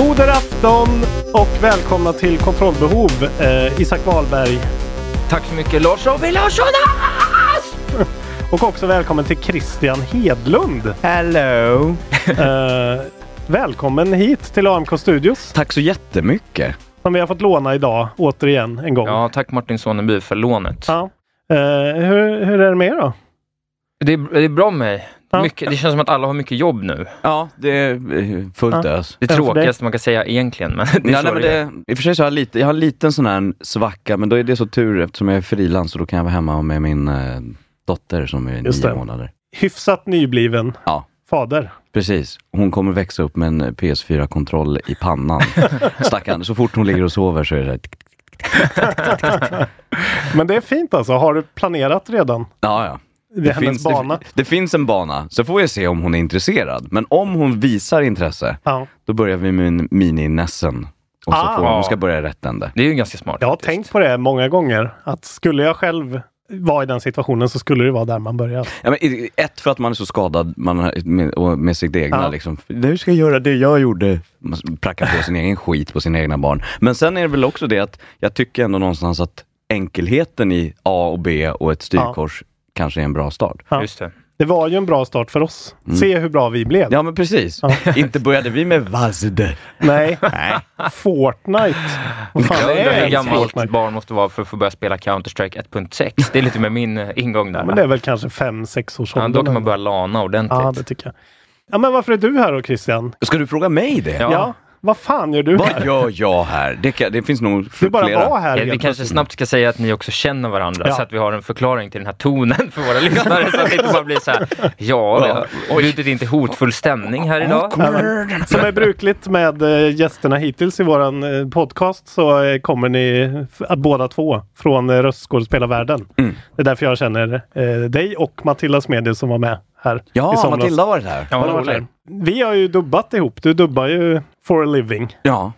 God afton och välkomna till Kontrollbehov. Eh, Isak Wahlberg. Tack så mycket Lars Robin Larsson! Och också välkommen till Christian Hedlund. Hello! Eh, välkommen hit till AMK Studios Tack så jättemycket! som vi har fått låna idag återigen en gång. Ja, tack Martin Sonneby för lånet. Ja. Eh, hur, hur är det med er då? Det, är, det är bra med mig. Ja. Mycket, det känns som att alla har mycket jobb nu. Ja, det är eh, fullt Ja. ös. Det tråkigaste man kan säga egentligen, men det är Ja, så nej, men det är. det, I och för sig så har jag, lite, jag har en liten sån här svacka, men då är det så tur eftersom jag är frilans och då kan jag vara hemma med min eh, dotter som är Just nio det. månader. Hyfsat nybliven Ja. fader. Precis. Hon kommer växa upp med en PS4-kontroll i pannan. Stackarn. Så fort hon ligger och sover så är det så här, Men det är fint alltså. Har du planerat redan? Ja, ja. Det är hennes bana. Det, det finns en bana, så får jag se om hon är intresserad. Men om hon visar intresse, Ja. då börjar vi med en mini-Nessen. Och så Ah. får hon ska börja i rätt ände. Det är ju ganska smart. Jag har faktiskt. tänkt på det många gånger. Att skulle jag själv vara i den situationen så skulle det vara där man börjar. Ja, men, ett, för att man är så skadad man med, med sitt egna. Ja. Liksom. Du ska göra det jag gjorde. Man prackar på sin egen skit på sina egna barn. Men sen är det väl också det att jag tycker ändå någonstans att enkelheten i A och B och ett styrkors kanske är en bra start. Ja. Just det. Det var ju en bra start för oss. Se hur bra vi blev. Mm. Ja men precis. Inte började vi med Vazde. Nej. Fortnite. Vad fan Jag är undrar hur gammalt Fortnite? barn måste vara för att få börja spela Counter-Strike 1.6. Det är lite med min eh, ingång där. Men det är väl kanske fem sex års ja, ålder. då kan man börja lana ordentligt. Ja, det tycker jag. Ja, men varför är du här då Christian? Ska du fråga mig det? Ja. Ja, vad fan gör du Vad här? gör jag här? Det, kan, det finns nog Du bara flera. var här Ja, vi kanske plötsligt. snabbt ska säga att ni också känner varandra Ja. så att vi har en förklaring till den här tonen för våra lyssnare så att det inte bara blir så här. Ja, vi har bjudit in till hotfull stämning här idag. Ja, som är brukligt med eh, gästerna hittills i våran eh, podcast så eh, kommer ni båda två från röstskådespelarvärlden. Mm. Det är därför jag känner eh, dig och Matilda Smedje som var med här Ja. Matilda har varit här. Ja, Har varit här? Vi har ju dubbat ihop. Du dubbar ju For a Living. Ja.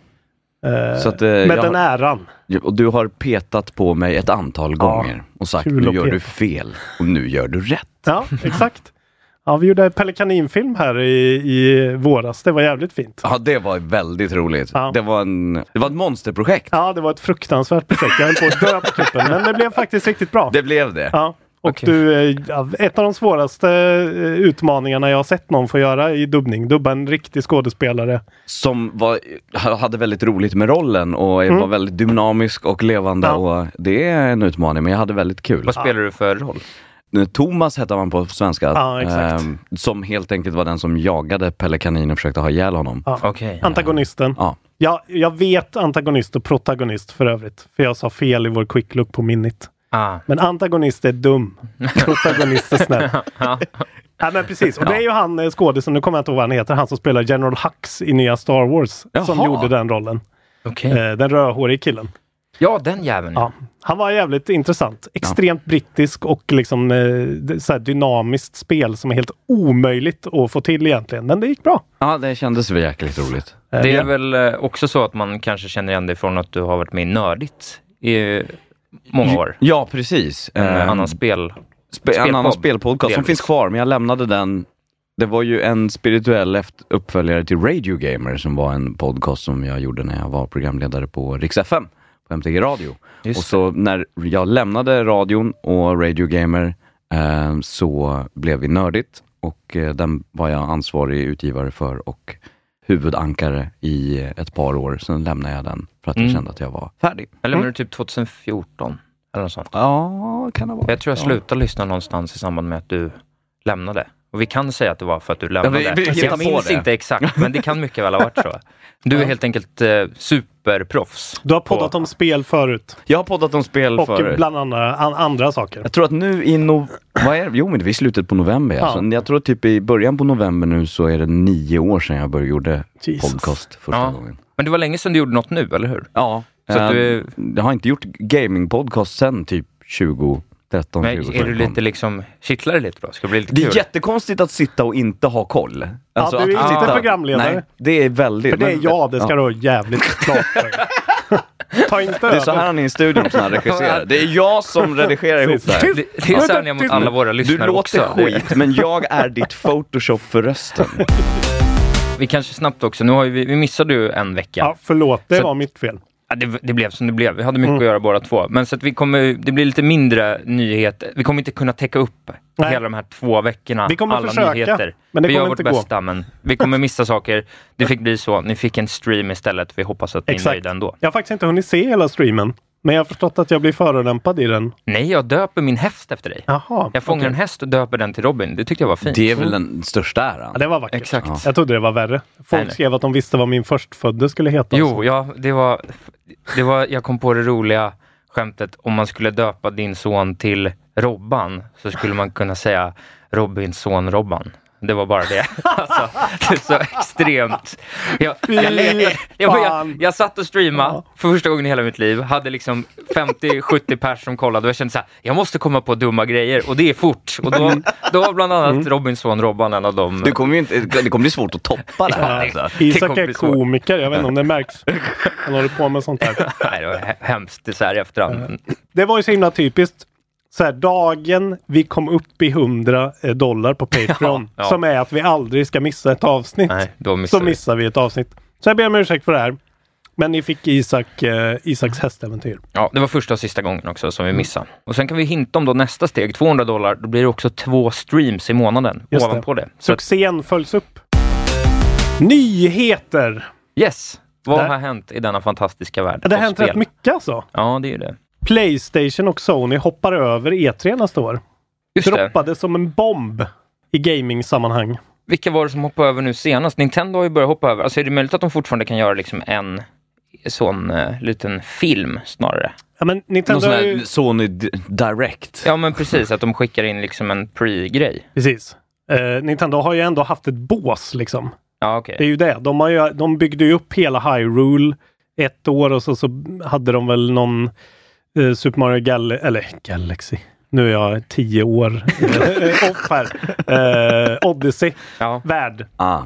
Eh, Så att, eh, med jag den har- äran. Och du har petat på mig ett antal gånger och sagt kul nu att gör peta. du fel och nu gör du rätt. Ja, exakt. Ja, vi gjorde en Pelle Kanin-film här i, i våras. Det var jävligt fint. Ja, det var väldigt roligt. Ja. Det, var en, det var ett monsterprojekt. Ja, det var ett fruktansvärt projekt. Jag höll på att dö på kuppen, men det blev faktiskt riktigt bra. Det blev det. Ja. Och Okej. du, eh, ja, ett av de svåraste eh, utmaningarna jag har sett någon få göra i dubbning. Dubba en riktig skådespelare. Som var, hade väldigt roligt med rollen och Mm. var väldigt dynamisk och levande. Ja. Och det är en utmaning, men jag hade väldigt kul. Vad spelar du för roll? Thomas hette han på svenska. Ja, exakt. ehm, som helt enkelt var den som jagade Pelle Kanin och försökte ha ihjäl honom. Ja. Okej. Antagonisten. Ja. Ja, jag vet antagonist och protagonist för övrigt. För jag sa fel i vår quick look på minnet. Ah. Men antagonist är dum. Protagonist är snäll. Ja. Ja men precis. Och det är ju han eh, skådisen, nu kommer jag inte ihåg vad han heter, han som spelar General Hux i nya Star Wars. Som Jaha. gjorde den rollen. Okej. Eh, den rödhårige killen. Ja, den jäveln. Ja. Han var jävligt intressant. Extremt brittisk och liksom eh, så dynamiskt spel som är helt omöjligt att få till egentligen. Men det gick bra. Ja, det kändes väl jäkligt roligt. Eh, Det är ja. väl eh, också så att man kanske känner igen dig från att du har varit med i Nördigt i många år. Ja, precis. En Ehm, annan spel. Spe- en annan spelpodcast som Delvis. finns kvar, men jag lämnade den Det var ju en spirituell uppföljare till Radio Gamer som var en podcast som jag gjorde när jag var programledare på Rix FM, på MTG Radio. Just och så när jag lämnade radion och Radio Gamer eh, så blev vi nördigt och eh, den var jag ansvarig utgivare för och huvudankare i ett par år. Sen lämnade jag den för att jag Mm. kände att jag var färdig. Jag lämnade typ 2014. Eller något sånt. Ja, kan det vara. Jag tror jag Ja. slutade lyssna någonstans i samband med att du lämnade. Och vi kan säga att det var för att du lämnade. vi- vi hittar jag minns det. inte exakt, men det kan mycket väl ha varit så. Du är helt enkelt eh, superproffs. Du har poddat om spel förut. Jag har poddat om spel Och förut. bland andra, an, andra saker. Jag tror att nu i no vad är det? Jo men det är slutet på november. Ja. Alltså. Jag tror typ i början på november nu så är det nio år sedan jag började gjorde Jesus. podcast första Ja. gången. Men det var länge sedan du gjorde något nu, eller hur? Ja. Så att du Jag har inte gjort gaming-podcast sen typ 2013, Men 2014. är du lite liksom, kittlar det lite då? Ska det bli lite Det kul? är jättekonstigt att sitta och inte ha koll. Alltså, du är att inte sitta- programledare. Nej, det är väldigt... För det är jag, det ska ja. du ha jävligt klart för. Ta inte Det är så här över. han är i studion när han regisserar. Det är jag som redigerar ihop det här. Det, det är så här mot alla våra Du lyssnare låter också. skit, men jag är ditt photoshop för rösten. Vi kanske snabbt också, nu har vi, vi missade ju en vecka. Ja, förlåt, det Så- var mitt fel. Det, det blev som det blev. Vi hade mycket Mm. att göra båda två. Men så att vi kommer, det blir lite mindre nyheter. Vi kommer inte kunna täcka upp Nej. hela de här två veckorna. Vi kommer alla försöka, nyheter. men det vi kommer gör vårt gå. bästa, men vi kommer missa saker. Det fick bli så. Ni fick en stream istället. Vi hoppas att ni är nöjda ändå. Jag har faktiskt inte hunnit se hela streamen. Men jag har förstått att jag blir förolämpad i den. Nej, jag döper min häst efter dig. Jaha. Jag fångar okej. en häst och döper den till Robin. Det tyckte jag var fint. Det är väl den största äran. Ja, det var vackert. Exakt. Ja. Jag trodde det var värre. Folk Nej, nej. skrev att de visste vad min förstfödde skulle heta. Jo, ja, det var, det var, jag kom på det roliga skämtet. Om man skulle döpa din son till Robban så skulle man kunna säga Robins son Robban. Det var bara det. Alltså, det är så extremt. Jag, jag, jag, jag, jag, satt och streamade för första gången i hela mitt liv. Hade liksom 50-70 pers som kollade och jag kände så här, jag måste komma på dumma grejer och det är fort. Och då, då var bland annat Robins son Robban en av dem. Du kommer ju inte, det kommer bli svårt att toppa det här. Ja. Alltså. Isak är komiker. Jag vet inte om det märks. Han håller på med sånt här. Nej, det var he- hemskt det är så här i efterhand. Det var ju så himla typiskt. Så här, dagen vi kom upp i 100 dollar på Patreon. Ja, ja. Som är att vi aldrig ska missa ett avsnitt. Nej, då missar så vi. missar vi ett avsnitt. Så jag ber om ursäkt för det här. Men ni fick Isak, eh, Isaks hästäventyr. Ja, det var första och sista gången också som vi missade. Och sen kan vi hinta om då nästa steg, 200 dollar, då blir det också två streams i månaden Just ovanpå det. Så att, Succén följs upp. Nyheter! yes, vad Där- har hänt i denna fantastiska värld Det har hänt spel? rätt mycket alltså. Ja, det är ju det. Playstation och Sony hoppar över E3 nästa år. Just det. Droppade som en bomb i gaming-sammanhang. Vilka var det som hoppade över nu senast? Nintendo har ju börjat hoppa över. Alltså är det möjligt att de fortfarande kan göra liksom en sån eh, liten film snarare? Ja, men Någon Nintendo sån har här ju... Sony Direct. Ja, men precis. Att de skickar in liksom en pre-grej. Precis. Eh, Nintendo har ju ändå haft ett bås liksom. Ja, okej. Det är ju det. De, har ju, de byggde ju upp hela Hyrule ett år och så, så hade de väl någon eh, Super Mario Gal eller Galaxy. Nu är jag tio år eh, off här. Eh, Odyssey, Ja. värld. Ah.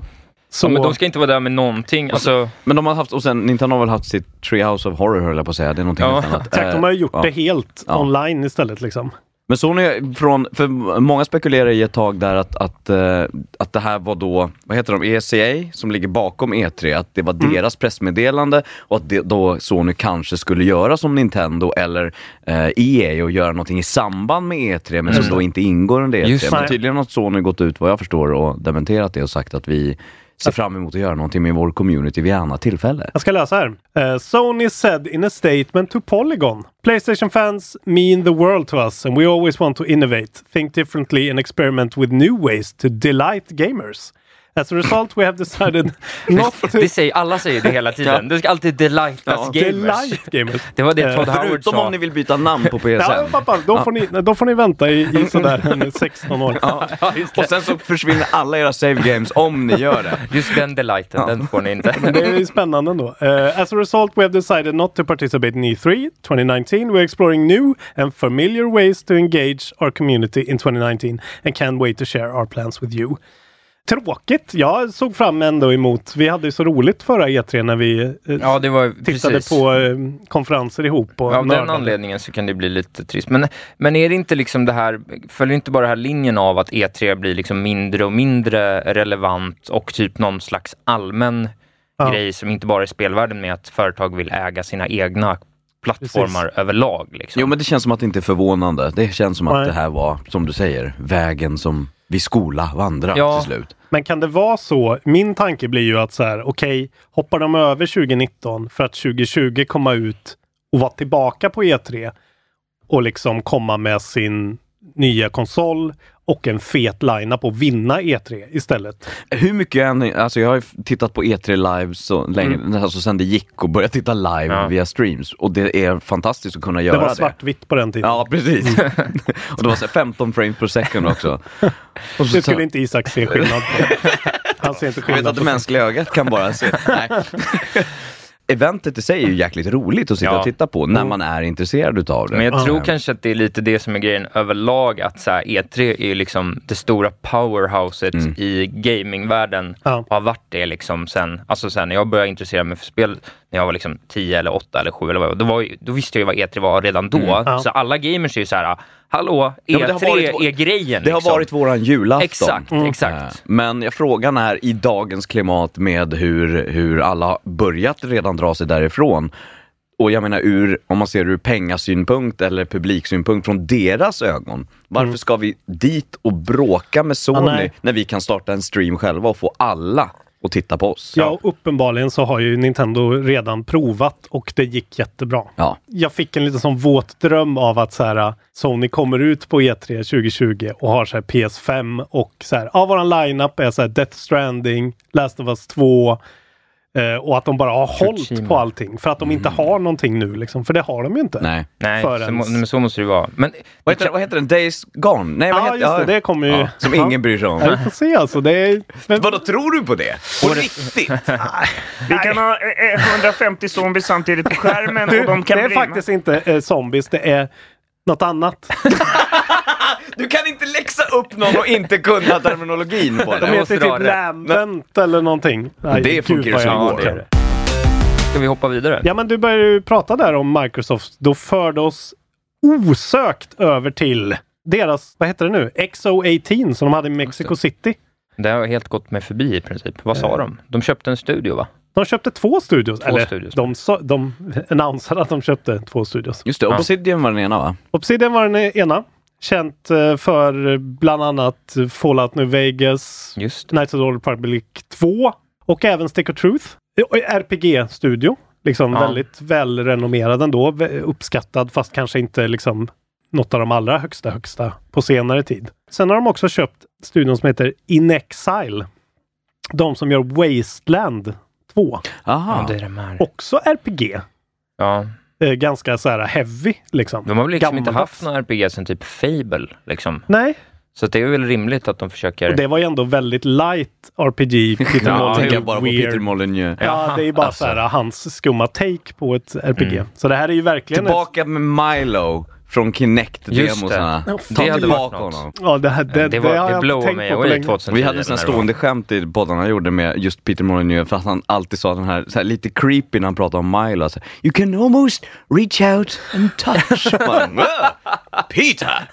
Så, Ja, men de ska inte vara där med någonting. Alltså, Men de har haft, och sen Nintendo har väl haft sitt Treehouse of Horror höll jag på att säga. Det är någonting Ja, helt annat. exakt, de har ju gjort Eh, det ja. helt Ja. online istället liksom. Men Sony, från, för många spekulerar i ett tag där att, att, eh, att det här var då, vad heter de, ECA som ligger bakom E3, att det var Mm. deras pressmeddelande och att det, då Sony kanske skulle göra som Nintendo eller eh, EA och göra någonting i samband med E3 men som då inte ingår under Just E3. det. Men tydligen har Sony gått ut vad jag förstår och dementerat det och sagt att vi ser fram emot att göra någonting med vår community vid annat tillfälle. Jag ska läsa här. Uh, Sony said in a statement to Polygon. Playstation fans mean the world to us and we always want to innovate, think differently and experiment with new ways to delight gamers. As a result we have decided not to det säger, alla säger det hela tiden. Du ska alltid delightas Ja. gamers. delight gamers. Det var det Eh, Todd Howard Förutom sa. om ni vill byta namn på PSN. Ja, pappa, då, får ni, då får ni vänta i, i sådär en 16 år. Ja, det. Och sen så försvinner alla era save games om ni gör det. Just den delighten, den får ni inte. Men det är spännande ändå. Uh, as a result we have decided not to participate in E3 2019. We're exploring new and familiar ways to engage our community in 2019 and can't wait to share our plans with you. Tråkigt. Jag såg fram ändå emot. Vi hade ju så roligt förra E3 när vi eh, Ja, det var tittade precis. på eh, konferenser ihop. Och Av den nördade. anledningen så kan det bli lite trist. Men, men är det inte liksom det här, följer inte bara den här linjen av att E3 blir liksom mindre och mindre relevant och typ någon slags allmän Ja. grej som inte bara är spelvärlden med att företag vill äga sina egna plattformar överlag. Liksom. Jo men det känns som att det inte är förvånande. Det känns som Nej. att det här var, som du säger, vägen som vi skola vandra Ja. till slut. Men kan det vara så? Min tanke blir ju att så här, okej, hoppar de över 2019 för att 2020 komma ut och vara tillbaka på E3 och liksom komma med sin nya konsol och en fet line-up och vinna E3 istället. Hur mycket än, alltså jag har ju tittat på E3 live så länge, alltså sen det gick och började titta live Mm. Ja. via streams och det är fantastiskt att kunna göra det det. var svartvitt på den tiden. Ja precis. och det var så här 15 frames per second också. Och så, Det skulle inte Isak se skillnad på. Han ser inte jag vet skillnad att det på mänskliga ögat kan bara se. Nej. Eventet i sig är ju jäkligt roligt att sitta Ja. och titta på när man är intresserad utav det. Men jag Ja. tror kanske att det är lite det som är grejen överlag, att så här, E3 är liksom det stora powerhouset i gamingvärlden. Ja. Har varit det liksom sen, alltså sen när jag började intressera mig för spel, när jag var liksom 10 eller 8 eller 7 eller vad det var, då, var då visste jag ju vad E3 var redan då. Ja. Så alla gamers är ju så här, hallå, E3 Ja, har varit vår- är grejen. Det har liksom. varit våran julafton. Exakt, Mm. exakt. Eh, Men ja, frågan är i dagens klimat med hur, hur alla börjat redan dra sig därifrån. Och jag menar ur, om man ser ur pengasynpunkt eller publiksynpunkt från deras ögon. Varför ska vi dit och bråka med Sony Mm. Nej. när vi kan starta en stream själva och få alla att titta på oss? Ja, och uppenbarligen så har ju Nintendo redan provat och det gick jättebra. Ja. Jag fick en liten sån våt dröm av att så här, Sony kommer ut på E E3 2020 och har så här PS5 och så här, ja, våran lineup är så här Death Stranding, Last of Us 2 eh, och att de bara har hållit på allting för att de inte har någonting nu liksom, för det har de ju inte. Nej. Nej, Förrän- så, men så måste det vara. Men Vad heter, vad heter den? Days Gone? Nej, vad Ja, heter, just det, det kommer ju- Ja, som ingen bryr sig om. Ja, vi får se alltså. Det är, men, Vadå, tror du på det? På riktigt? Vi kan ha eh, eh, 150 zombies samtidigt på skärmen du, och de kan det är brinna. faktiskt inte eh, zombies, det är något annat. Du kan inte läxa upp någon och inte kunna terminologin på De det. måste heter dra typ det. Lambent eller någonting. Nej, Det funkar som går. ska vi hoppa vidare? Ja, men du började ju prata där om Microsoft. Då förde oss osökt över till deras, vad heter det nu, XO18 som de hade i Mexico City. Det har helt gått mig förbi i princip. Vad sa de? De köpte en studio va? De köpte två studios. Två eller studios. De, sa- de annonserade att de köpte två studios. Just det, Obsidian var den ena va? Obsidian var den ena. Känt eh, för bland annat Fallout New Vegas, Just Knights of the Old Republic 2 och även Stick of Truth. RPG-studio. Liksom Ja. väldigt välrenommerad ändå. Uppskattad fast kanske inte liksom något av de allra högsta högsta på senare tid. Sen har de också köpt studion som heter In Exile. De som gör Wasteland 2. Aha. Ja, det är de här. Också RPG. Ja. Eh, ganska så här heavy liksom. De har väl liksom inte haft någon RPG sen typ Fable liksom. Nej, Så det är väl rimligt att de försöker... och det var ju ändå väldigt light RPG. Peter Ja, Molyneux, Tänker bara på weird. Peter Molyneux. Ja, det är bara Alltså. så här hans skumma take på ett RPG. Så det här är ju verkligen Tillbaka med Milo från Kinect-demosarna. det. Ta Det hade tillbaka honom. Ja, det, här, det, det, var, det har jag inte tänkt mig på på away länge. 2010. Vi hade här var. stående skämt i poddarna han gjorde med just Peter Molyneux för att han alltid sa den här, så här lite creepy när han pratade om Milo. Alltså, you can almost reach out and touch. Man, "Wow, Peter,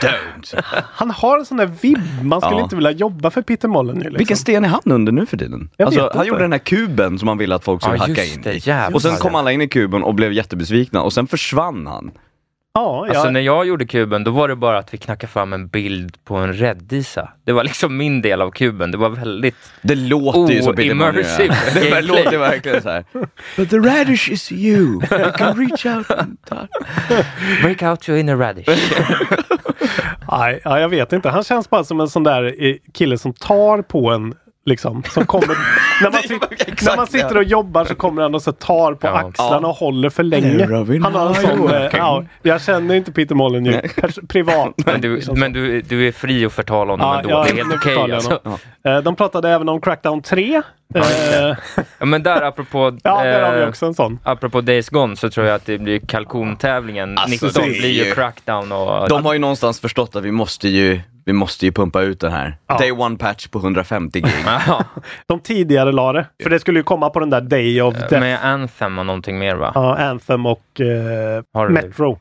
don't. Han har en sån där vibb. Man skulle Ja. inte vilja jobba för Peter Molyneux. Liksom. Vilken sten är han under nu för tiden? Alltså, han inte. gjorde den här kuben som han ville att folk skulle Ja, hacka in det, i. Och sen kom alla in i kuben och blev jättebesvikna och sen försvann han. Ja, Alltså när jag gjorde kuben, då var det bara att vi knackade fram en bild på en räddisa. Det var liksom min del av kuben. Det var väldigt... Det låter ju som Peter Molyneux. Det gameplay. låter verkligen så här. But the radish is you. You can reach out and touch. Break out your inner radish. Nej, ja, jag vet inte. Han känns bara som en sån där eh, kille som tar på en. Liksom, som kommer, när, man sit, när man sitter och jobbar så kommer han och så tar på Ja. axlarna och håller för länge. Robin. Han har en sån, eh, ja, jag känner inte Peter Molyneux privat. Men, du, liksom men du, du är fri att förtala honom Ja, ändå. ja, det är helt okej jag alltså. honom. Eh, De pratade även om Crackdown 3. Eh, Ja, men där apropå, Ja, där har vi också en sån. apropå Days Gone så tror jag att det blir kalkontävlingen. Alltså, 19 det är blir ju ju- crackdown och... De har ju någonstans förstått att vi måste ju Vi måste ju pumpa ut den här. Ja. Day one patch på 150 gig. Ja, De tidigare la det. För det skulle ju komma på den där Day of Death. med Anthem och någonting mer va? Ja, Anthem och eh, Metro.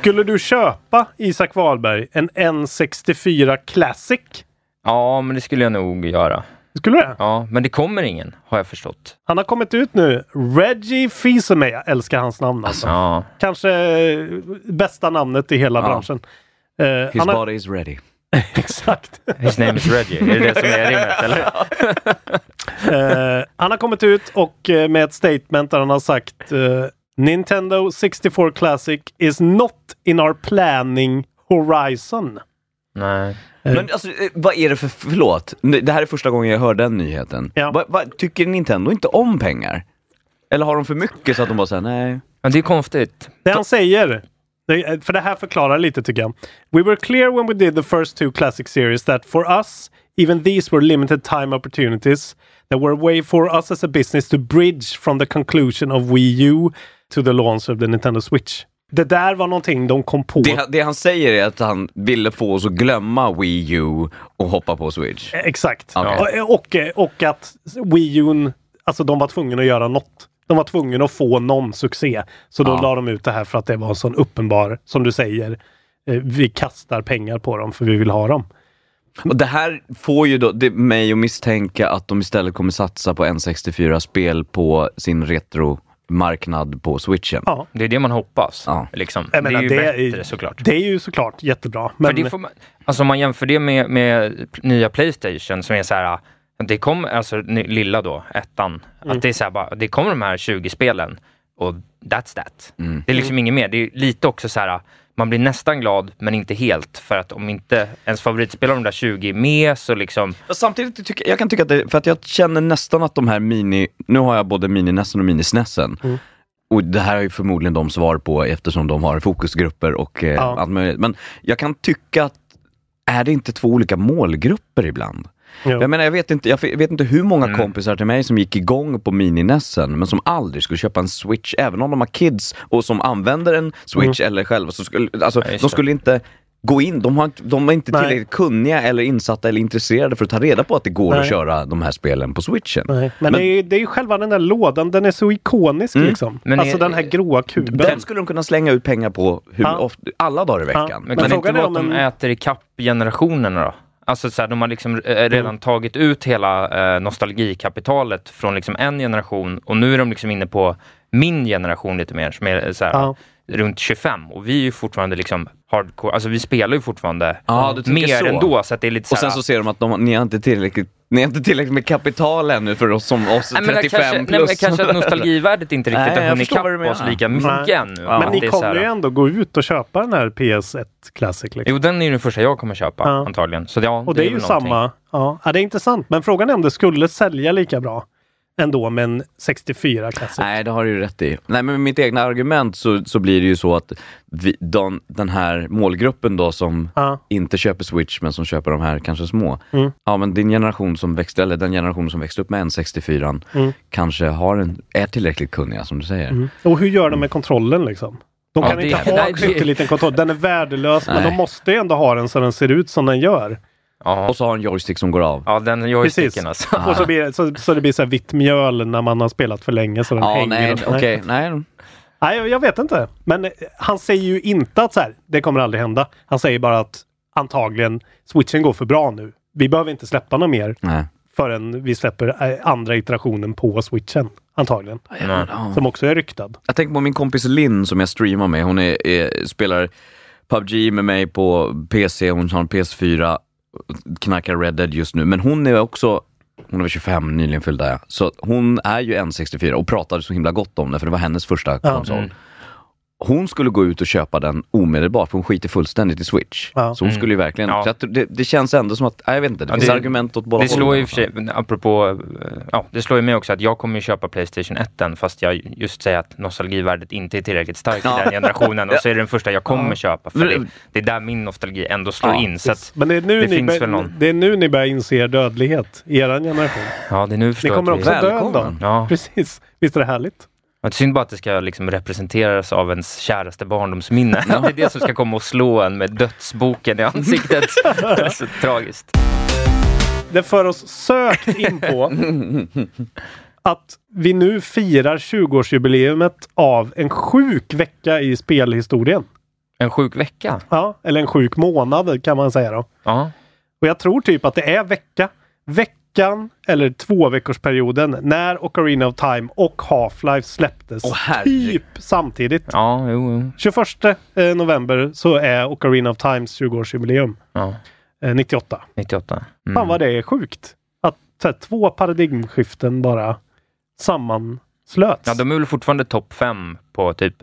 Skulle du köpa, Isak Wahlberg, en N64 Classic? Ja, men det skulle jag nog göra. Skulle du det? Ja, men det kommer ingen, har jag förstått. Han har kommit ut nu. Reggie Fils-Aimé. Jag älskar hans namn alltså. Ja, Kanske eh, bästa namnet i hela Ja. branschen. Eh, His han har, body is ready. exakt. his name is Reggie. Är det det som är rimmet, eller? Eh, han har kommit ut och eh, med ett statement där han har sagt eh, Nintendo 64 Classic is not in our planning horizon. Nej. Men alltså, vad är det för, förlåt, det här är första gången jag hör den nyheten. Ja. Va, va, tycker Nintendo inte om pengar? Eller har de för mycket så att de bara säger nej? Men det är konstigt. Det han säger, för det här förklarar lite tycker jag. We were clear when we did the first two classic series that for us, even these were limited time opportunities that were a way for us as a business to bridge from the conclusion of Wii U to the launch of the Nintendo Switch. Det där var någonting de kom på. Det, det han säger är att han ville få oss att glömma Wii U och hoppa på Switch. Exakt. Okej. Och, och, och att Wii U, alltså de var tvungna att göra något. De var tvungna att få någon succé. Så då Ja. la de ut det här för att det var en sån uppenbar, som du säger, eh, vi kastar pengar på dem för vi vill ha dem. Och det här får ju då det, mig att misstänka att de istället kommer satsa på N64-spel på sin retromarknad på switchen. Ja. Det är det man hoppas. Ja. Liksom. Jag menar, det är ju det är- bättre såklart. Det är ju såklart jättebra. Men För det får man, alltså om man jämför det med, med nya Playstation som är så här, det kommer, alltså lilla då, ettan, Mm. att det är så här bara, det kommer de här 20 spelen och that's that. Mm. Det är liksom inget mer. Det är lite också så här, man blir nästan glad men inte helt för att om inte ens favoritspel av de där 20 är med så liksom, Och Samtidigt tycker jag kan tycka att det, för att jag känner nästan att de här mini, nu har jag både mini-Nessen och mini-Snessen. Mm. Och det här har ju förmodligen de svar på eftersom de har fokusgrupper och eh, Ja. allt möjligt. Men jag kan tycka att, är det inte två olika målgrupper ibland? Jo. Jag menar, jag vet inte, jag vet inte hur många Mm. kompisar till mig som gick igång på mini-Nessen men som aldrig skulle köpa en switch, även om de har kids och som använder en switch eller själva. Så skulle, alltså, Ja, just de skulle inte gå in, de, har, inte- de är inte Nej. tillräckligt kunniga eller insatta eller intresserade för att ta reda på att det går Nej. att köra de här spelen på switchen. Nej. Men, det, är, ju- det är ju själva den där lådan, den är så ikonisk Mm. liksom. Men alltså är- den här gråa kuben. Den skulle de kunna slänga ut pengar på hur Ja. ofta, alla dagar i veckan. Ja. men, Men kan det inte vara att de en- äter ikapp generationerna då? Alltså så här, de har liksom eh, redan Mm. tagit ut hela eh, nostalgikapitalet från liksom en generation och nu är de liksom inne på min generation lite mer som är så här, Ja. runt 25 och vi är ju fortfarande liksom hardcore, alltså vi spelar ju fortfarande Ja, mer så. ändå så att det är lite så Och sen här, så ser de att de, ni har inte tillräckligt Ni har inte tillräckligt med kapital ännu för oss som oss Nej, men 35 kanske, plus. nej, men kanske att nostalgivärdet inte riktigt Nej, har hunnit ikapp oss lika mycket Nej. ännu. Ja. Men ni det är kommer ju ändå gå ut och köpa den här PS1 Classic. Liksom. Jo, den är ju den första jag kommer köpa Ja. antagligen. Så ja, och det är, ju väl någonting. samma. Ja. ja, det är intressant. Men frågan är om det skulle sälja lika bra ändå med en 64 Classic. Nej, det har du ju rätt i. Nej, men med mitt egna argument så, så blir det ju så att vi, de, den här målgruppen då som Ja. inte köper Switch men som köper de här kanske små. Mm. Ja, men din generation som växte, eller den generation som växte upp med en 64 Mm. kanske har en, är tillräckligt kunniga som du säger. Mm. Och hur gör de med kontrollen liksom? De Ja, kan det- inte ha en pytteliten kontroll. Den är värdelös men Nej. de måste ju ändå ha den så den ser ut som den gör. Ja. Och så har en joystick som går av. ja, den Precis. joysticken alltså. Och så, blir, det- så, så det blir så här vitt mjöl när man har spelat för länge så den Ja, hänger. nej, och- okej, nej. Nej, jag- vet inte. Men eh, han säger ju inte att så här, det kommer aldrig hända. Han säger bara att antagligen switchen går för bra nu. Vi behöver inte släppa något mer nej. förrän vi släpper eh, andra iterationen på switchen. Antagligen. Nej. Som också är ryktad. Jag tänker på min kompis Linn som jag streamar med. Hon är, är, spelar PubG med mig på PC, hon har en PS4, knackar Red Dead just nu. Men hon är också, hon är väl 25, nyligen fylld är jag. Så hon är ju N64 och pratade så himla gott om det för det var hennes första konsol. Mm. Hon skulle gå ut och köpa den omedelbart för hon skiter fullständigt i Switch. Ja. Så hon Mm. skulle ju verkligen, Ja. så att det, det känns ändå som att, nej, jag vet inte, det Ja, finns det- argument åt båda Det slår ju för sig, apropå, eh, ja, det slår ju mig också att jag kommer ju köpa Playstation 1 fast jag just säger att nostalgivärdet inte är tillräckligt starkt i den generationen och så är det den första jag kommer Ja. köpa för det, det är där min nostalgi ändå slår Ja, in. Så att, Men det är, nu det ni finns bör- väl någon. det är nu ni börjar inse er dödlighet i er generation. ja, det är nu Ni förstår jag kommer att också vi- dö en dag. Precis. Visst är det härligt? Det är synd bara att det ska liksom representeras av ens käraste barndomsminne. Det är det som ska komma och slå en med dödsboken i ansiktet. Det är så tragiskt. Det för oss sökt in på att vi nu firar 20-årsjubileumet av en sjuk vecka i spelhistorien. En sjuk vecka? Ja, eller en sjuk månad kan man säga då. Ja. Och jag tror typ att det är vecka. Veckan eller två veckorsperioden när Ocarina of Time och Half-Life släpptes herregud. typ samtidigt. Ja, jo, jo. 21 eh, november så är Ocarina of Times 20-årsjubileum. Ja. Eh, 98. 98. Mm. Fan vad det är sjukt. Att här, två paradigmskiften bara sammanslöts. Ja, de är väl fortfarande topp fem på typ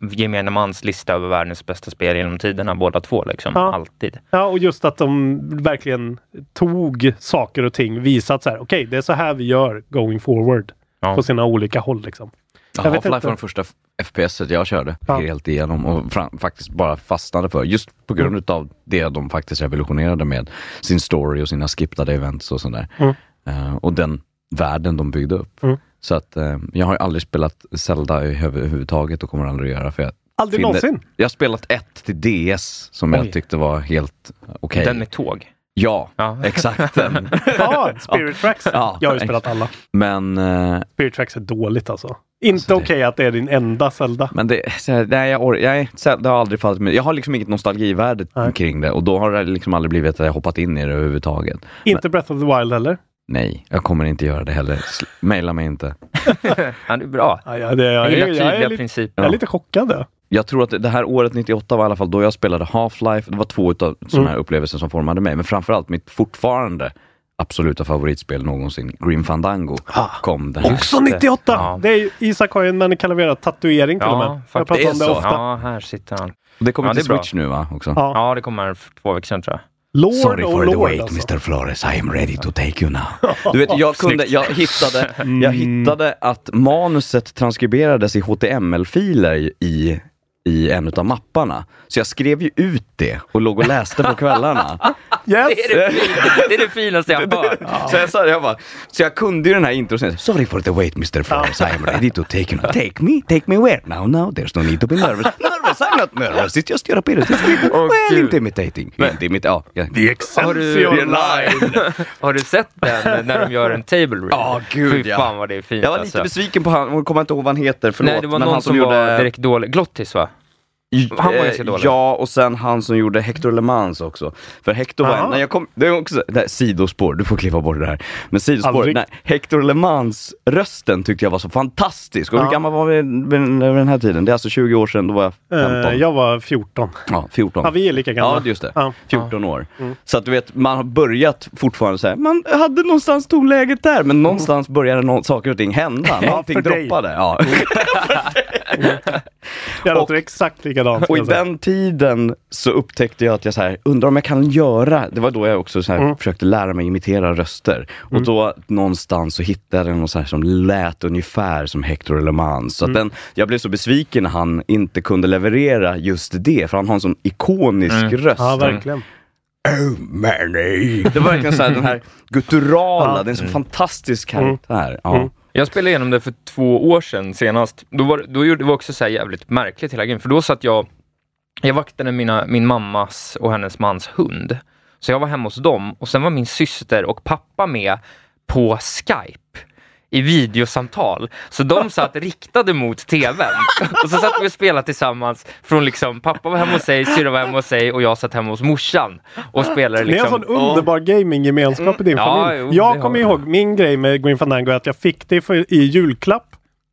gemene mans lista över världens bästa spel genom tiderna, båda två liksom. Ja. Alltid. Ja, och just att de verkligen tog saker och ting, visat så här, okej, det är så här vi gör going forward Ja. på sina olika håll liksom. Ja, Jag vet Half-Life var den första FPS jag körde Ja. helt igenom och fram, faktiskt bara fastnade för. Just på grund Mm. utav det de faktiskt revolutionerade med sin story och sina skippade events och sådär. Mm. Eh, och den världen de byggde upp. Mm. Så att eh, jag har ju aldrig spelat Zelda överhuvudtaget och kommer aldrig att göra. För jag Aldrig finner- någonsin? Jag har spelat ett till DS som Oj. jag tyckte var helt okej. Den med tåg. Ja, Ja. exakt den. Ja, Spirit Tracks. Ja, jag har ju spelat alla. Men eh, Spirit Tracks är dåligt alltså. Inte det- okej att det är din enda Zelda. Men det, nej, jag, så- det har aldrig fallit mig. Jag har liksom inget nostalgivärde Nej. kring det och då har det liksom aldrig blivit att jag hoppat in i det överhuvudtaget. Inte Breath of the Wild heller. Nej, jag kommer inte göra det heller. Maila mig inte. Ja, det är bra. Ja, ja, det, jag, Jag gillar jag, tydliga jag, är lite, principer. jag är lite chockad. Ja. Jag tror att det- här året 98 var i alla fall då jag spelade Half-Life. Det var två utav sådana här upplevelser som formade mig. Men framförallt mitt fortfarande absoluta favoritspel någonsin, Grim Fandango, kom det här. Också det. 98! Ja. Det är Isak har ju en Manny Calavera-tatuering till och med. Ja, Jag pratar om det så. ofta. Ja, här sitter han. Det kommer Ja, till det är bra. Switch nu va? Också? Ja. Ja, det kommer för två veckor sedan tror jag. Lord Sorry for the Lord wait alltså. Mr Flores, I am ready to take you now. Du vet, jag, kunde, jag, hittade, Mm. jag hittade att manuset transkriberades i HTML-filer i, i en av mapparna. Så jag skrev ju ut det och låg och läste på kvällarna. Yes! Det är det, fin- det, är det finaste jag har hört. Så jag, sa, jag, bara, så jag kunde ju den här introscenen. Sorry for the wait Mr Flores, I am ready to take you now. Take me, take me where? Now, now, there's no need to be nervous. Nervous, I'm not nervous, it's just your appearance. It's Åh, well Gud. intimidating. Intimit, ja. ja. The Har Excelsior du, Line! har du sett den när de gör en table read? Ja, gud, Fy ja. fan vad det är fint Jag var lite alltså. besviken på han, jag kommer inte ihåg vad han heter, förlåt. Nej, det var men någon han som, var direkt dålig. Glottis va? Han var ganska Eh, dålig. Ja, och sen han som gjorde Hector Le Mans också. För Hector var, Aha. när jag kom, det är också, det här, sidospår, du får klippa bort det här. Men sidospår, Aldrig. Hector Le Mans rösten tyckte jag var så fantastisk. Och hur gammal var vi vid den här tiden? Det är alltså 20 år sedan, då var jag 15. Eh, jag var 14. Ja, 14. Ja, vi är lika gamla. Ja, just det. Ja. 14 år. Så att du vet, man har börjat fortfarande här, man hade någonstans tonläget där, men någonstans började nå- saker och ting hända. Någonting droppade. Ja. Jag låter Och- exakt likadant. Och i säga. den tiden så upptäckte jag att jag så här, undrar om jag kan göra, det var då jag också så här, Mm. försökte lära mig imitera röster. Och då någonstans så hittade jag någon så här som lät ungefär som Hector Le Mans. Så Mm. att den, jag blev så besviken när han inte kunde leverera just det, för han har en sån ikonisk röst. Ja, verkligen. Oh Manny! Det var verkligen så här, den här gutturala, Ja. det är en så fantastisk karaktär. Ja. Jag spelade igenom det för två år sedan senast. Då var, då gjorde, det var också så här jävligt märkligt hela grejen, för då satt jag, jag vaktade mina, min mammas och hennes mans hund. Så jag var hemma hos dem och sen var min syster och pappa med på Skype i videosamtal. Så de satt riktade mot tvn. Och så satt vi och spelade tillsammans från liksom, pappa var hemma hos sig, syrran var hemma hos sig och jag satt hemma hos morsan och spelade Ni har liksom. en sån underbar gaminggemenskap i din Ja, familj. jo, det jag kommer ihåg, min grej med Green Fandango är att jag fick det för, i julklapp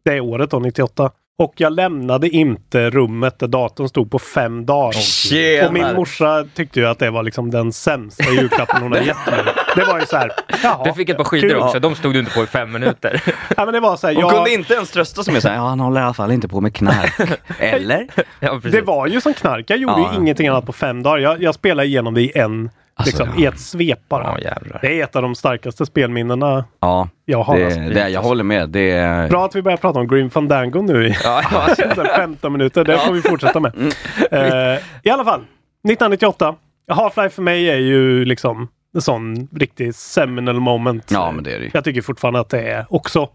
det året då, 98. Och jag lämnade inte rummet där datorn stod på fem dagar. Tjenare. och min morsa tyckte ju att det var liksom den sämsta julklappen hon hade gett mig. Det var ju så här, jaha. Du fick ett par skidor kul. också, de stod du inte på i fem minuter. Ja, men det var så här, Hon jag, kunde inte ens trösta sig med såhär, ja han håller i alla fall inte på med knark. Eller? Ja, precis. det var ju som knark. Jag gjorde Ja. ju ingenting annat på fem dagar. Jag, jag spelade igenom det i en, Alltså, liksom, i ett svep bara. Ja, det är ett av de starkaste spelminnena Ja, jag har. det, alltså. det, jag håller med. Det är... Bra att vi börjar prata om Grim Fandango nu i Ja, ja. så här 15 minuter. Det får vi fortsätta med. Mm. Eh, I alla fall, 1998. Half-Life för mig är ju liksom en sån riktig seminal moment. Ja, men det är det. Jag tycker fortfarande att det är också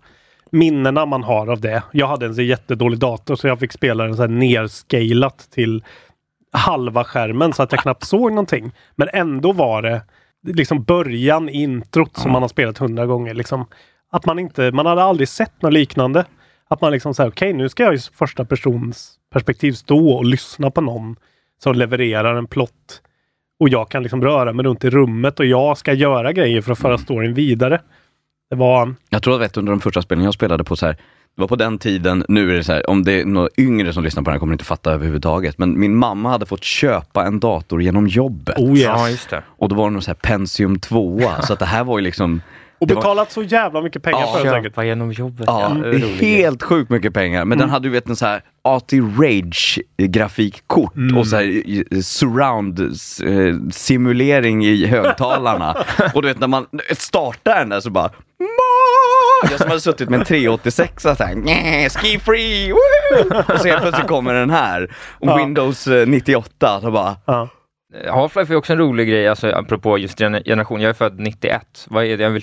minnena man har av det. Jag hade en så jättedålig dator så jag fick spela den så här nerscalat till halva skärmen så att jag knappt såg någonting. Men ändå var det liksom början, introt som man har spelat hundra gånger. Liksom, att man inte, man hade aldrig sett något liknande. Att man liksom säger okej nu ska jag i första persons perspektiv stå och lyssna på någon som levererar en plott. Och jag kan liksom röra mig runt i rummet och jag ska göra grejer för att föra storyn vidare. Det var... Jag tror att vet, under de första spelen jag spelade på så här, det var på den tiden, nu är det så här, om det är några yngre som lyssnar på den här kommer inte fatta överhuvudtaget, men min mamma hade fått köpa en dator genom jobbet. Oh yes. Ja, just det. Och då var det någon så här Pentium 2 så att det här var ju liksom Och det var- betalat så jävla mycket pengar Ja, för det säkert. Genom jobbet. Ja, det är roligt. helt sjukt mycket pengar. Men den hade ju vet en så här AT Rage grafikkort och så här surround simulering i högtalarna. och du vet när man startar den där så bara! Jag som hade suttit med en 386 så här, "Nä, ski free, woohoo!" och så helt plötsligt kommer den här. Och. Windows eh, 98, så bara, Ja. Half-Life är också en rolig grej, alltså, apropå just gener- generation. Jag är född 91. Vad är det? Jag är väl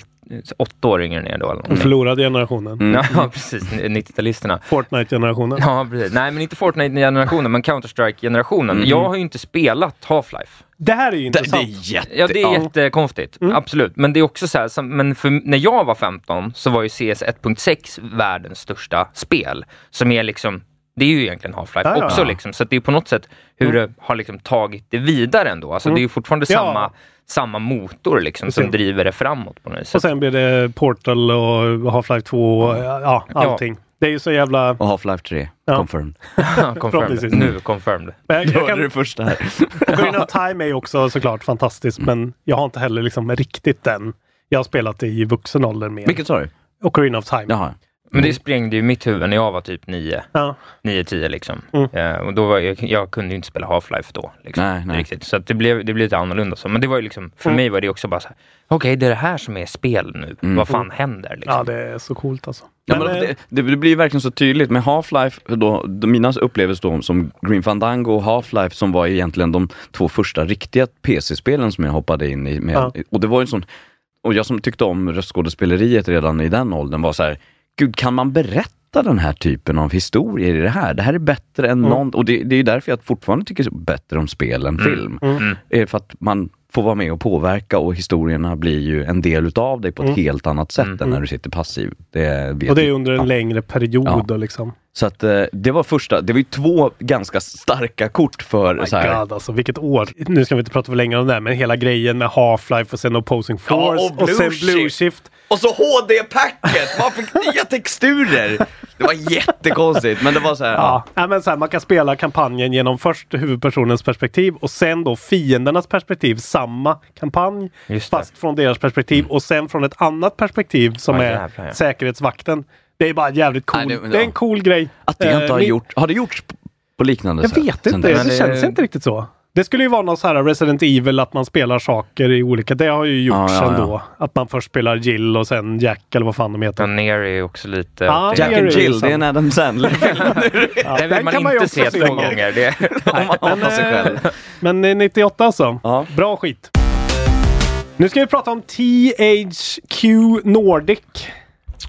åtta år yngre än er då? Eller någonting. förlorade generationen. Ja, precis. 90-talisterna. Fortnite-generationen. Ja, precis. Nej, men inte Fortnite-generationen, men Counter-Strike-generationen. Jag har ju inte spelat Half-Life. Det här är ju det, intressant. det är jätte... Ja, det är jättekonstigt. Absolut. Men det är också så här, som, men för, när jag var 15 så var ju CS 1.6 världens största spel. Som är liksom, det är ju egentligen Half-Life Ja, ja. också liksom. Så att det är på något sätt hur det har liksom tagit det vidare ändå. Alltså det är ju fortfarande Ja. samma, samma motor liksom som driver det framåt på något vis. Och sen blir det Portal och Half-Life 2 och ja, allting. Det är ju så jävla... Och Half-Life 3, Ja. confirmed. confirmed. Nu confirmed. Men jag, jag kan, det första här. Ocarina of Time är ju också såklart fantastiskt men jag har inte heller liksom riktigt den. Jag har spelat det i vuxen ålder mer. Vilket sa du? Ocarina of Time. Jaha. Men det sprängde ju mitt huvud när jag var typ 9. Ja. 9-10 liksom. Mm. Eh, och då var jag, jag kunde ju inte spela Half-Life då. Liksom, Nej, nej. Riktigt. Så att det, blev, det blev lite annorlunda. Så. Men det var ju liksom, för Mm. mig var det också bara så här, okej det är det här som är spel nu. Mm. Vad fan händer? Liksom. ja, det är så coolt alltså. Ja, Men, men eh, det, det det blir verkligen så tydligt med Half-Life, då, då, mina upplevelser då som Green Fandango och Half-Life som var egentligen de två första riktiga PC-spelen som jag hoppade in i. Med, Ja. Och det var ju en sån, och jag som tyckte om röstskådespeleriet redan i den åldern var så här, gud kan man berätta den här typen av historier i det här? Det här är bättre än Mm. någon, och det, det är därför jag fortfarande tycker bättre om spel än film. Mm. Är för att man får vara med och påverka och historierna blir ju en del utav dig på ett Mm. helt annat sätt Mm. än när du sitter passiv. Det och det är under en längre period Ja. liksom. Så att eh, det var första, det var ju två ganska starka kort för My så här. God, alltså vilket år. Nu ska vi inte prata för länge om det här, men hela grejen med Half-Life och sen Opposing Force och och, sen Blue Shift. Och så HD-packet! Man fick nya texturer! Det var jättekonstigt, men det var så här. Ja, ja, men så här, man kan spela kampanjen genom först huvudpersonens perspektiv och sen då fiendernas perspektiv. Samma kampanj fast från deras perspektiv och sen från ett annat perspektiv som Ja, är ja. säkerhetsvakten. Det är bara jävligt cool. Nej, det, det- är en cool grej. Att det Eh, inte har min- gjort, har det gjorts på- liknande Jag sätt? vet sen inte, det, det- känns inte riktigt så. Det skulle ju vara någon så här Resident Evil att man spelar saker i olika. Det har ju gjorts Ja, ja, ja. ändå. Att man först spelar Jill och sen Jack eller vad fan de heter. Ja, Ner är också lite... Ja, det, Jack det är and Jill, det är en. Adam Sandler-film. Ja, den vill man kan inte se två gånger. Det, Om man hatar sig själv. eh, Men eh, 98 alltså. Ja. Bra skit. Nu ska vi prata om THQ Nordic.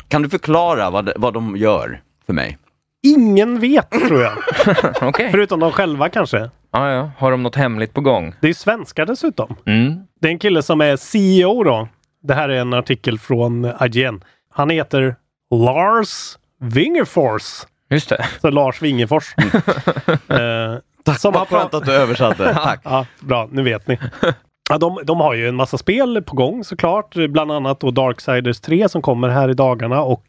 Kan du förklara vad, de- vad de gör för mig? Ingen vet tror jag. Okej. Förutom de själva kanske. Ja, ja. Har de något hemligt på gång? Det är svenskar dessutom. Mm. Det är en kille som är CEO då. Det här är en artikel från IGN. Han heter Lars Wingefors. Just det. Så Lars Wingefors. eh, Tack, Som vad har skönt att du översatte. Tack. ja, bra, nu vet ni. Ja, de, de har ju en massa spel på gång såklart. Bland annat då Darksiders 3 som kommer här i dagarna och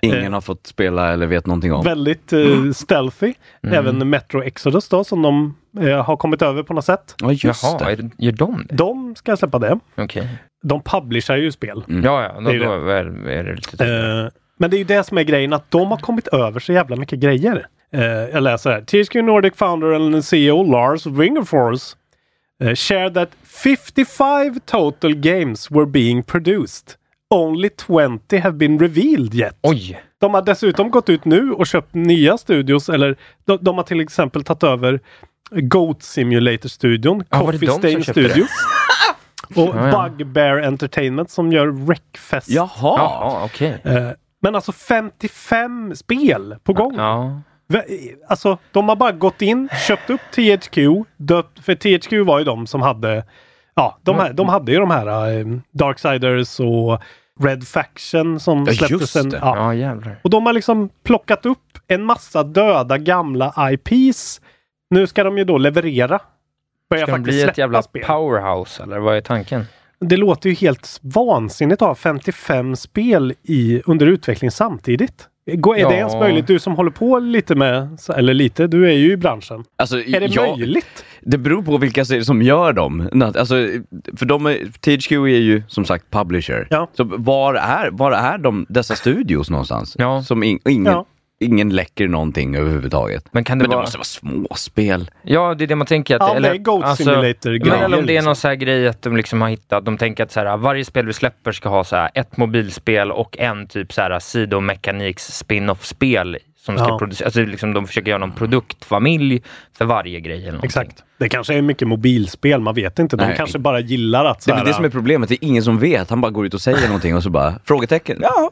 Ingen har fått spela eller vet någonting om. väldigt eh, stealthy. Även Metro Exodus då som de eh, har kommit över på något sätt. Ja, just Jaha, det. är, gör de det? De ska släppa det. Okej. De publicerar ju spel. Mm. Ja, ja. Då, Det är då är, är det lite... Eh, men det är ju det som är grejen, att de har kommit över så jävla mycket grejer. Eh, jag läser här. THQ Nordic founder and CEO Lars Wingerfors uh, shared that 55 total games were being produced. Only 20 have been revealed yet. Oj! De har dessutom gått ut nu och köpt nya studios, eller de, de har till exempel tagit över Goat Simulator-studion, det Coffee Stain? Studios och Ja, ja. Bugbear Entertainment som gör Wreckfest. Jaha. Jaha, okej. Eh, Men alltså 55 spel på gång. Ja. Alltså, de har bara gått in, köpt upp THQ. Dött, för THQ var ju de som hade Ja, de, här, de hade ju de här eh, Darksiders och Red Faction som Ja, släpptes sen. det. Ja. Ja, jävlar. Och de har liksom plockat upp en massa döda gamla IPs. Nu ska de ju då leverera. Börja Ska de bli ett jävla spel. powerhouse eller vad är tanken? Det låter ju helt vansinnigt att ha 55 spel i, under utveckling samtidigt. Går, är Ja. det ens möjligt? Du som håller på lite med, eller lite, du är ju i branschen. Alltså, Är det ja, möjligt? Det beror på vilka som gör dem. Alltså, för de är, THQ är ju som sagt publisher. Ja. Så var är, var är de, dessa studios någonstans? Ja. Som in, ingen, Ja. Ingen läcker någonting överhuvudtaget. Men kan det Men det vara... måste vara småspel. Ja, det är det man tänker. Att, Ja, eller, det är Goat Simulator-grejer, Men eller om det är liksom. någon så här grej att de liksom har hittat, de tänker att så här, varje spel vi släpper ska ha så här, ett mobilspel och en typ så här sidomekaniks spin-off-spel som ska Ja. produceras. Alltså liksom de försöker göra någon produktfamilj för varje grej eller någonting. Exakt. Det kanske är mycket mobilspel, man vet inte. De Nej. kanske bara gillar att så Det är det som är problemet, det är ingen som vet. Han bara går ut och säger någonting och så bara, frågetecken. Ja,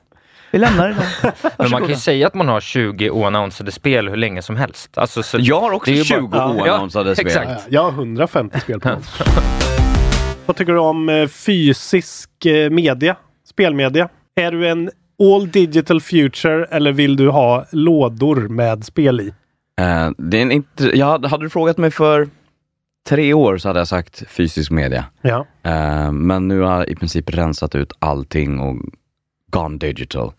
vi lämnar det där. Men man kan ju säga att man har 20 oannonsade spel hur länge som helst. Alltså, så Jag har också det är ju 20 bara- oannonsade spel. Exakt. Ja, Jag har 150 spel på. Vad tycker du om eh, fysisk eh, media? Spelmedia? Är du en all digital future eller vill du ha lådor med spel i? Eh, det är en inte, jag hade, du frågat mig för tre år så hade jag sagt fysisk media. Ja. Eh, men nu har jag i princip rensat ut allting och gone digital.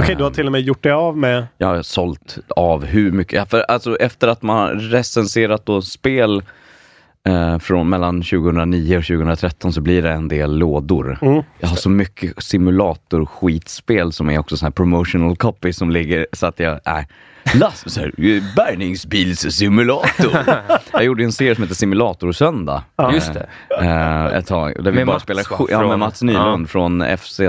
Okej, du har till och med gjort det av med... Jag har sålt av hur mycket, för alltså efter att man recenserat då spel eh, från mellan 2009 och 2013 så blir det en del lådor. Mm. Jag har så mycket simulator-skitspel som är också sån här promotional copy som ligger så att jag, nej. Last, så här, eh, bärgningsbilssimulator. jag gjorde en serie som heter Simulator Söndag. Ja. Just det. Eh, ett tag. Där vi Med bara Mats, spelar va? ja, med Från- Mats Nylund från FZ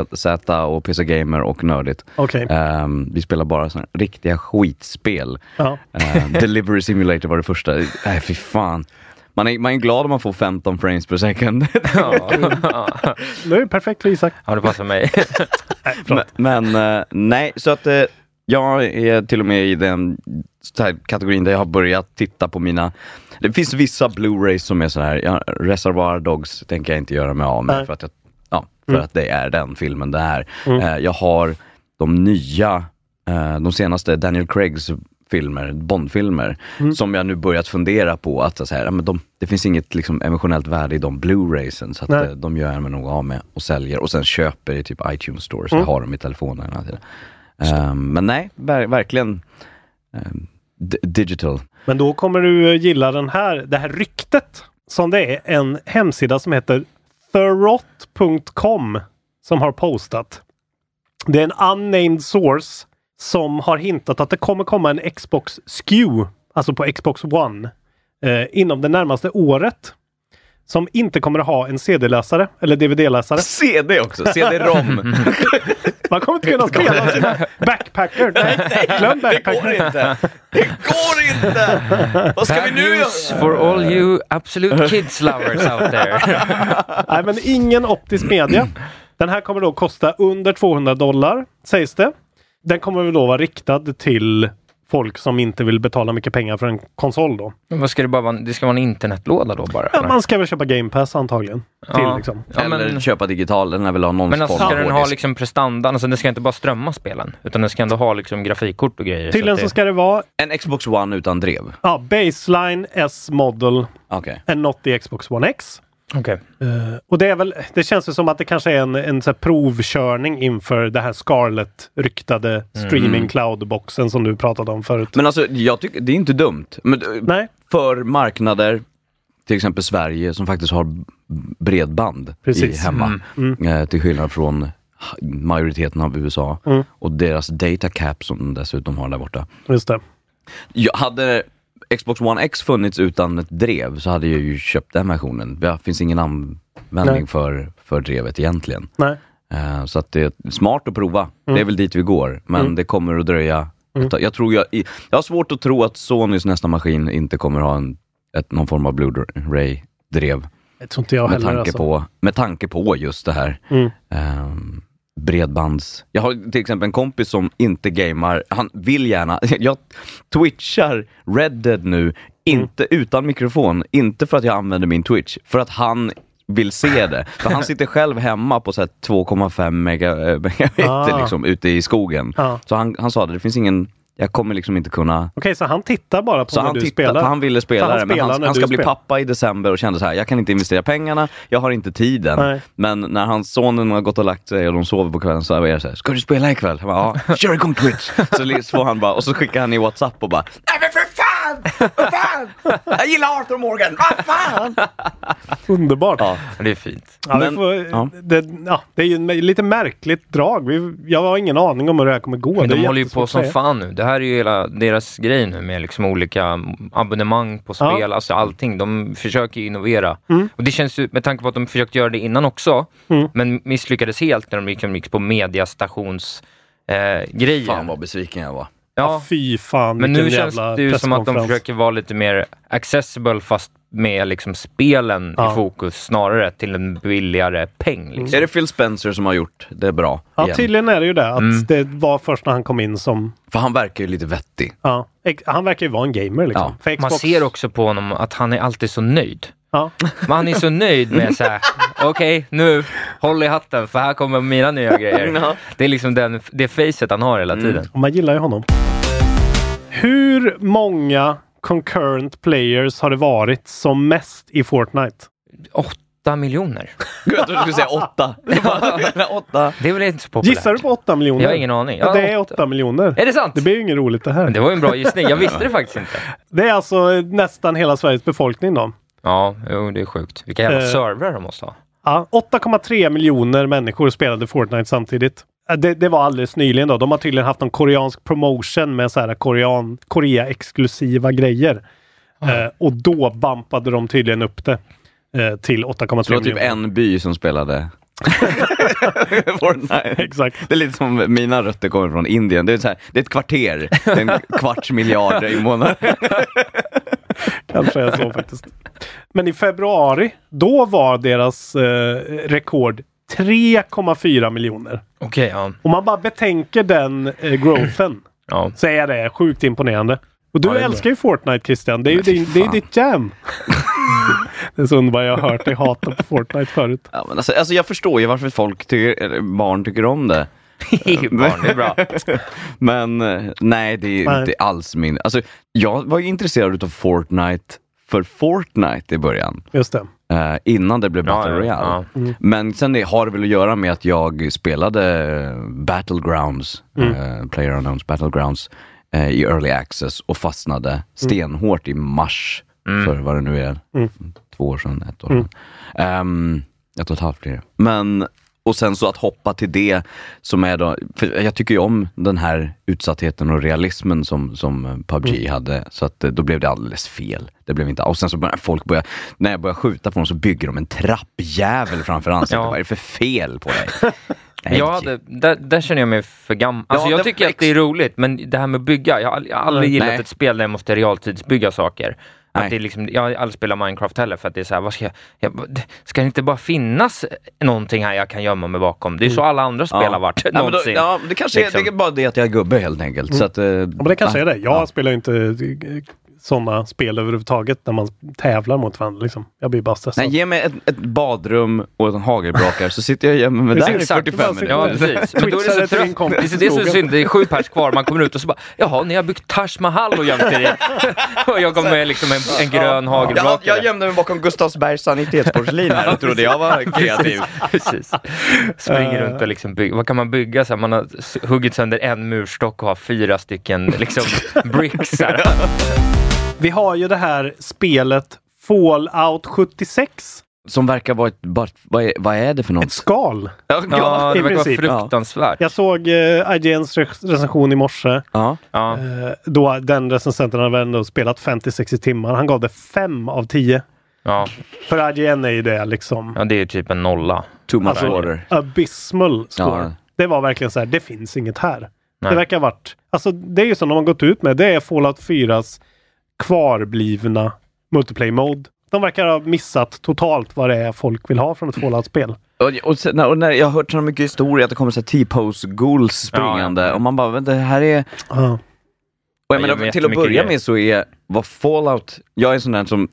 och PC Gamer och Nördigt. Okej. Ehm, vi spelar bara såna riktiga skitspel. Ja. Ehm, Delivery Simulator var det första. Nej, fy fan. Man är, man är glad om man får 15 frames per second. Ja. Det är perfekt för Isak. ja, det passar mig. men men, eh, nej, så att eh, jag är till och med i den kategorin där jag har börjat titta på mina Det finns vissa Blu-rays som är så här, ja, Reservoir Dogs tänker jag inte göra mig av med Nej. för att jag, ja, för Mm. att det är den filmen det är. Mm. Eh, jag har de nya, eh, de senaste Daniel Craigs filmer, Bondfilmer, Mm. som jag nu börjat fundera på att så här, men de, det finns inget liksom, emotionellt värde i de Blu-raysen så att Nej. eh, de gör jag mig nog av med och säljer och sen köper i typ iTunes store så Mm. jag har dem i telefonen hela tiden. Ehm, men nej, ver- verkligen d- digital. Men då kommer du gilla den här, det här ryktet som det är en hemsida som heter thurrot.com som har postat. Det är en unnamed source som har hintat att det kommer komma en Xbox SKU, alltså på Xbox One, eh, inom det närmaste året. Som inte kommer att ha en CD-läsare eller DVD-läsare. CD också, CD-ROM. Man kommer inte kunna spela sina backpacker. Nej, glöm backpacker. inte! Det går inte! Vad ska vi Bad nu news göra? for all you absolute kids lovers out there. Nej, men ingen optisk media. Den här kommer då kosta under 200 dollar, sägs det. Den kommer väl då vara riktad till folk som inte vill betala mycket pengar för en konsol då. Men vad ska det bara vara? Det ska vara en internetlåda då bara? Ja, eller? man ska väl köpa Game Pass antagligen. Till, Ja. liksom. Ja, Eller men, köpa digital, den väl ha någon men alltså, ska den ha liksom prestandan? Alltså, den ska inte bara strömma spelen, utan den ska ändå ha liksom grafikkort och grejer. Tydligen så så att ska det vara En Xbox One utan drev? ja, baseline S-model Okej. and not the Xbox One X. det... Okej. Eh, och det är väl, det känns ju som att det kanske är en, en så provkörning inför det här Scarlett-ryktade streaming cloud-boxen som du pratade om förut. Men alltså, jag tycker, det är inte dumt. Men, eh, Nej, för marknader, till exempel Sverige, som faktiskt har bredband i, hemma. Mm. Eh, till skillnad från majoriteten av USA. Mm. Och deras data cap som de dessutom har där borta. just det. Jag hade Xbox One X funnits utan ett drev så hade jag ju köpt den versionen. Det finns ingen användning Nej. för, för drevet egentligen. Nej. Eh, så att det är smart att prova. Mm. Det är väl dit vi går. Men Mm. det kommer att dröja. tag. Jag, tror jag, jag har svårt att tro att Sonys nästa maskin inte kommer ha en, ett, någon form av Blu-ray-drev. Det tror inte jag Med heller. tanke, Alltså. på, med tanke på just det här. Mm. Bredbands... Jag har till exempel en kompis som inte gamar, han vill gärna, jag twitchar Red Dead nu, inte utan mikrofon, inte för att jag använder min Twitch, för att han vill se det. För han sitter själv hemma på så här 2,5 mega, eh, megabit Ah. liksom, ute i skogen. Ja. Så han, han sa det, det finns ingen, jag kommer liksom inte kunna Okej, så han tittar bara på så när han, du tittar, spelar? han ville spela Så han det, men han, han ska bli spelar? pappa i december och kände så här, jag kan inte investera pengarna, jag har inte tiden. Nej. Men när hans sonen har gått och lagt sig och de sover på kvällen så är det så här, ska du spela ikväll? Jag bara, ja, kör igång Twitch! Så får han bara, och så skickar han i WhatsApp och bara, nej men för fan! Vad fan! Jag gillar Arthur Morgan, vad fan! Underbart! Ja. Det är fint. Ja, Men- får, ja. Det, ja, det är ju en lite märkligt drag. Vi, jag har ingen aning om hur det här kommer gå. Men de håller ju på som fan nu. Det här är ju hela deras grej nu med liksom olika abonnemang på Ja. spel, alltså allting. De försöker ju innovera. Mm. Och det känns ju, med tanke på att de försökte göra det innan också, Mm. men misslyckades helt när de gick, gick på mediastations eh, grejen. Fan vad besviken jag var. Ja, Fy fan men nu känns det ju som att de försöker vara lite mer accessible fast med liksom spelen Ja. i fokus snarare till en billigare peng. Liksom. Är det Phil Spencer som har gjort det bra? Ja, igen? tydligen är det ju det. Att Mm. det var först när han kom in som... För han verkar ju lite vettig. Ja, han verkar ju vara en gamer liksom. Ja. För Man Xbox- ser också på honom att han är alltid så nöjd. Ja. Men han är så nöjd med så här. okej nu, håll i hatten för här kommer mina nya grejer. Ja. Det är liksom den, det facet han har hela tiden. Och man gillar ju honom. Hur många concurrent players har det varit som mest i Fortnite? Åtta miljoner. Gud, jag trodde du skulle säga åtta. åtta. Det är väl inte så populärt? Gissar du på 8 miljoner? Jag har ingen aning. Ja, det är åtta. 8 miljoner. Är det sant? Det blir ju inget roligt det här. Men det var ju en bra gissning. Jag visste det faktiskt inte. Det är alltså nästan hela Sveriges befolkning då. Ja, jo, det är sjukt. Vilka jävla Eh. servrar de måste ha. Ja, 8,3 miljoner människor spelade Fortnite samtidigt. Det, det var alldeles nyligen då. De har tydligen haft någon koreansk promotion med så här korean, Korea-exklusiva grejer. Eh, och då bampade de tydligen upp det eh, till 8,3 Så det var typ miljoner. en by som spelade Fortnite. Exakt. Det är lite som mina rötter kommer från Indien. Det är, så här, det är ett kvarter, Det är en kvarts miljard i månaden. Kanske är så faktiskt. Men i februari, då var deras eh, rekord 3,4 miljoner. Okej, ja. Om man bara betänker den eh, growthen ja. så är det sjukt imponerande. Och du Ja, älskar ju Fortnite Christian. Det är ju din, det är ditt jam. det är så underbart. Jag har hört dig hata på Fortnite förut. Ja, men alltså, alltså jag förstår ju varför folk tycker, eller barn tycker om det. Barn, det är bra. Men eh, nej, det är Nej. inte alls min... Alltså, jag var ju intresserad av Fortnite för Fortnite i början. Just det. Eh, innan det blev Ja, Battle Royale. ja. Mm. Men sen det har det väl att göra med att jag spelade Battlegrounds, Mm. eh, Player Battlegrounds eh, i Early Access och fastnade stenhårt i mars för vad det nu är, Mm. två år sedan, ett år sedan. Ehm, ett och ett halvt blir det. Men, och sen så att hoppa till det som är då, för jag tycker ju om den här utsattheten och realismen som, som PubG hade, så att eh, då blev det alldeles fel. Det blev inte, och sen så började folk börja, när jag började skjuta på dem så bygger de en trappjävel framför ansiktet. Ja. Vad är det för fel på dig? Nej. Jag hade, där, där känner jag mig för gammal. Alltså Ja, jag tycker att det är roligt, men det här med att bygga. Jag har aldrig- jag har aldrig gillat Nej. ett spel där jag måste realtidsbygga saker. Att Nej. det är liksom, jag har aldrig spelat Minecraft heller för att det är så här, vad ska jag, jag, det- ska det inte bara finnas någonting här jag kan gömma mig bakom? Det är så alla andra spel har varit ja, men då, någonsin. ja, det kanske liksom. är, det är bara det att jag är gubbe helt enkelt. Så att, eh, Ja, men det kanske ja, är det. Jag ja. spelar ju inte sådana spel överhuvudtaget när man tävlar mot varandra. Liksom. Jag blir bara stressad. Nej, ge mig ett, ett badrum och en hagelbrakare så sitter jag och gömmer mig där i Exakt. 45 Exakt. Ja, minuter. precis. Men då är det så trött. Det det som är synd, det är sju pers kvar, man kommer ut och så bara Jaha, ni har byggt Taj Mahal och gömt er i. Och jag kommer med liksom en, en grön Jag, hagelbrakare. jag gömde mig bakom Gustavsbergs sanitetsporslin här och trodde jag var kreativ. Precis. Springer runt och liksom bygger. Vad kan man bygga? Så här, man har huggit sönder en murstock och har fyra stycken liksom bricks. Här. Vi har ju det här spelet Fallout 76. Som verkar vara ett, bara, vad, är, vad är det för något? Ett skal. Ja, det i verkar vara fruktansvärt. Jag såg eh, IGNs re- recension i morse. Ja. Ja. Eh, då den recensenten hade ändå spelat 50-60 timmar. Han gav det 5 av 10. Ja. För IGN är ju det liksom. ja, det är typ en nolla. Too much Alltså, water. abysmal score. Ja. Det var verkligen så här, det finns inget här. Nej. Det verkar ha varit, alltså det är ju som de har gått ut med, det är Fallout 4s kvarblivna multiplayer mode. De verkar ha missat totalt vad det är folk vill ha från ett Fallout-spel. Och, och, sen, och när jag har hört så mycket historier att det kommer så T-pose ghouls springande och man bara, vänta, det här är... Ja. Och jag Ja, jag menar, till att börja med så är vad Fallout, jag är en sån där som,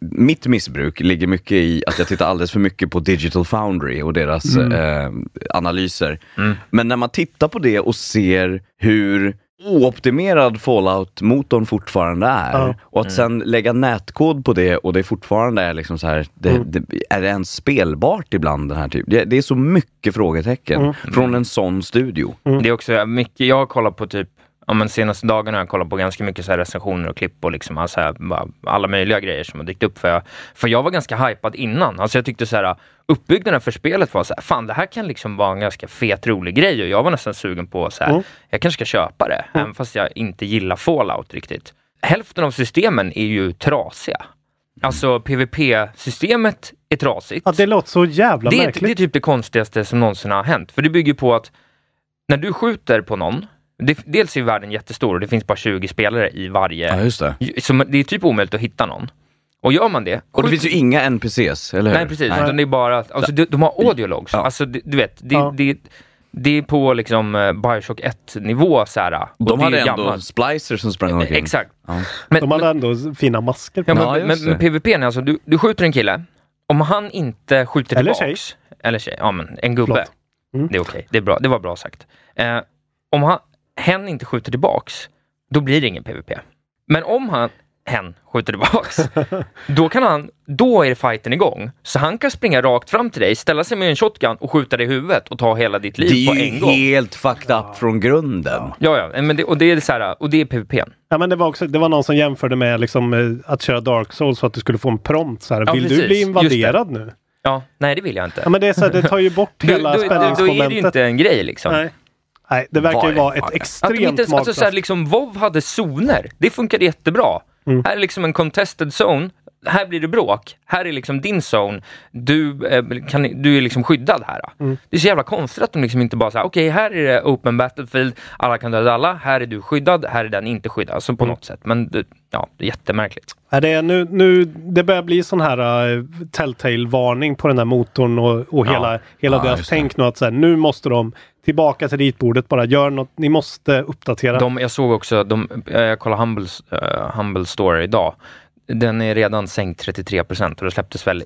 mitt missbruk ligger mycket i att jag tittar alldeles för mycket på Digital Foundry och deras eh, analyser. Men när man tittar på det och ser hur ooptimerad Fallout-motorn fortfarande är Ja. och att sen lägga nätkod på det och det fortfarande är liksom så här, det, det, är det ens spelbart ibland den här typen? Det, det är så mycket frågetecken från en sån studio. Det är också mycket, jag har kollat på typ Ja, men senaste dagarna har jag kollat på ganska mycket så recensioner och klipp och liksom, alltså, här, alla möjliga grejer som har dykt upp. För jag, för jag var ganska hypad innan. Alltså, jag tyckte så här, uppbyggnaden för spelet var så här, fan det här kan liksom vara en ganska fet rolig grej och jag var nästan sugen på så här, Mm. jag kanske ska köpa det, även fast jag inte gillar Fallout riktigt. Hälften av systemen är ju trasiga. Alltså PVP-systemet är trasigt. Ja, det låter så jävla Det är, märkligt. det är typ det konstigaste som någonsin har hänt. För det bygger på att när du skjuter på någon, det, dels är världen jättestor och det finns bara 20 spelare i varje. Ja, just det. Så det är typ omöjligt att hitta någon. Och gör man det... Och det finns ju inga NPCs, eller hur? Nej precis, utan det är bara, alltså de, de har audiologs. Ja. Alltså du, vet, det, Ja. det, det är på liksom eh, Bioshock 1 nivå så här. och De hade ju ändå gammalt. splicers som sprang omkring. Exakt. Ja. Men, De hade ändå fina masker på Ja, men, just men, men PVP, är alltså, du, du skjuter en kille, om han inte skjuter Eller tillbaks, eller tjej, ja men en gubbe. Mm. det är okej, det, är bra, det var bra sagt. Eh, om han, hen inte skjuter tillbaks, då blir det ingen PVP. Men om han, hen skjuter tillbaks, då kan han, då är fighten igång. Så han kan springa rakt fram till dig, ställa sig med en shotgun och skjuta dig i huvudet och ta hela ditt liv Det på är en ju gång. helt fucked up från grunden. Ja, ja, men det, och det är så här, och det är PVP. Ja, men det, var också, det var någon som jämförde med liksom, eh, att köra Dark Souls så att du skulle få en prompt. Så här, Ja, Vill precis. du bli invaderad nu? Ja, nej det vill jag inte. Ja, men det, är så här, det tar ju bort Då, då, hela då, då är det ju spänningsmomentet. inte en grej liksom. Nej. Nej, det verkar ju Var- vara ett var- Att de extremt inte, alltså, så här, liksom, WoW hade zoner. Det funkade jättebra. Mm. Här är liksom en contested zone. Här blir det bråk. Här är liksom din zone. Du, eh, kan, du är liksom skyddad här. Mm. Det är så jävla konstigt att de liksom inte bara säger okej här är det open battlefield, alla kan döda alla, här är du skyddad, här är den inte skyddad. Alltså Mm. på något sätt. Men det, ja, det är jättemärkligt. Det, är nu, nu, det börjar bli sån här uh, telltale-varning på den här motorn och, och Ja. hela, hela Ja, deras tänk nu att så här, nu måste de tillbaka till ritbordet, bara gör något, ni måste uppdatera. De, jag såg också, de, eh, jag kollade Humble, uh, Humble Store idag. Den är redan sänkt 33 procent och det släpptes väl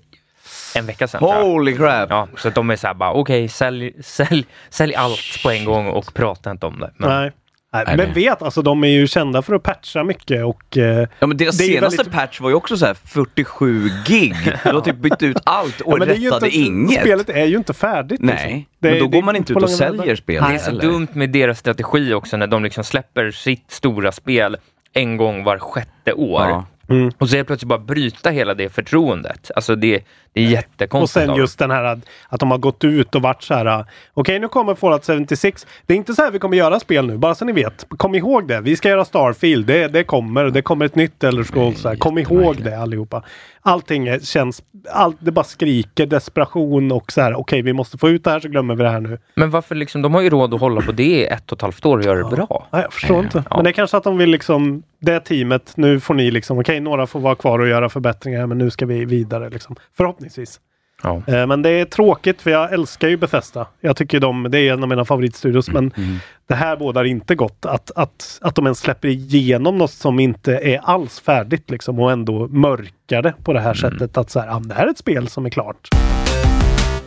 en vecka sedan. Holy crap! Ja, så att de är så här bara, okej, sälj, sälj, sälj allt på en gång och prata inte om det. Men, Nej. Nej, men vet, alltså de är ju kända för att patcha mycket och eh, Ja men deras senaste väldigt- patch var ju också så här 47 gig. De har typ bytt ut allt och ja, men det är ju rättade inte, inget. Spelet är ju inte färdigt. Nej, liksom. Det- men då det går man inte ut och säljer spelet det är så heller. dumt med deras strategi också när de liksom släpper sitt stora spel en gång var sjätte år. Ja. Mm. Och så är det plötsligt bara bryta hela det förtroendet. Alltså det, det är Och jättekonstigt. sen just den här att, att de har gått ut och varit så här. Okej, nu kommer Fallout 76. Det är inte så här vi kommer göra spel nu, bara så ni vet. Kom ihåg det. Vi ska göra Starfield. Det, det kommer. Det kommer ett nytt Elder Scrolls. Så här. Kom ihåg det allihopa. Allting känns... Allt, det bara skriker desperation och så här. Okej, vi måste få ut det här så glömmer vi det här nu. Men varför liksom, de har ju råd att hålla på det i ett och ett halvt år och göra det bra. Nej, jag förstår inte. Ja. Men det är kanske att de vill liksom, det teamet, nu får ni liksom, okej några får vara kvar och göra förbättringar men nu ska vi vidare liksom. Förhoppningsvis. Ja. Eh, men det är tråkigt för jag älskar ju Bethesda. Jag tycker de, det är en av mina favoritstudios men det här bådar inte gott. Att, att, att de ens släpper igenom något som inte är alls färdigt liksom och ändå mörkar det på det här sättet. Att så här, ah, det här är ett spel som är klart.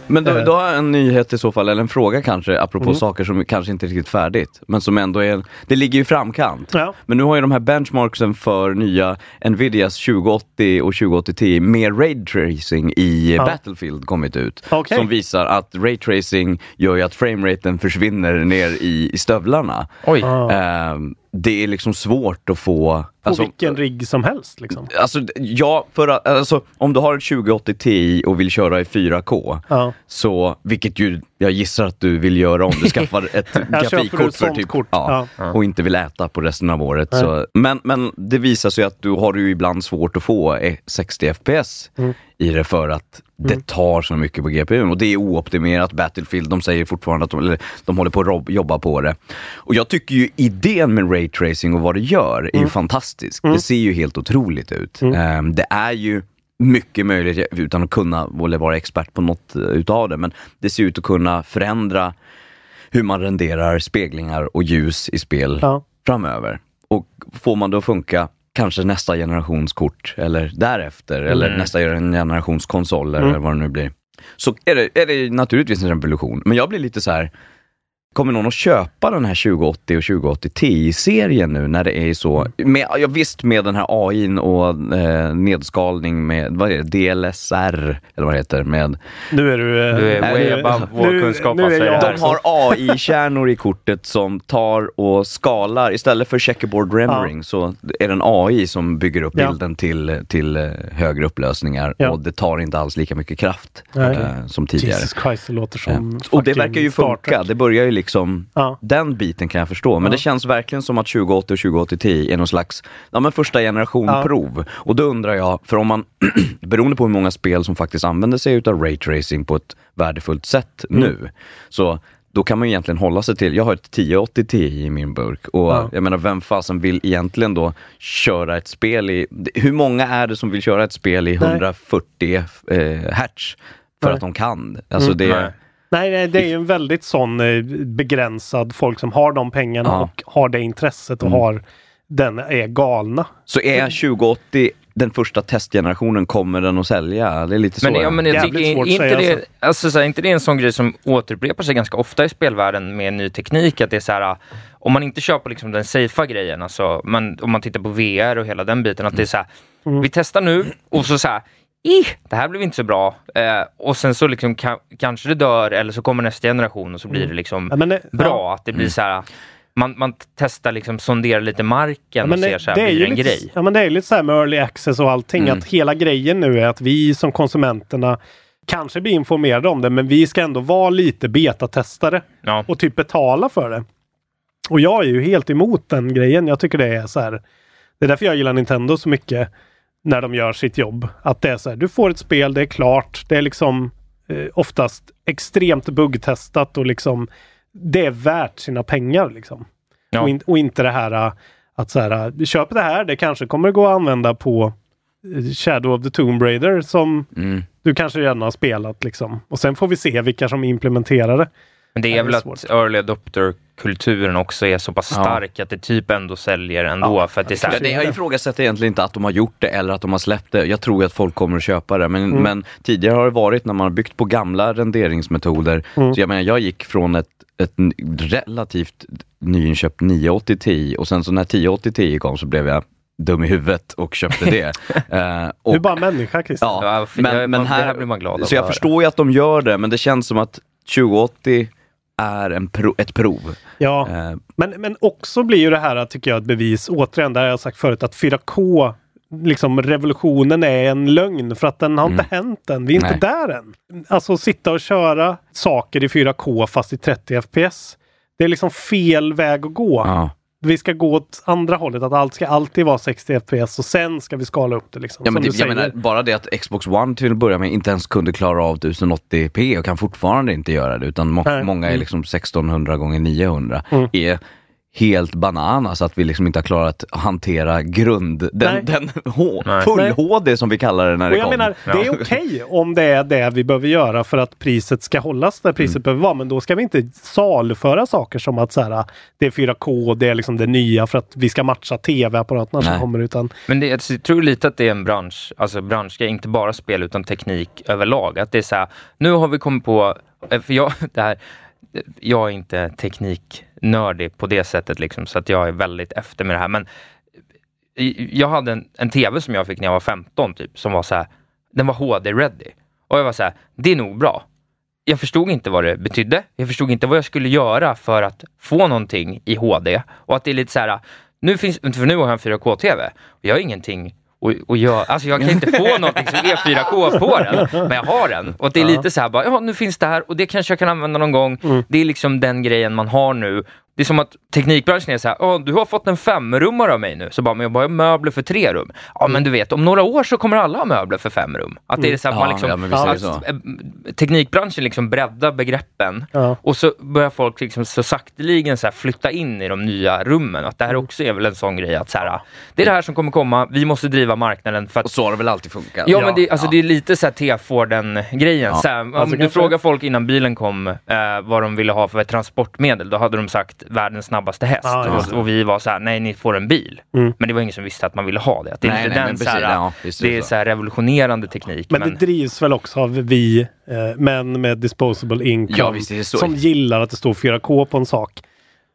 Men då, Eh. då har jag en nyhet i så fall, eller en fråga kanske, apropå Mm. saker som kanske inte är riktigt färdigt. Men som ändå är, det ligger ju i framkant. Ja. Men nu har ju de här benchmarksen för nya Nvidias 2080 och 2080 Ti med raytracing i Ja. Battlefield kommit ut. Okej. Som visar att raytracing gör ju att frameraten försvinner ner i, i stövlarna. Oj. Ah. Ehm, det är liksom svårt att få... På alltså- vilken rigg som helst liksom. Alltså, ja, för att, alltså, om du har ett 2080 Ti och vill köra i 4K, Ja. så, vilket ju jag gissar att du vill göra om du skaffar ett grafikkort för typ, kort. ja, Ja. och inte vill äta på resten av året. Nej. Så, men, men det visar sig att du har ju ibland svårt att få eh, 60 FPS Mm. i det för att det tar så mycket på GPUn och det är ooptimerat. Battlefield, de säger fortfarande att de, eller, de håller på att jobba på det. Och jag tycker ju idén med raytracing och vad det gör är ju fantastisk. Det ser ju helt otroligt ut. Ehm, det är ju mycket möjligt utan att kunna eller vara expert på något eh, utav det. Men det ser ut att kunna förändra hur man renderar speglingar och ljus i spel Ja. framöver. Och får man det att funka kanske nästa generations kort eller därefter eller Mm. nästa generations konsoler Mm. eller vad det nu blir. Så är det, är det naturligtvis en revolution. Men jag blir lite så här. Kommer någon att köpa den här 2080 och 2080 Ti-serien nu när det är så, med, ja, visst med den här AI och eh, nedskalning med, vad är det, DLSR eller vad det heter med Nu är du... eh, Du är way nu- above vår nu- kunskap, Nu är jag. De har AI-kärnor i kortet som tar och skalar, istället för checkerboard rendering så är det en AI som bygger upp Ja. bilden till, till eh, högre upplösningar Ja. och det tar inte alls lika mycket kraft eh, som tidigare. Jesus Christ, det låter som Ja. Och det verkar ju funka, det börjar ju liksom, Ja. den biten kan jag förstå. Men Ja. det känns verkligen som att 2080 och 2080 Ti är någon slags, ja men första generation Ja. prov. Och då undrar jag, för om man, beroende på hur många spel som faktiskt använder sig utav raytracing på ett värdefullt sätt Mm. nu, så då kan man egentligen hålla sig till, jag har ett 1080 Ti i min burk och Ja. jag menar vem fasen vill egentligen då köra ett spel i, hur många är det som vill köra ett spel i Nej. 140 eh, hertz för Nej. att de kan? Alltså Mm. det, Nej. Nej, nej, det är ju en väldigt sån eh, begränsad folk som har de pengarna Ja. och har det intresset och Mm. har den är galna. Så är 2080 den första testgenerationen, kommer den att sälja? Det är lite så. Men, ja, men jag Jävligt tycker svårt att inte säga, det, alltså, så här, inte det är en sån grej som återupprepar sig ganska ofta i spelvärlden med ny teknik. Att det är så här, om man inte på liksom den safea grejen, alltså, men om man tittar på VR och hela den biten, att det är så här, Mm. vi testar nu och så så här, Ih, det här blev inte så bra. Eh, och sen så liksom ka- kanske det dör eller så kommer nästa generation och så blir det liksom Ja, det, bra. Ja, Att det blir så här, man, man testar liksom, sonderar lite marken ja, och ser så här, det blir det en lite, grej? Ja, men det är lite så här med early access och allting. Mm. Att hela grejen nu är att vi som konsumenterna kanske blir informerade om det, men vi ska ändå vara lite betatestare Ja. och typ betala för det. Och jag är ju helt emot den grejen. Jag tycker det är så här. Det är därför jag gillar Nintendo så mycket när de gör sitt jobb. Att det är så här, du får ett spel, det är klart. Det är liksom eh, oftast extremt buggtestat och liksom det är värt sina pengar liksom. Ja. Och, in, och inte det här eh, att så här, du köper det här, det kanske kommer gå att använda på eh, Shadow of the Tomb Raider som Mm. du kanske redan har spelat liksom. Och sen får vi se vilka som implementerar det. Men det är Ja, väl det är att svårt. early adopter-kulturen också är så pass Ja. stark att det typ ändå säljer ändå. Ja, för att det är så Ja, här, det, jag ifrågasätter egentligen inte att de har gjort det eller att de har släppt det. Jag tror att folk kommer att köpa det. Men, Mm. men tidigare har det varit när man har byggt på gamla renderingsmetoder. Mm. Så jag menar, jag gick från ett, ett relativt nyinköpt 980 Ti och sen så när 1080 Ti kom så blev jag dum i huvudet och köpte det. Eh, och, Du är bara människa Christian. ja, Ja, men, jag- men här, här blir man glad Så jag förstår ju att de gör det, men det känns som att 2080 är en pro, ett prov. Ja. Eh, Men, men också blir ju det här tycker jag ett bevis, återigen, har jag sagt förut, att 4K liksom revolutionen är en lögn för att den har inte hänt än. Vi är Nej. inte där än. Alltså sitta och köra saker i 4K fast i 30 FPS. Det är liksom fel väg att gå. ja. Vi ska gå åt andra hållet, att allt ska alltid vara 60 FPS och sen ska vi skala upp det. Liksom, Ja, men det, menar, bara det att Xbox One till att börja med inte ens kunde klara av 1080p och kan fortfarande inte göra det utan må, Nej. många är Mm. liksom 1600 gånger 900 Mm. är helt bananas att vi liksom inte har klarat att hantera grund, den, den full-HD som vi kallar det när Och det jag kom. menar, det är okej om det är det vi behöver göra för att priset ska hållas där priset Mm. behöver vara. Men då ska vi inte saluföra saker som att så här, det är 4K, det är liksom det nya för att vi ska matcha tv-apparaterna som kommer. Utan, Men det, jag tror lite att det är en bransch, alltså branschgrej, inte bara spel utan teknik överlag. Att det är så här, nu har vi kommit på, eh, för jag, det här, jag är inte tekniknördig på det sättet liksom, så att jag är väldigt efter med det här. Men eh, jag hade en, en tv som jag fick när jag var 15 typ, som var så här, den var HD-ready. Och jag var så här, det är nog bra. Jag förstod inte vad det betydde. Jag förstod inte vad jag skulle göra för att få någonting i HD. Och att det är lite så här, nu finns, för nu har jag en 4K-TV. Och jag har ingenting och, och jag, alltså jag kan inte få någonting som är 4K på den, men jag har den. Och det är lite så här bara, ja nu finns det här och det kanske jag kan använda någon gång. Det är liksom den grejen man har nu. Det är som att teknikbranschen är så här, "Åh, du har fått en femrummare av mig nu. Så bara, men jag bara har möbler för tre rum. Ja men du vet, om några år så kommer alla ha möbler för fem rum. Att det är så att Mm. man Ja, liksom, ja, att, så. eh, teknikbranschen liksom breddar begreppen. Ja. Och så börjar folk liksom så sakteligen så här flytta in i de nya rummen. Att det här också är väl en sån grej att så här, det är det här som kommer komma, vi måste driva marknaden för att Och så har det väl alltid funkat? Ja, men det, alltså, det är lite så här T-Forden-grejen. Ja. Så här, om Alltså, du kanske- frågar folk innan bilen kom eh, vad de ville ha för ett transportmedel, då hade de sagt världens snabbaste häst. Det. och, och vi var så här, nej ni får en bil. Mm. Men det var ingen som visste att man ville ha det. Det är Nej, inte nej, den men här, ja, det det är så. här revolutionerande teknik. Men, det drivs väl också av vi, eh, män med disposable income, Ja, visst är det så. som gillar att det står 4K på en sak.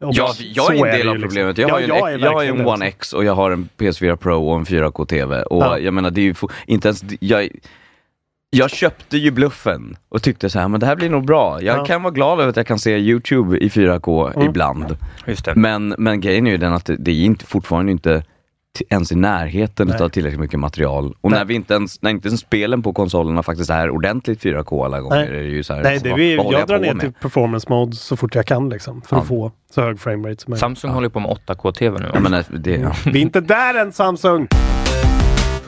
Och Ja, jag är en del av liksom. problemet. Jag har ju Ja, en, jag har en One. X och jag har en PS4 Pro och en 4K-TV. Och Ja. jag menar, det är ju inte ens, jag, jag köpte ju bluffen och tyckte så här, men det här blir nog bra. Jag Ja. kan vara glad över att jag kan se YouTube i 4K Mm. ibland. Just det. Men, men grejen är ju den att det, det är inte, fortfarande inte ens i närheten Nej. av tillräckligt mycket material. Och Nej. när vi inte ens, när inte ens spelen på konsolerna faktiskt är ordentligt 4K alla gånger, Nej. är det ju så här, Nej, det vad, vi, vad håller jag drar ner med? till performance mode så fort jag kan liksom, för att Ja. få så hög framerate som möjligt. Samsung håller på med 8K-TV nu. Jag menar, det, ja. Vi är inte där än Samsung!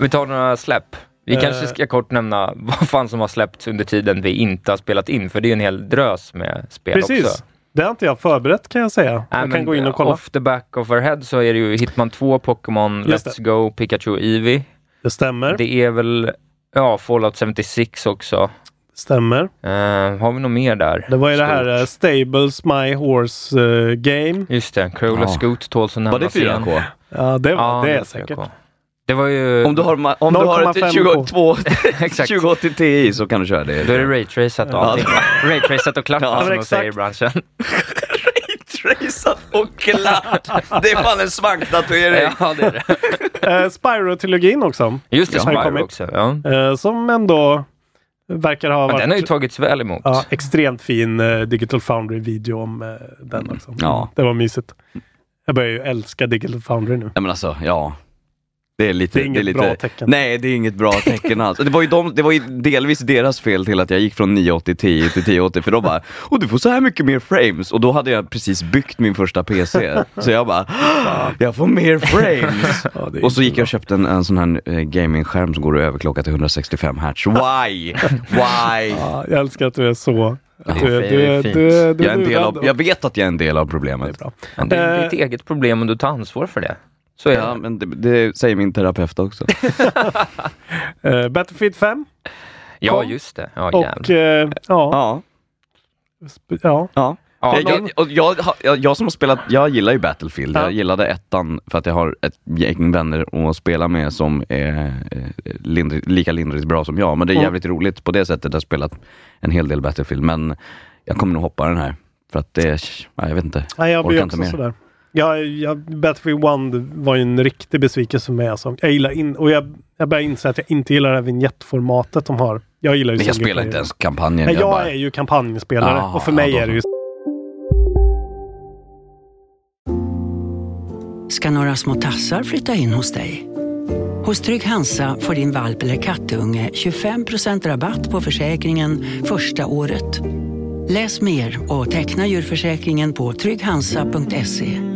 Vi tar några släpp. Vi Eh. kanske ska kort nämna vad fan som har släppts under tiden vi inte har spelat in, för det är en hel drös med spel Precis. också. Det har inte jag förberett kan jag säga. Nej, jag kan gå in och kolla. Off the back of our head så är det ju Hitman 2, Pokémon, Let's Go, Pikachu Eevee. Det stämmer. Det är väl, ja, Fallout 76 också. stämmer. Eh, har vi något mer där? Det var ju det Stort. här eh, Stables My Horse eh, Game. Just det, Cruella Ja. Scoot tåls att Var det nämnas igen. 4K? Ja, det var Ja, det är är säkert. 4K. Det var ju... Om du har, om du har ett 0,5 22, Exakt. 2080 Ti så kan du köra det. Då är det raytracat och allting. Raytracat och klart Ja, som de säger i branschen. Traceat och klart! Det är fan en svanktatuering! ja, det är det. Eh, Spyro-trilogin också. Just det, Spyro kommit. också. Ja. Eh, som ändå verkar ha Ja, varit den har ju tagits väl emot. ja, extremt fin eh, Digital Foundry-video om den också. Ja. Det var mysigt. Jag börjar ju älska Digital Foundry nu. Ja men alltså, ja. Det är lite... Det är inget lite, bra tecken. Nej, det är inget bra tecken alls. Det var, ju de, det var ju delvis deras fel till att jag gick från 980 Ti till 1080 för då bara, och du får så här mycket mer frames och då hade jag precis byggt min första PC. Så jag bara, jag får mer frames! Ja, det är och så gick jag bra. och köpte en, en sån här eh, gamingskärm som går att överklocka till 165 Hz. Why? Why? Ja, jag älskar att du är så... Du, är- det du, är är- du, är- Jag, är en del lurad av, jag vet att jag är en del av Det är problemet. bra. Men det är Eh, ditt eget problem och du tar ansvar för det. Så Ja, det. men det, det säger min terapeut också. Eh, Battlefield 5 Ja, kom. just det. Ja, och eh, ja, Ja, ja. ja. Ja, jag, jag, och jag, jag, jag som har spelat, jag gillar ju Battlefield. Ja. Jag gillade ettan för att jag har ett gäng vänner att spela med som är eh, lindrig, lika lindrigt bra som jag. Men det är Mm. jävligt roligt på det sättet. Jag har spelat en hel del Battlefield. Men jag kommer nog hoppa den här. För att det är, ja, jag vet inte. Nej, jag blir inte också mer. sådär. Jag, jag, Battlefield 1 var ju en riktig besvikelse för mig. Alltså. Jag gillar in, och jag, jag börjar inse att jag inte gillar det här vignettformatet de har. Jag gillar ju Men jag spelar inte ens kampanjen. Nej, jag bara, är ju kampanjspelare Ah, och för mig ja, är det ju ska några små tassar flytta in hos dig. Hos Trygg Hansa får din valp eller kattunge 25% rabatt på försäkringen första året. Läs mer och teckna djurförsäkringen på trygghansa.se.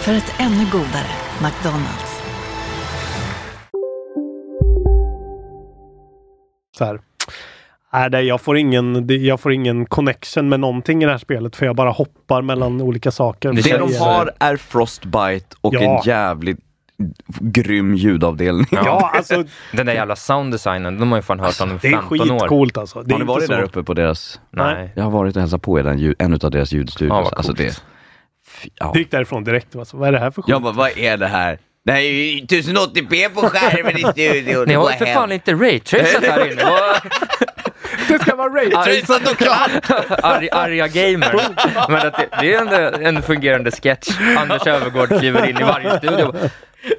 För ett ännu godare McDonalds. så här. Nej, det, jag, får ingen, det, jag får ingen connection med någonting i det här spelet för jag bara hoppar mellan olika saker. Det För de är- har är Frostbite och Ja. en jävligt grym ljudavdelning. Ja, alltså Den där jävla sounddesignen, de har ju fan hört om i det är 15 år. skitcoolt alltså. Det är Har ni varit så- där uppe på deras... Nej. Jag har varit och hälsat på i den, en av deras ljudstudios. Ja, vad alltså det, ja. Du gick därifrån direkt. Alltså. Vad är det här för skit? Jag bara, vad är det här? Det här är ju 1080p på skärmen i studion. Ni Det har ju för hem. fan inte raytracat här inne. Det ska vara raytracat och klart! Arg, arga gamer. Men att det, det är en, en fungerande sketch. Anders Öfvergård kliver in i varje studio.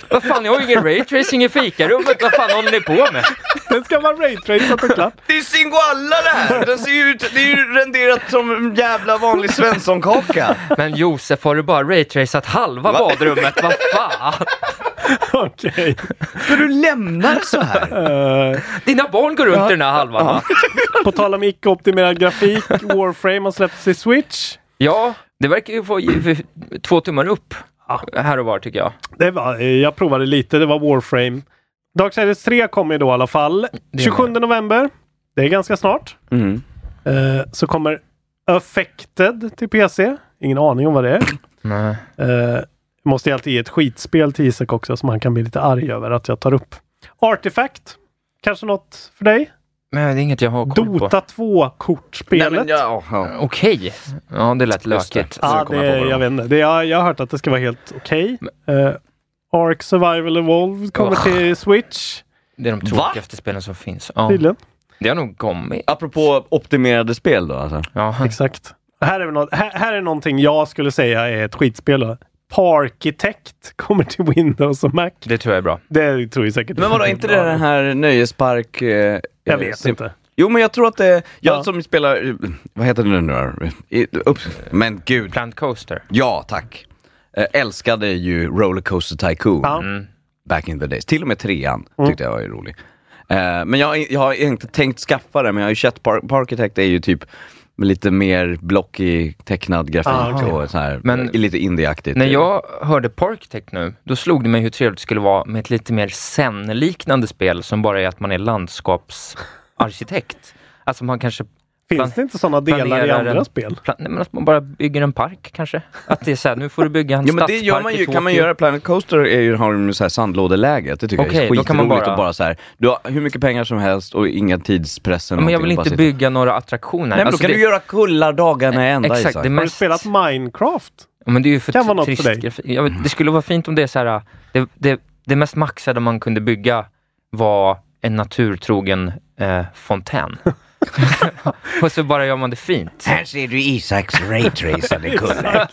Vad fan, jag har ju ingen raytracing i fikarummet. Vad fan håller ni på med? Det ska vara raytracat och klart. Det är Singoalla det här! Den ser ju ut, det är ju renderat som en jävla vanlig Svensson-kaka. Men Josef, har du bara raytracat halva badrummet? Vad fan? Okej. Ska du lämna det så här? Eh, Dina barn går runt i den här halvan va? på tal om icke-optimerad grafik, Warframe har släppts till Switch. Ja, det verkar ju få två tummar upp här och var tycker jag. Det var, eh, jag provade lite, det var Warframe. Darksiders 3 kommer ju då i alla fall. är 27 november. Det är ganska snart. Mm. Eh, så kommer Affected till PC. Ingen aning om vad det är. Nej. Uh, måste jag alltid ge ett skitspel till Isak också som han kan bli lite arg över att jag tar upp. Artifact. Kanske något för dig? Men det är inget jag har koll på. Dota 2-kortspelet. ja, ja. Okej. Ja, det lät lökigt. Ja, det, de- jag vet inte. Det, jag, jag har hört att det ska vara helt okej. Eh, Ark Survival Evolved kommer Ugh. till Switch. Det är de tråkigaste spelen som finns. Ja. Tydligen. Det har nog kommit. Apropå optimerade spel då alltså. Ja. Exakt. Här är, något, här, här är någonting jag skulle säga är ett skitspel. då. Parkitect kommer till Windows och Mac. Det tror jag är bra. Det tror jag säkert. Men vadå, inte det den här nöjespark... Eh, Jag vet inte. Jo men jag tror att det, jag Ja. som spelar, vad heter det nu då? I- Upp, men gud. Plant Coaster. Ja, tack. Eh, älskade ju Rollercoaster Tycoon Ja. Mm. back in the days. Till och med trean tyckte jag var ju rolig. Eh, men jag, har- jag har inte tänkt skaffa det, men jag har ju sett Park, Parkitect är ju typ med lite mer blockig tecknad grafik Ah, okej. och så här, Men lite indieaktigt. När jag hörde Parktech nu, då slog det mig hur trevligt det skulle vara med ett lite mer Zen-liknande spel som bara är att man är landskapsarkitekt. Alltså man kanske Finns det inte sådana delar i andra en- spel? Plan, nej, men att man bara bygger en park kanske? Att det är såhär, nu får du bygga en Ja men det stadspark gör man ju, kan man göra. Planet Coaster är ju, har ju så här sandlådeläget. Det tycker jag Okej, är då kan man skitroligt bara- och bara så här. Du har hur mycket pengar som helst och inga tidspress eller Ja, men jag vill inte sitta- bygga några attraktioner. Nej men Alltså då kan det, du göra kullar dagarna i ända Exakt, Isak. det Har du mest... spelat Minecraft? Ja, men det är ju för Kan vara något för trist dig. grafik. Jag vet, det skulle vara fint om det är så här, det, det, det mest maxade man kunde bygga var en naturtrogen eh, fontän. Och så bara gör man det fint. Här ser du Isaks raytracade kullar.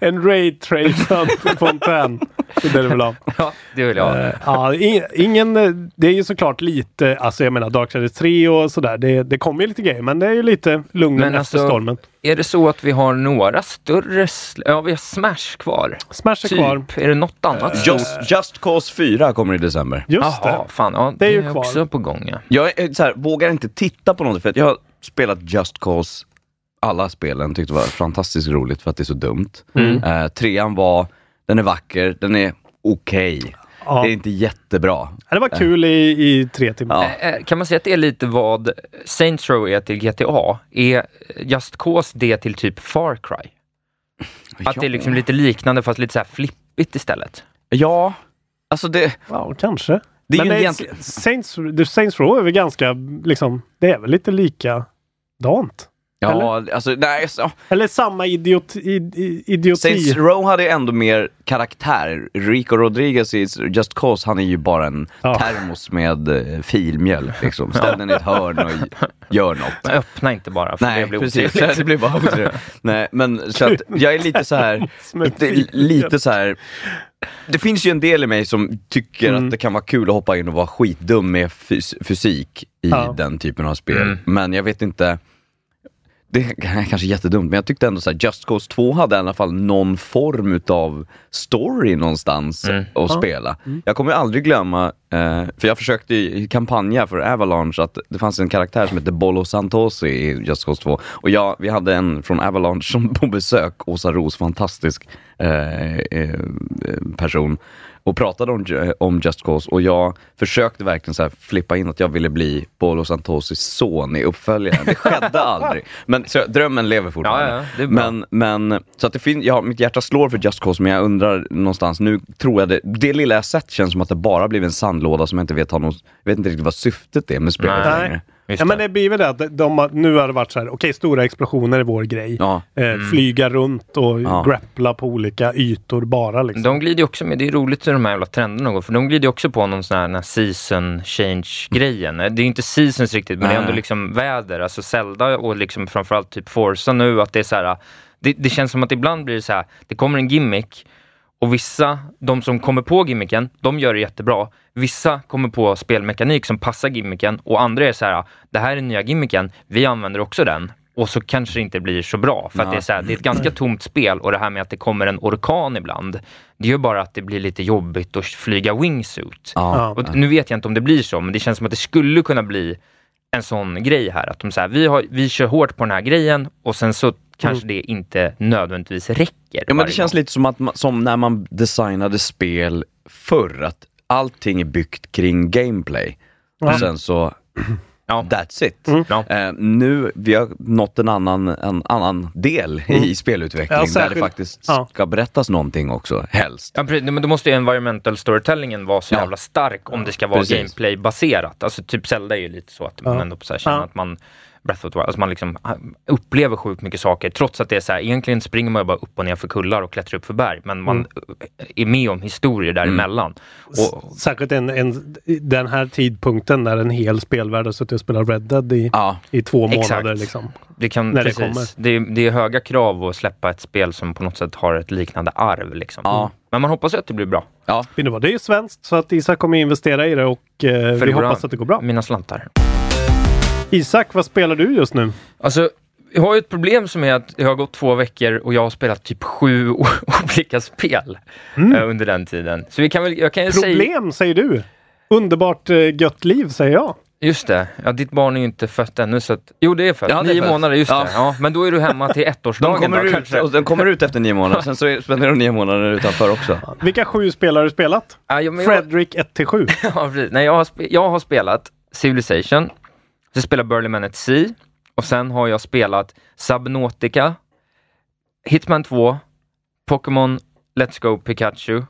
En raytracad fontän. Det är det du vill ha. Ja, det vill jag ha. Eh, ja, ingen, det är ju såklart lite, alltså jag menar Darksiders 3 och sådär. Det, det kommer ju lite grejer men det är ju lite lugnen Men efter alltså- stormen. Är det så att vi har några större... Ja, vi har Smash kvar. Smash är Typ. kvar. Är det något annat stort? Just, Just Cause 4 kommer i december. Just Jaha, det. fan. Ja, Det är det ju är, kvar. också på gång. Ja. Jag är, så här, vågar inte titta på något för att jag har spelat Just Cause alla spelen, tyckte det var fantastiskt roligt för att det är så dumt. Mm. Eh, trean var, den är vacker, den är okej. Ja. Det är inte jättebra. Det var kul i, i tre timmar. Ja. Eh, Kan man säga att det är lite vad Saints Row är till GTA? Är Just Cause det till typ Far Cry? Att det är liksom lite liknande fast lite så här flippigt istället? Ja, alltså det... Ja, kanske. Det är men ju egentligen- Saints, Saints Row är väl ganska, liksom, det är väl lite likadant? Ja, alltså nej, så, Eller samma idiot, id, idioti? Saints Row hade ändå mer karaktär. Rico Rodriguez i Just Cause, han är ju bara en Ja. termos med eh, filmjölk liksom. Ställ den i ett hörn och gör något. Men öppna inte bara för Nej, det blir precis. otrevligt. Det blir bara otrevligt. Nej, men så att jag är lite så här, lite så här. Det finns ju en del i mig som tycker Mm. att det kan vara kul att hoppa in och vara skitdum med fys- fysik i Ja. den typen av spel. Mm. Men jag vet inte, det är kanske jättedumt, men jag tyckte ändå så här, Just Cause 2 hade i alla fall någon form utav story någonstans Mm. att Ja. spela. Jag kommer aldrig glömma, eh, för jag försökte i kampanja för Avalanche att det fanns en karaktär som hette Bolo Santosi i Just Cause 2. Och jag, vi hade en från Avalanche som på besök, Åsa Ros, fantastisk eh, eh, person och pratade om, om Just Cause och jag försökte verkligen så flippa in att jag ville bli Bolo Santosis son i uppföljaren. Det skedde aldrig. Men så, drömmen lever fortfarande. Ja, ja, men, men så att det ja, mitt hjärta slår för Just Cause men jag undrar någonstans, nu tror jag det, det lilla jag sett känns som att det bara blivit en låda som jag inte vet har någon, jag vet inte riktigt vad syftet är med spelet längre. Ja, men det blir väl det att de, nu har det varit så här, okej stora explosioner är vår grej. Ja. Eh, Flyga runt och Ja. grappla på olika ytor bara liksom. De glider ju också med, det är roligt hur de här jävla trenderna går, för de glider ju också på någon sån här, här season change-grejen. Det är ju inte seasons riktigt, men det är ändå Nej. liksom väder. Alltså Zelda och liksom framförallt typ Forza nu, att det är så här, det, det känns som att ibland blir det så här, det kommer en gimmick och vissa, de som kommer på gimmicken, de gör det jättebra. Vissa kommer på spelmekanik som passar gimmicken och andra är så här, det här är nya gimmicken, vi använder också den. Och så kanske det inte blir så bra, för att det är, så här, det är ett ganska tomt spel och det här med att det kommer en orkan ibland, det gör bara att det blir lite jobbigt att flyga wingsuit. Ja. Och nu vet jag inte om det blir så, men det känns som att det skulle kunna bli en sån grej här. Att de säger vi, har, vi kör hårt på den här grejen och sen så kanske det inte nödvändigtvis räcker. Ja, men det känns lite som, att man, som när man designade spel förr, att allting är byggt kring gameplay. Ja. Och sen så, that's it. Ja. Eh, nu, vi har nått en annan, en annan del Mm. i spelutveckling, Ja, där det faktiskt ja. ska berättas någonting också, helst. Ja, precis. Men då måste ju environmental storytellingen vara så jävla stark om det ska vara gameplay-baserat. Alltså typ Zelda är ju lite så att man Ja. ändå så här känner Ja. att man Breath of the Wild, alltså man liksom ah, upplever sjukt mycket saker trots att det är så här, egentligen springer man ju bara upp och ner för kullar och klättrar upp för berg, men man Mm. är med om historier däremellan. Och, S- Särskilt en, en, den här tidpunkten när en hel spelvärld har suttit och spelat Red Dead i, i två månader. Liksom. Det, kan, När det kommer. Det, är, det är höga krav att släppa ett spel som på något sätt har ett liknande arv. Liksom. Men man hoppas ju att det blir bra. Ja. Det är svenskt så att Isak kommer investera i det och eh, vi hoppas att det går bra. Mina slantar. Isak, vad spelar du just nu? Alltså, jag har ju ett problem som är att det har gått två veckor och jag har spelat typ sju olika spel eh, under den tiden. Så vi kan väl, jag kan ju säga... Mm. Problem säger du. Underbart eh, gött liv säger jag. Just det, ja, ditt barn är ju inte fött ännu så att... Jo det är fött, Ja, det är nio fött. månader, just Ja. det. Ja, men då är du hemma till De ettårsdagen kommer, då, ut, kanske. och de kommer ut efter nio månader, sen så spenderar de nio månader utanför också. Vilka sju spelare har du spelat? Ja, ja, men jag- Fredrik 1-7. Ja, precis. Nej, jag, har jag har spelat Civilization, så spelar Burly Man at Sea och sen har jag spelat Subnautica, Hitman 2, Pokémon Let's Go Pikachu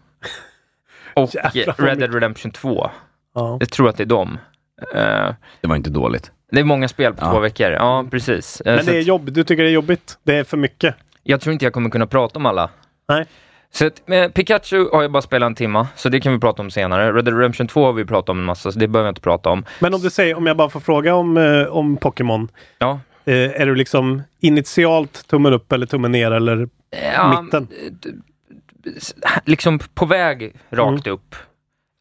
och Red Dead Redemption 2. Ja. Jag tror att det är dem. Eh, Det var inte dåligt. det är många spel på Ja. två veckor. Ja, precis. Eh, Men det är jobb, du tycker det är jobbigt? Det är för mycket? jag tror inte jag kommer kunna prata om alla. Nej. Så att, med Pikachu har jag bara spelat en timma, så det kan vi prata om senare. Red Dead Redemption 2 har vi pratat om en massa, så det behöver jag inte prata om. Men om du säger, om jag bara får fråga om, eh, om Pokémon. Ja. Eh, är du liksom initialt tummen upp eller tummen ner eller Ja, mitten? liksom på väg rakt upp.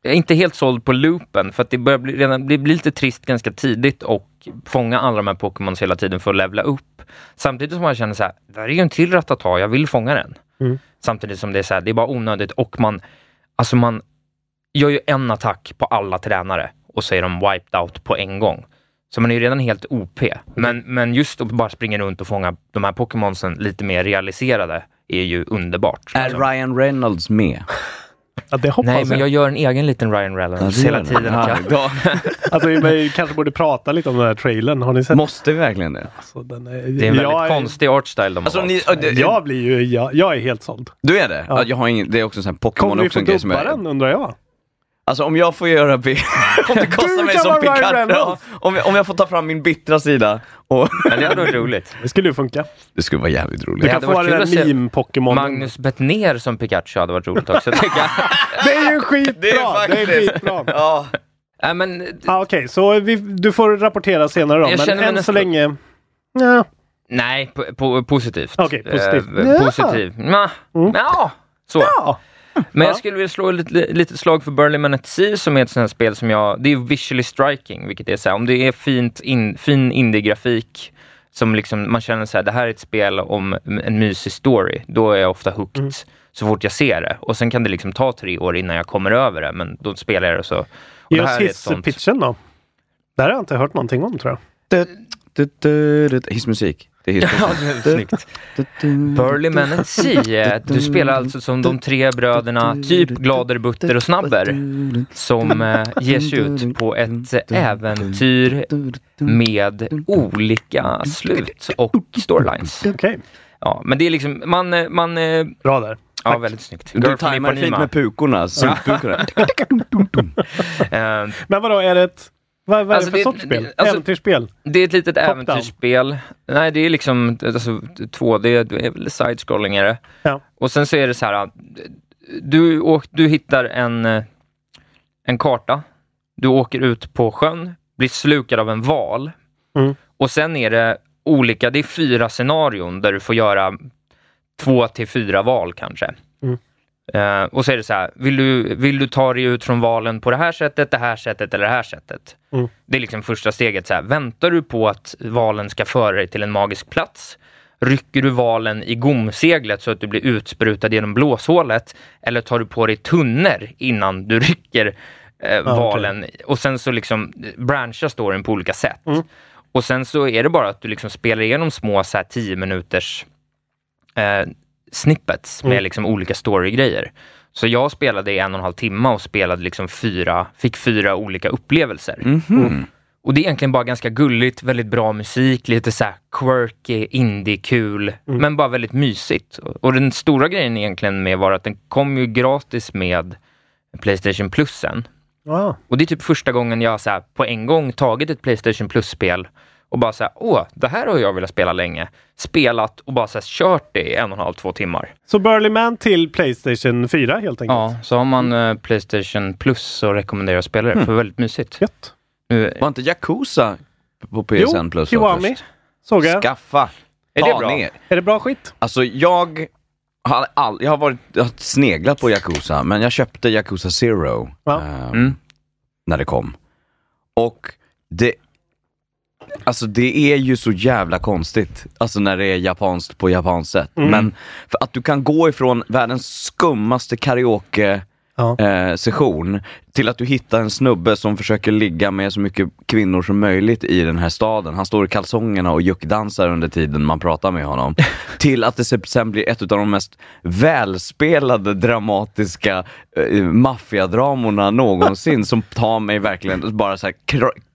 Jag är inte helt såld på loopen för att det börjar bli, redan, det blir lite trist ganska tidigt och fånga alla de här Pokémons hela tiden för att levla upp. Samtidigt som man känner så här, där är ju en till Rattata, jag vill fånga den. Mm. Samtidigt som det är så här, det är bara onödigt och man, alltså man gör ju en attack på alla tränare och så är de wiped out på en gång. Så man är ju redan helt OP. Men, men just att bara springa runt och fånga de här Pokémonsen lite mer realiserade är ju underbart. Är Ryan Reynolds med? Ja, det hoppas Nej, men jag gör en egen liten Ryan Ja, Reynolds gör hela tiden. Ja, jag, Alltså vi kanske borde prata lite om den här trailern. Har ni sett? Måste vi verkligen det? Alltså, den är, det är en väldigt jag är- konstig artstyle de har Alltså, ni, ja, det- Jag blir ju, jag, jag är helt såld. Du är det? Ja. Ja. jag har ingen, det är också en sån här Pokémon Kommer vi få är... den undrar jag? Alltså om jag får göra... bi- om det kostar mig som Reynolds. om, jag, om jag får ta fram min bittra sida och... Men det hade varit roligt. Det skulle ju funka. Det skulle vara jävligt roligt. Du Det kan hade få varit den kul att se meme-Pokémon. Magnus Bettner som Pikachu hade varit roligt också tycker jag. Det är ju skitbra! Det är Det är, faktiskt- skitbra. Ja. Nej, men Ah, Okej, så vi, du får rapportera senare då. Jag Men känner mig än så nästan- länge... Ja. nej, po- po- positivt. Okej, positivt. Eh, Ja. positiv. Ja, Mm. ja, så. Ja. Men Ja. jag skulle vilja slå lite, lite slag för Burly Man at Sea som är ett sånt här spel som jag, det är visually striking, vilket är så här, om det är fint in, fin indie-grafik som liksom, man känner så här, det här är ett spel om en mysig story, då är jag ofta hooked Mm. så fort jag ser det. Och sen kan det liksom ta tre år innan jag kommer över det, men då spelar jag det så. Ge oss ett hisspitchen då. Det här har jag inte hört någonting om tror jag. Hissmusik. Det är Ja, det är snyggt. Burly Man at Sea. Du spelar alltså som de tre bröderna, typ Glader, Butter och Snabber, som eh, ger sig ut på ett äventyr med olika slut och storylines. Okej. Ja, men det är liksom, man, eh, man, eh, Bra där. Ja, väldigt snyggt. Du Girl tajmar from fint med pukorna. Eh, Men vadå, är det ett... Vad, vad är Alltså, det för det- sorts spel? alltså- Äventyrsspel? Det är ett litet äventyrsspel. Nej, det är liksom alltså, 2D, det är väl side-scrolling är det. Ja. Och sen så är det så här, du, åk, du hittar en, en karta, du åker ut på sjön, blir slukad av en val Mm. och sen är det olika, det är fyra scenarion där du får göra två till fyra val kanske. Mm. Eh, och så är det så här, vill du, vill du ta dig ut från valen på det här sättet, det här sättet eller det här sättet? Mm. Det är liksom första steget. Så här. Väntar du på att valen ska föra dig till en magisk plats? Rycker du valen i gomseglet så att du blir utsprutad genom blåshålet? Eller tar du på dig tunnor innan du rycker eh, okej. valen? Och sen så liksom branchar storyn på olika sätt. Mm. Och sen så är det bara att du liksom spelar igenom små så här 10 minuters eh, snippets med Mm. liksom olika storygrejer. Så jag spelade i en och en halv timme och spelade liksom fyra, fick fyra olika upplevelser. Mhm. Och det är egentligen bara ganska gulligt, väldigt bra musik, lite så här quirky, indie-kul, Mm. men bara väldigt mysigt. Och och den stora grejen egentligen med var att den kom ju gratis med Playstation Plus sen. Ah. Och det är typ första gången jag så här, på en gång tagit ett Playstation Plus-spel och bara så här, åh, det här har jag velat spela länge. Spelat och bara så här, kört det i en och en halv, två timmar. Så Burly Man till Playstation 4 helt enkelt? Ja, så har man eh, Playstation Plus så rekommenderar jag att spela det, Mm. för väldigt mysigt. Gött. Nu, Var inte Yakuza på PSN Jo, Plus? Kiwami. först? Såg jag. Skaffa! Är det Ta bra? ner. Är det bra skit? Alltså jag har, all, jag har varit, jag har sneglat på Yakuza, men jag köpte Yakuza Zero Ja. ehm, Mm. när det kom. Och det, alltså det är ju så jävla konstigt, alltså när det är japanskt på japanskt sätt. Mm. Men för att du kan gå ifrån världens skummaste karaoke Ja. eh, session till att du hittar en snubbe som försöker ligga med så mycket kvinnor som möjligt i den här staden. Han står i kalsongerna och juckdansar under tiden man pratar med honom. till att det se- sen blir ett av de mest välspelade dramatiska eh, maffiadramorna någonsin som tar mig verkligen bara så här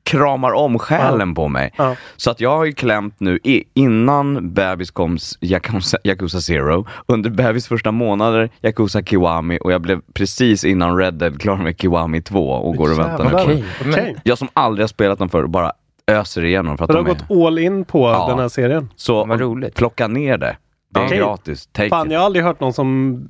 kramar om själen på mig. Ja. Så att jag har ju klämt nu i, innan bebis kom Yakuza, Yakuza Zero, under bebis första månader Yakuza Kiwami och jag blev precis innan Red Dead klar med Kiwami 2 och går och väntar nu på. Okej. Okej. Jag som aldrig har spelat dem förr bara öser igenom för att du har de är... gått all in på Ja. den här serien? Så Vad roligt. plocka ner det. Det är Okej. gratis. Take Fan, it. jag har aldrig hört någon som,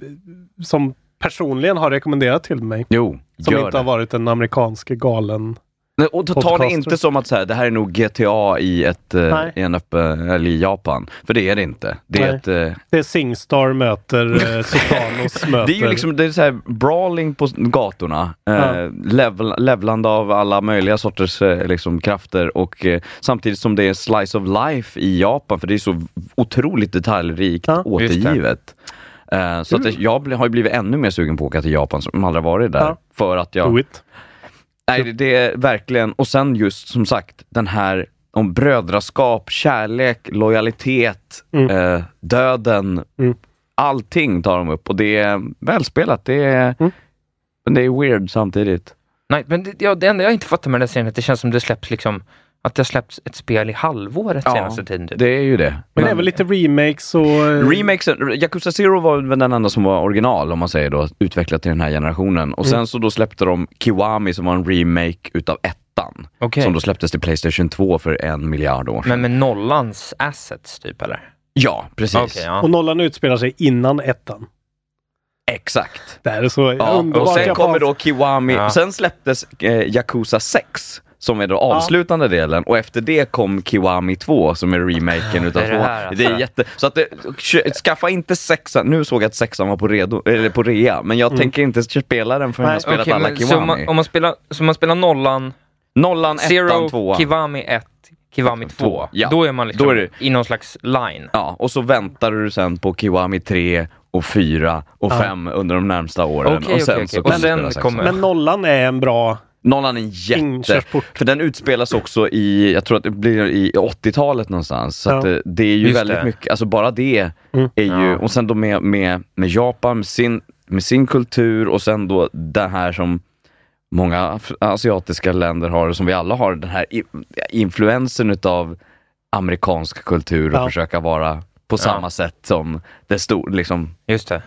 som personligen har rekommenderat till mig. Jo, Som gör inte det. har varit en amerikansk galen. Nej, och ta, det inte som att så här, det här är nog GTA i, ett, eh, Nej. i, en öppen, eller i Japan. För det är det inte. Det är, ett, eh, Det är Singstar möter eh, Sopranos möter... det är ju liksom det är så här, brawling på gatorna. Eh, Ja. level, levlande av alla möjliga sorters eh, liksom, krafter och eh, samtidigt som det är slice of life i Japan för det är så otroligt detaljrikt Ja. återgivet. Eh, så att det, jag har ju blivit ännu mer sugen på att åka till Japan som aldrig varit där. Ja. För att jag Do it. Nej, det- det är verkligen, och sen just som sagt den här om brödraskap, kärlek, lojalitet, Mm. eh, döden. Mm. Allting tar de upp och det är välspelat. Det är, Mm. men det är weird samtidigt. Nej, men det, ja, det enda jag inte fattar med den här serien är att det känns som det släpps liksom att det har släppts ett spel i halvåret Ja, senaste tiden. Typ. Det är ju det. Men det är väl lite remakes och... eh, Remakesen, Yakuza Zero var väl den enda som var original om man säger då, utvecklat till den här generationen. Och sen Mm. så då släppte de Kiwami som var en remake utav ettan. Okej. Som då släpptes till Playstation 2 för en miljard år sedan. Men med nollans assets typ eller? Ja, precis. Okej, ja. Och nollan utspelar sig innan ettan. Exakt. Det här är så Ja, underbart och sen kommer då Kiwami, Ja. sen släpptes eh, Yakuza 6 som är då avslutande delen och efter det kom Kiwami 2 som är remaken utav det är det 2. här, Det är alltså. jätte... Så att det, skaffa inte sexan, nu såg jag att sexan var på, redo, eller på rea, men jag tänker inte spela den förrän jag spelat Okej, alla men så Kiwami. man, om man spelar, så man spelar nollan, Nollan, ettan, zero, tvåan. Kiwami 1, Kiwami 2. Två, ja. Då är man liksom Då är det- i någon slags line. Ja, och så väntar du sen på Kiwami 3 och 4 och Ja. 5 under de närmsta åren. Okej, och sen okej, så okej. kan Och sen kommer- Men nollan är en bra Nollan är jätte... För den utspelas också i, jag tror att det blir i 80-talet någonstans. Så Ja. att det, är ju Just väldigt det. mycket, alltså bara det Mm. är ju, Ja. och sen då med, med, med Japan, med sin, med sin kultur och sen då det här som många asiatiska länder har, som vi alla har, den här influensen utav amerikansk kultur och Ja. försöka vara på samma sätt som det stor, liksom,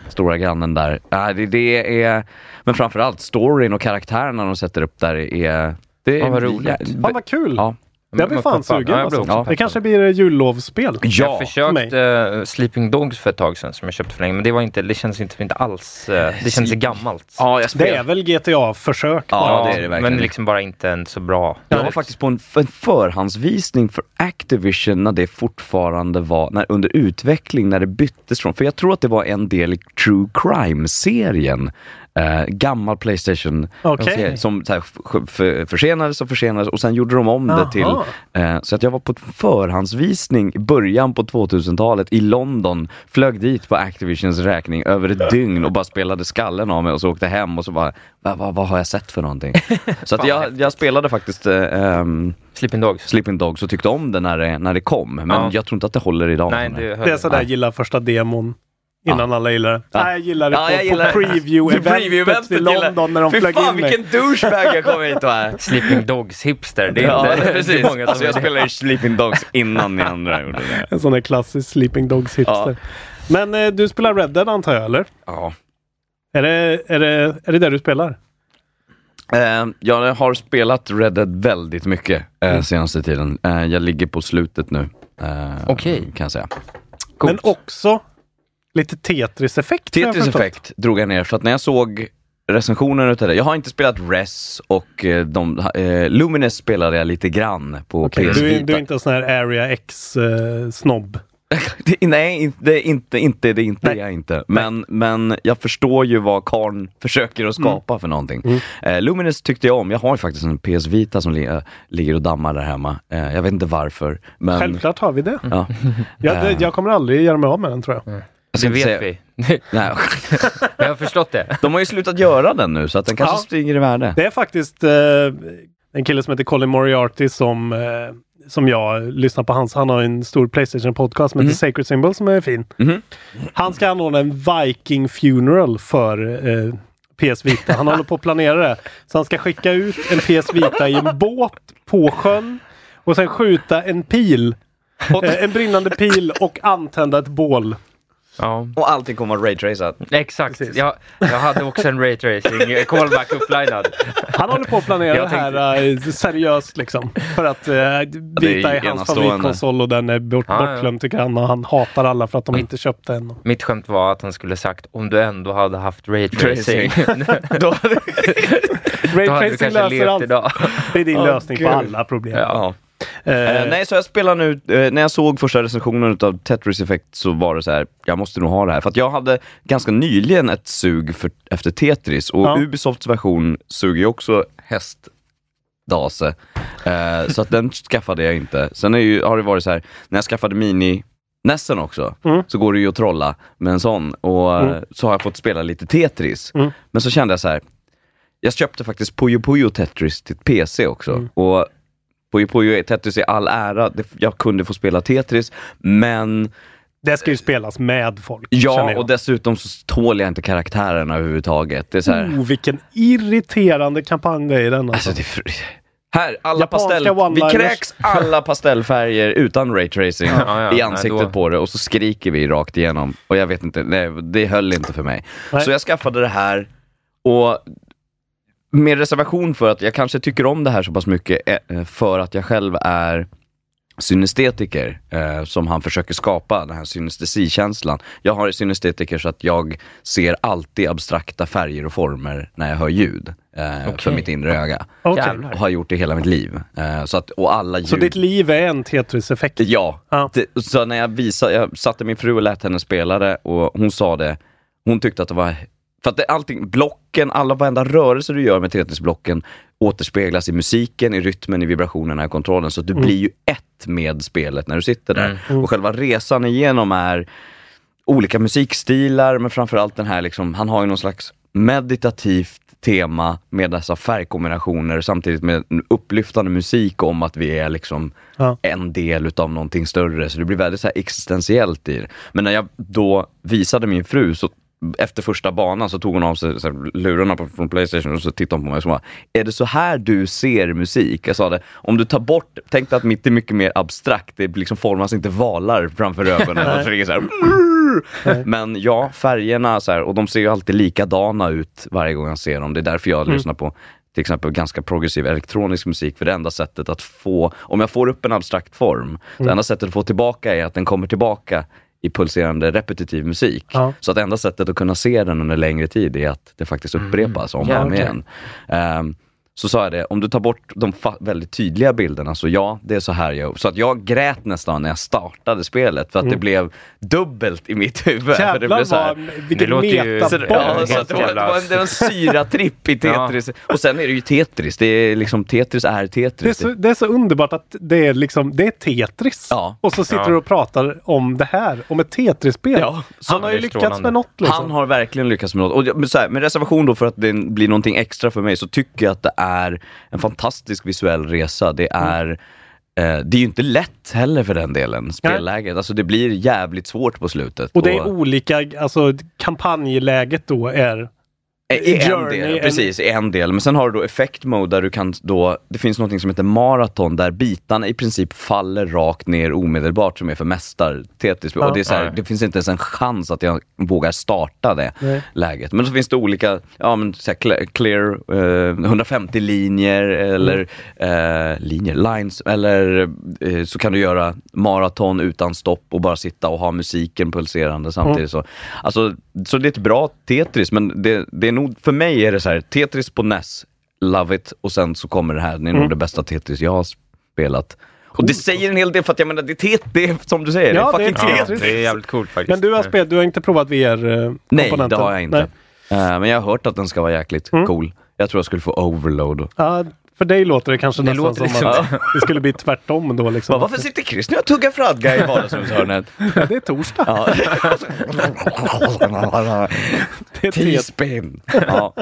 stora grannen där. Ja, det, det är, men framförallt storyn och karaktärerna de sätter upp där är... Det Ja, vad är- roligt. Fan vad kul! Ja. Jag blir fan sugen. Ja, jag blir alltså. Det kanske blir jullovsspel. Jag för mig. försökte uh, Sleeping Dogs för ett tag sedan som jag köpte för länge, men det var inte, det känns inte, inte alls, eh, det känns gammalt. Ja, jag Det är väl GTA-försök? Ja, bara. det är det verkligen. Men liksom bara inte en så bra. Jag var faktiskt på en, en förhandsvisning för Activision när det fortfarande var när, under utveckling, när det byttes från, för jag tror att det var en del i True Crime-serien. Eh, gammal Playstation serie som så här, för, försenades och försenades och sen gjorde de om det Jaha. till eh, så att jag var på förhandsvisning i början på 2000-talet i London, flög dit på Activisions räkning över ett dygn och bara spelade skallen av mig och så åkte hem och så bara, vad, vad, vad har jag sett för någonting? Så att jag, jag spelade faktiskt eh, ehm, Sleeping Dogs. Sleeping Dogs och tyckte om det när det, när det kom. Men Ja. jag tror inte att det håller idag. Nej, det, Det är sådär, gilla första demon. Innan alla gillar det. Ja. Nej, jag gillar det Ja, på, jag gillar på det. preview-eventet Preview-eventet i London när de Fy flög fan in mig. vilken douchebag jag kom hit och är. Sleeping Dogs hipster, det är Ja, inte precis. många som Alltså jag spelade Sleeping Dogs innan ni andra gjorde det. En sån där klassisk Sleeping Dogs hipster. Men eh, du spelar Red Dead antar jag, eller? Ja. Är det, är det, är det där du spelar? Eh, jag har spelat Red Dead väldigt mycket eh, senaste tiden. Eh, jag ligger på slutet nu. Eh, Okej. Kan jag säga. Men också lite Tetris-effekt. Tetris-effekt drog jag ner, så att när jag såg recensionen utav det. Jag har inte spelat Res och eh, de, eh, Lumines spelade jag lite grann på Okej, PS du, är- Vita. du är inte en sån här Area X-snobb? Det, nej, det är inte, inte, det är inte jag inte. Men, men jag förstår ju vad Karn försöker att skapa för någonting. Eh, Lumines tyckte jag om. Jag har ju faktiskt en PS Vita som li, eh, ligger och dammar där hemma. Eh, jag vet inte varför. Men, Självklart har vi det. Ja. Jag, det, Eh, jag kommer aldrig göra mig av med den tror jag. ska Det vet säga- vi. Nej. Jag har förstått det. De har ju slutat göra den nu så att den kanske Ja. stiger i värde. Det är faktiskt eh, en kille som heter Colin Moriarty som, eh, som jag lyssnar på hans. Han har en stor Playstation-podcast som heter Sacred Symbol som är fin. Mhm. Han ska anordna en Viking Funeral för eh, PS Vita. Han håller på att planera det. Så han ska skicka ut en PS Vita i en båt på sjön och sen skjuta en pil. Eh, en brinnande pil och antända ett bål. Ja. Och allting kommer att raytracat. Exakt. Jag, jag hade också en raytracing callback upplinad. Han håller på att planera Jag det här eh, seriöst liksom. För att uh, Vita är hans favoritkonsol och den är bort, Ja, ja. bortglömd tycker han. Och han hatar alla för att de inte köpte den. Mitt skämt var att han skulle sagt om du ändå hade haft raytracing. Då, Ray Då hade du Tracing kanske löser levt allt. idag. Det är din Åh, lösning på gud. alla problem. ja. Eh, nej, så jag spelar nu, eh, när jag såg första recensionen av Tetris Effect så var det så här, jag måste nog ha det här. För att jag hade ganska nyligen ett sug för, efter Tetris och. Ubisofts version suger ju också hästdase. Eh, så att den skaffade jag inte. Sen ju, har det varit så här, när jag skaffade Mini Nessen också, Mm. så går det ju att trolla med en sån och Mm. så har jag fått spela lite Tetris. Mm. Men så kände jag så här, jag köpte faktiskt Puyo Puyo Tetris till PC också. Mm. Och Puyo Puyo Tetris i all ära, jag kunde få spela Tetris, men det ska ju spelas med folk. ja, och dessutom så tål jag inte karaktärerna överhuvudtaget. Det är så här, Oh, vilken irriterande kampanj det är i den. Alltså. alltså det är här, alla Japanska pastell, vi kräks alla pastellfärger utan raytracing Ja, ja, i nej, ansiktet då- på det och så skriker vi rakt igenom. Och jag vet inte, nej, det höll inte för mig. Nej. Så jag skaffade det här och med reservation för att jag kanske tycker om det här så pass mycket eh, för att jag själv är synestetiker eh, som han försöker skapa, den här synestesikänslan. Jag har synestetiker så att jag ser alltid abstrakta färger och former när jag hör ljud eh, för Okej. mitt inre öga. Jävlar. Och har gjort det hela mitt liv. Eh, så att, och alla ljud... Så ditt liv är en Tetris-effekt? Ja. Ja. Det, så när jag visade, jag satte min fru och lät henne spela det och hon sa det, hon tyckte att det var för att det, allting, blocken, alla varenda rörelse du gör med Tetris-blocken återspeglas i musiken, i rytmen, i vibrationerna i kontrollen. Så du Mm. blir ju ett med spelet när du sitter där. Mm. Och själva resan igenom är olika musikstilar, men framförallt den här liksom, han har ju någon slags meditativt tema med dessa färgkombinationer samtidigt med upplyftande musik om att vi är liksom Ja. en del utav någonting större. Så det blir väldigt så existentiellt i det. Men när jag då visade min fru så efter första banan så tog hon av sig så här, lurarna på, från Playstation och så tittade hon på mig och så bara, är det så här du ser musik? Jag sa det, om du tar bort, tänk dig att mitt är mycket mer abstrakt, det liksom formas inte valar framför ögonen. och så är det så här, men ja, färgerna så här, och de ser ju alltid likadana ut varje gång jag ser dem. Det är därför jag Mm. lyssnar på till exempel ganska progressiv elektronisk musik, för det enda sättet att få, om jag får upp en abstrakt form, det Mm. enda sättet att få tillbaka är att den kommer tillbaka i pulserande repetitiv musik. Ja. Så att enda sättet att kunna se den under längre tid är att det faktiskt upprepas om och om igen. Ehm, så sa jag det, om du tar bort de väldigt tydliga bilderna, så ja, det är så här jag Så att jag grät nästan när jag startade spelet, för att det blev dubbelt i mitt huvud. för det Jävlar blev så här, vad, vilken metabomb! ja, så det, var, det, var en, det var en syratripp i Tetris. Och sen är det ju Tetris. Det är liksom, Tetris är Det är, Tetris. så, det är så underbart att det är liksom, det är Tetris. Ja. Och så sitter Ja. du och pratar om det här, om ett Tetris-spel. Ja, Han har ju lyckats strålande. med något liksom. Han har verkligen lyckats med något. Och men så här, med reservation då för att det blir någonting extra för mig så tycker jag att det är en fantastisk visuell resa. Det Mm. är eh, det är ju inte lätt heller för den delen, spelläget. Alltså det blir jävligt svårt på slutet. Och det är olika, alltså kampanjläget då är I en Journey, del, en- precis, i en del. Men sen har du då effect mode där du kan då, det finns något som heter maraton där bitarna i princip faller rakt ner omedelbart som är för mästar Tetris. Ja. Och det, är så här, det finns inte ens en chans att jag vågar starta det Nej. läget. Men så finns det olika, ja men så här, clear, clear eh, 150 linjer eller Mm. eh, linjer, lines, eller eh, så kan du göra maraton utan stopp och bara sitta och ha musiken pulserande samtidigt. Mm. Så, alltså, så det är ett bra Tetris, men det, det är nog, för mig är det så här, Tetris på NES, love it, och sen så kommer det här, det är Mm. nog det bästa Tetris jag har spelat. Och det säger en hel del för att jag menar, det är, tet, det är som du säger, Ja, det är fucking är Ja, Tetris. det är jävligt coolt faktiskt. Men du har spelat, du har inte provat VR-komponenten? Nej, det har jag inte. Nej. Eh, men jag har hört att den ska vara jäkligt Mm. cool. Jag tror jag skulle få overload. Ja, för dig låter det kanske Det nästan låter som liksom- att det skulle bli tvärtom då liksom. Bara, varför sitter Chris nu och tuggar fradga i vardagsrumshörnet? Ja, det är torsdag. Ja. Det är. T-spin. Ja.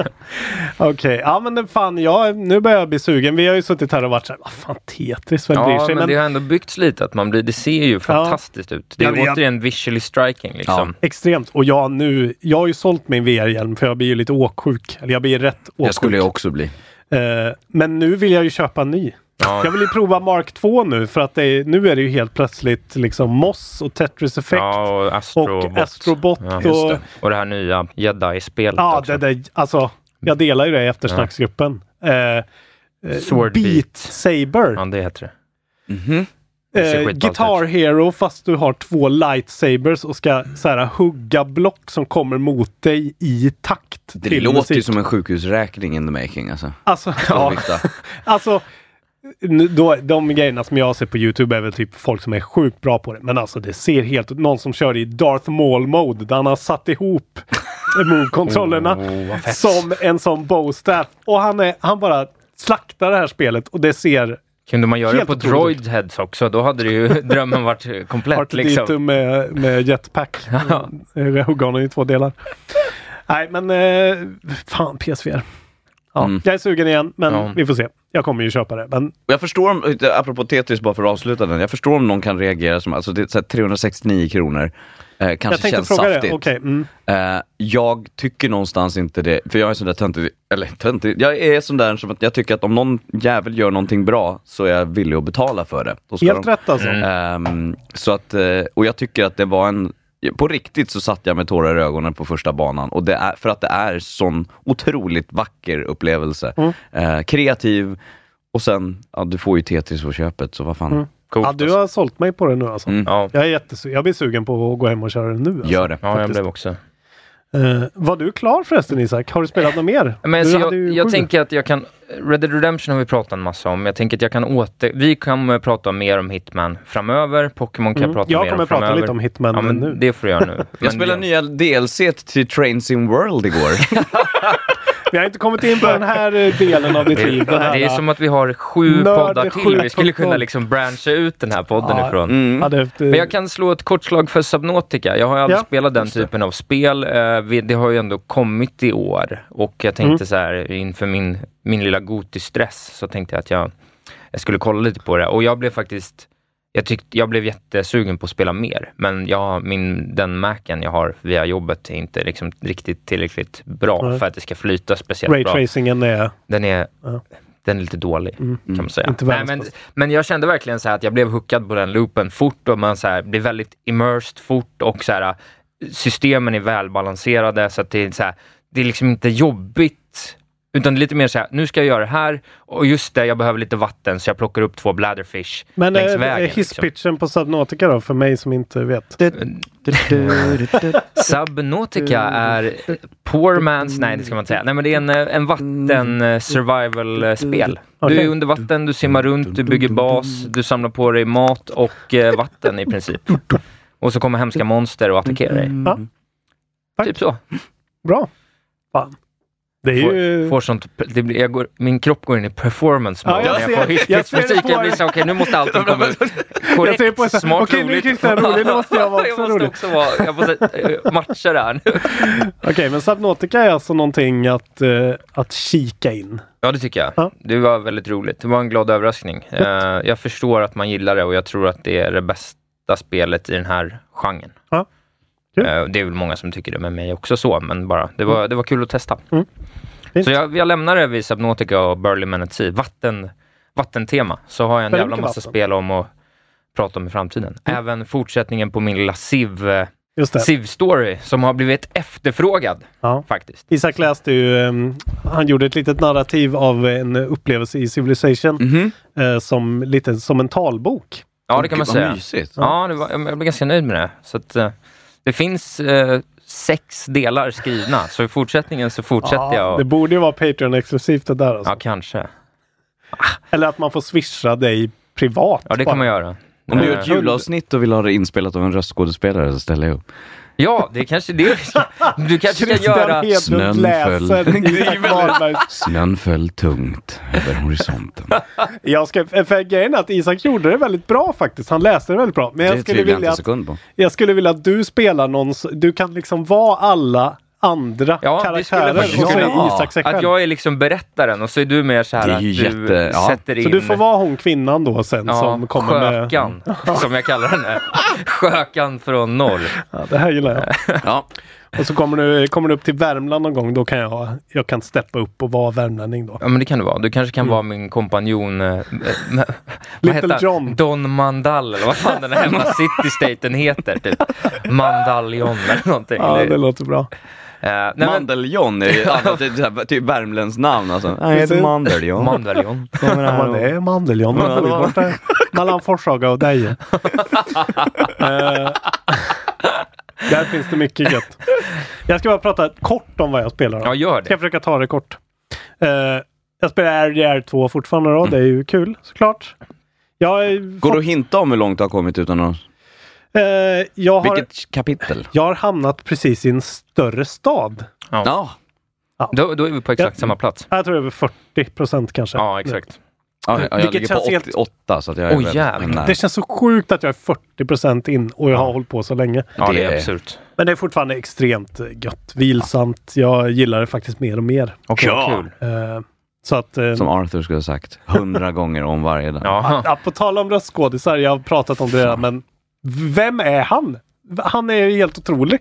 Okej, ja men fan, ja, nu börjar jag bli sugen. Vi har ju suttit här och varit såhär, vad fan Tetris, vem bryr Ja, sig? men det har ändå byggts lite att man blir, det ser ju fantastiskt ut. Det Ja, är men jag- återigen visually striking liksom. Extremt. Och jag nu, jag har ju sålt min VR-hjälm för jag blir ju lite åksjuk. Eller jag blir rätt åksjuk. Jag skulle ju också bli. Eh, men nu vill jag ju köpa en ny. Ja. Jag vill ju prova Mark 2 nu för att det är, nu är det ju helt plötsligt liksom Moss och Tetris Effect. Ja, och Astrobot. och Astrobot Ja, och- det. och det här nya Jedi-spelet Ja, också. det där, alltså jag delar ju det i eftersnacksgruppen. Eh, eh, Sword Beat Beat. Saber. Ja, det heter det. Det ser Eh, Guitar Hero fast du har två lightsabers och ska så här, hugga block som kommer mot dig i takt Det till låter musik. ju som en sjukhusräkning in the making alltså. Alltså, Ja. alltså nu, då, de grejerna som jag ser på Youtube är väl typ folk som är sjukt bra på det. Men alltså det ser helt Någon som kör i Darth Maul mode där han har satt ihop move-kontrollerna Oh, som en sån bowstaff. Och han, är, han bara slaktar det här spelet och det ser Kunde man göra det Helt på otroligt. droid heads också, då hade det ju drömmen varit komplett. Liksom. med, med jetpack. Ja. Honom i två delar. Nej men eh, fan PSVR. Ja, Mm. Jag är sugen igen men Ja. vi får se. Jag kommer ju köpa det. Men Jag förstår, om, apropå Tetris bara för att avsluta den, jag förstår om någon kan reagera som, alltså det är så här 369 kronor. Eh, kanske känns saftigt. Okej. Mm. Eh, jag tycker någonstans inte det, för jag är sån där töntig, eller töntig, jag är sån där som att jag tycker att om någon jävel gör någonting bra så är jag villig att betala för det. Helt de- rätt alltså. Ehm, så att, eh, och jag tycker att det var en, på riktigt så satt jag med tårar i ögonen på första banan och det är för att det är sån otroligt vacker upplevelse. Mm. Eh, kreativ och sen, ja du får ju Tetris på köpet så vad fan. Mm. Coolt, Ja, du alltså. har sålt mig på det nu alltså. Mm. Ja, Jag, är jättesu- jag blir sugen på att gå hem och köra det nu. Alltså. Gör det. ja jag blev också. Eh, var du klar förresten Isak? Har du spelat något mer? Men alltså, du jag, ju jag tänker att jag kan, Red Dead Redemption har vi pratat en massa om. Jag tänker att jag kan åter, vi kommer prata mer om Hitman framöver. Pokémon kan Mm. jag prata Jag mer kommer om prata framöver. lite om Hitman ja, men nu. Det får du göra nu. Jag Men spelade det- nya DLC till Trains in World igår. Vi har inte kommit in på den här eh, delen av ditt Det, liv. Det är som att vi har sju poddar till. sju Vi skulle kunna liksom branscha ut den här podden Ja. ifrån. Mm. ja, det, det, Men jag kan slå ett kort slag för Subnautica. Jag har ju aldrig Ja, spelat den typen av spel. Eh, Det har ju ändå kommit i år och jag tänkte Mm. så här inför min, min lilla Goti-stress så tänkte jag att jag, jag skulle kolla lite på det och jag blev faktiskt jag, tyckte, jag blev jättesugen på att spela mer, men jag, min, den Macen jag har via jobbet är inte liksom riktigt tillräckligt bra Nej. för att det ska flyta speciellt bra. Raytracingen är... Den är, Ja. den är lite dålig Mm. kan man säga. Inte Nej, men, men jag kände verkligen så att jag blev hookad på den loopen fort och man så här, blir väldigt immersed fort och så här, systemen är välbalanserade så att det är, så här, det är liksom inte jobbigt. Utan lite mer så här, nu ska jag göra det här och just det, jag behöver lite vatten så jag plockar upp två bladderfish Men längs äh, vägen. liksom. hisspitchen på Subnautica då, för mig som inte vet? Subnautica är poor man's, nej det ska man inte säga. Nej men det är en, eh, en vatten eh, survival eh, spel. Du är under vatten, du simmar runt, du bygger bas, du samlar på dig mat och eh, vatten i princip. Och så kommer hemska monster och attackerar dig. Ja. Typ så. Bra. Fan. Det är Får, ju... får sånt, det blir, jag går, min kropp går in i performance Ja, mode jag när jag ser- får jag hisspitsmusik. på Jag blir så, okej nu måste allting komma ut. Jag Korrekt, ser på er så här, smart, okej, nu roligt. Christian rolig, nu måste jag vara också jag måste också vara, jag måste eh, matcha det här nu. Okej, men Subnautica är alltså någonting att, eh, att kika in. Ja, det tycker jag. Det var väldigt roligt. Det var en glad överraskning. Eh, jag förstår att man gillar det och jag tror att det är det bästa spelet i den här genren. Ja. Eh, det är väl många som tycker det med mig också så, men bara det var, det var kul att testa. Mm. Så jag, jag lämnar det vid Subnautica och Burly Man at Sea. Vatten, vattentema. Så har jag en jävla massa vatten. spel om att prata om i framtiden. Även fortsättningen på min lilla Civ, eh, Just det. Civ-story som har blivit efterfrågad Ja. faktiskt. Isak läste ju, ehm, han gjorde ett litet narrativ av en upplevelse i Civilization Mhm. eh, som lite som en talbok. Ja, det kan man säga. mysigt. Ja, det var, jag blev ganska nöjd med det. Så att, eh, det finns eh, sex delar skrivna, så i fortsättningen så fortsätter jag. det Och, borde ju vara Patreon-exklusivt det där. Alltså. ja, kanske. Eller att man får swisha dig privat. Ja, det bara. kan man göra. Om du gör Eh, ett julavsnitt och vill ha det inspelat av en röstskådespelare så ställer jag upp. Ja, det är kanske det. Du kanske Christian göra... Snön föll. Snön föll tungt över horisonten. Jag ska, för grejen är att Isak gjorde det väldigt bra faktiskt. Han läste det väldigt bra. Men jag Det skulle, tvivlar jag vilja inte att, sekund på. jag skulle vilja att du spelar någon... Du kan liksom vara alla andra Ja, det skulle karaktärer kunna vara. Isak sig själv. Att jag är liksom berättaren och så är du mer så här Det är att du jätte- ja. sätter in... Så du får vara hon kvinnan då sen Ja, som kommer med... skökan, som jag kallar henne. Skökan från norr. Ja, det här gillar jag. Ja. Och så kommer du, kommer du upp till Värmland någon gång, då kan jag, jag kan steppa upp och vara värmlänning då. Ja men det kan du vara. Du kanske kan vara min kompanjon... Vad Little? John. Don Mandal eller vad fan den här jävla city-staten heter. Typ. Mandaljon eller någonting. Ja, Det- det låter bra. Eh, nej, men, Mandeljon är ju ett annat, det här, typ värmländskt namn alltså. Jag heter. Mandeljon. Mandaljon. Kommer Ja, men det är Mandeljon. Man bor det borta mellan Forshaga och Deje. Eh, där finns det mycket gött. Jag ska bara prata kort om vad jag spelar. då. Ja, gör Ska jag det. försöka ta det kort. Eh, jag spelar RDR 2 fortfarande då. Det är ju kul såklart. Jag, Går fått, det att hinta om hur långt du har kommit utan att... eh, jag, har, Vilket kapitel? jag har hamnat precis i en större stad. Ja. Ja. Då, då är vi på exakt Ja. samma plats. Jag tror över 40 procent kanske. Ja, exakt. Ja, jag Vilket ligger på känns helt- 88 så att jag är jävlar. nära. Det känns så sjukt att jag är 40 procent in och jag har hållit på så länge. Ja, det, Det är absurt. Men det är fortfarande extremt eh, gött. Vilsamt. Jag gillar det faktiskt mer och mer. Okej, Ja. kul. Eh, så att... eh, Som Arthur skulle ha sagt. Hundra gånger om varje dag. Ja. ja, på tal om röstskådisar, jag har pratat om det redan, men vem är han? Han är ju helt otrolig.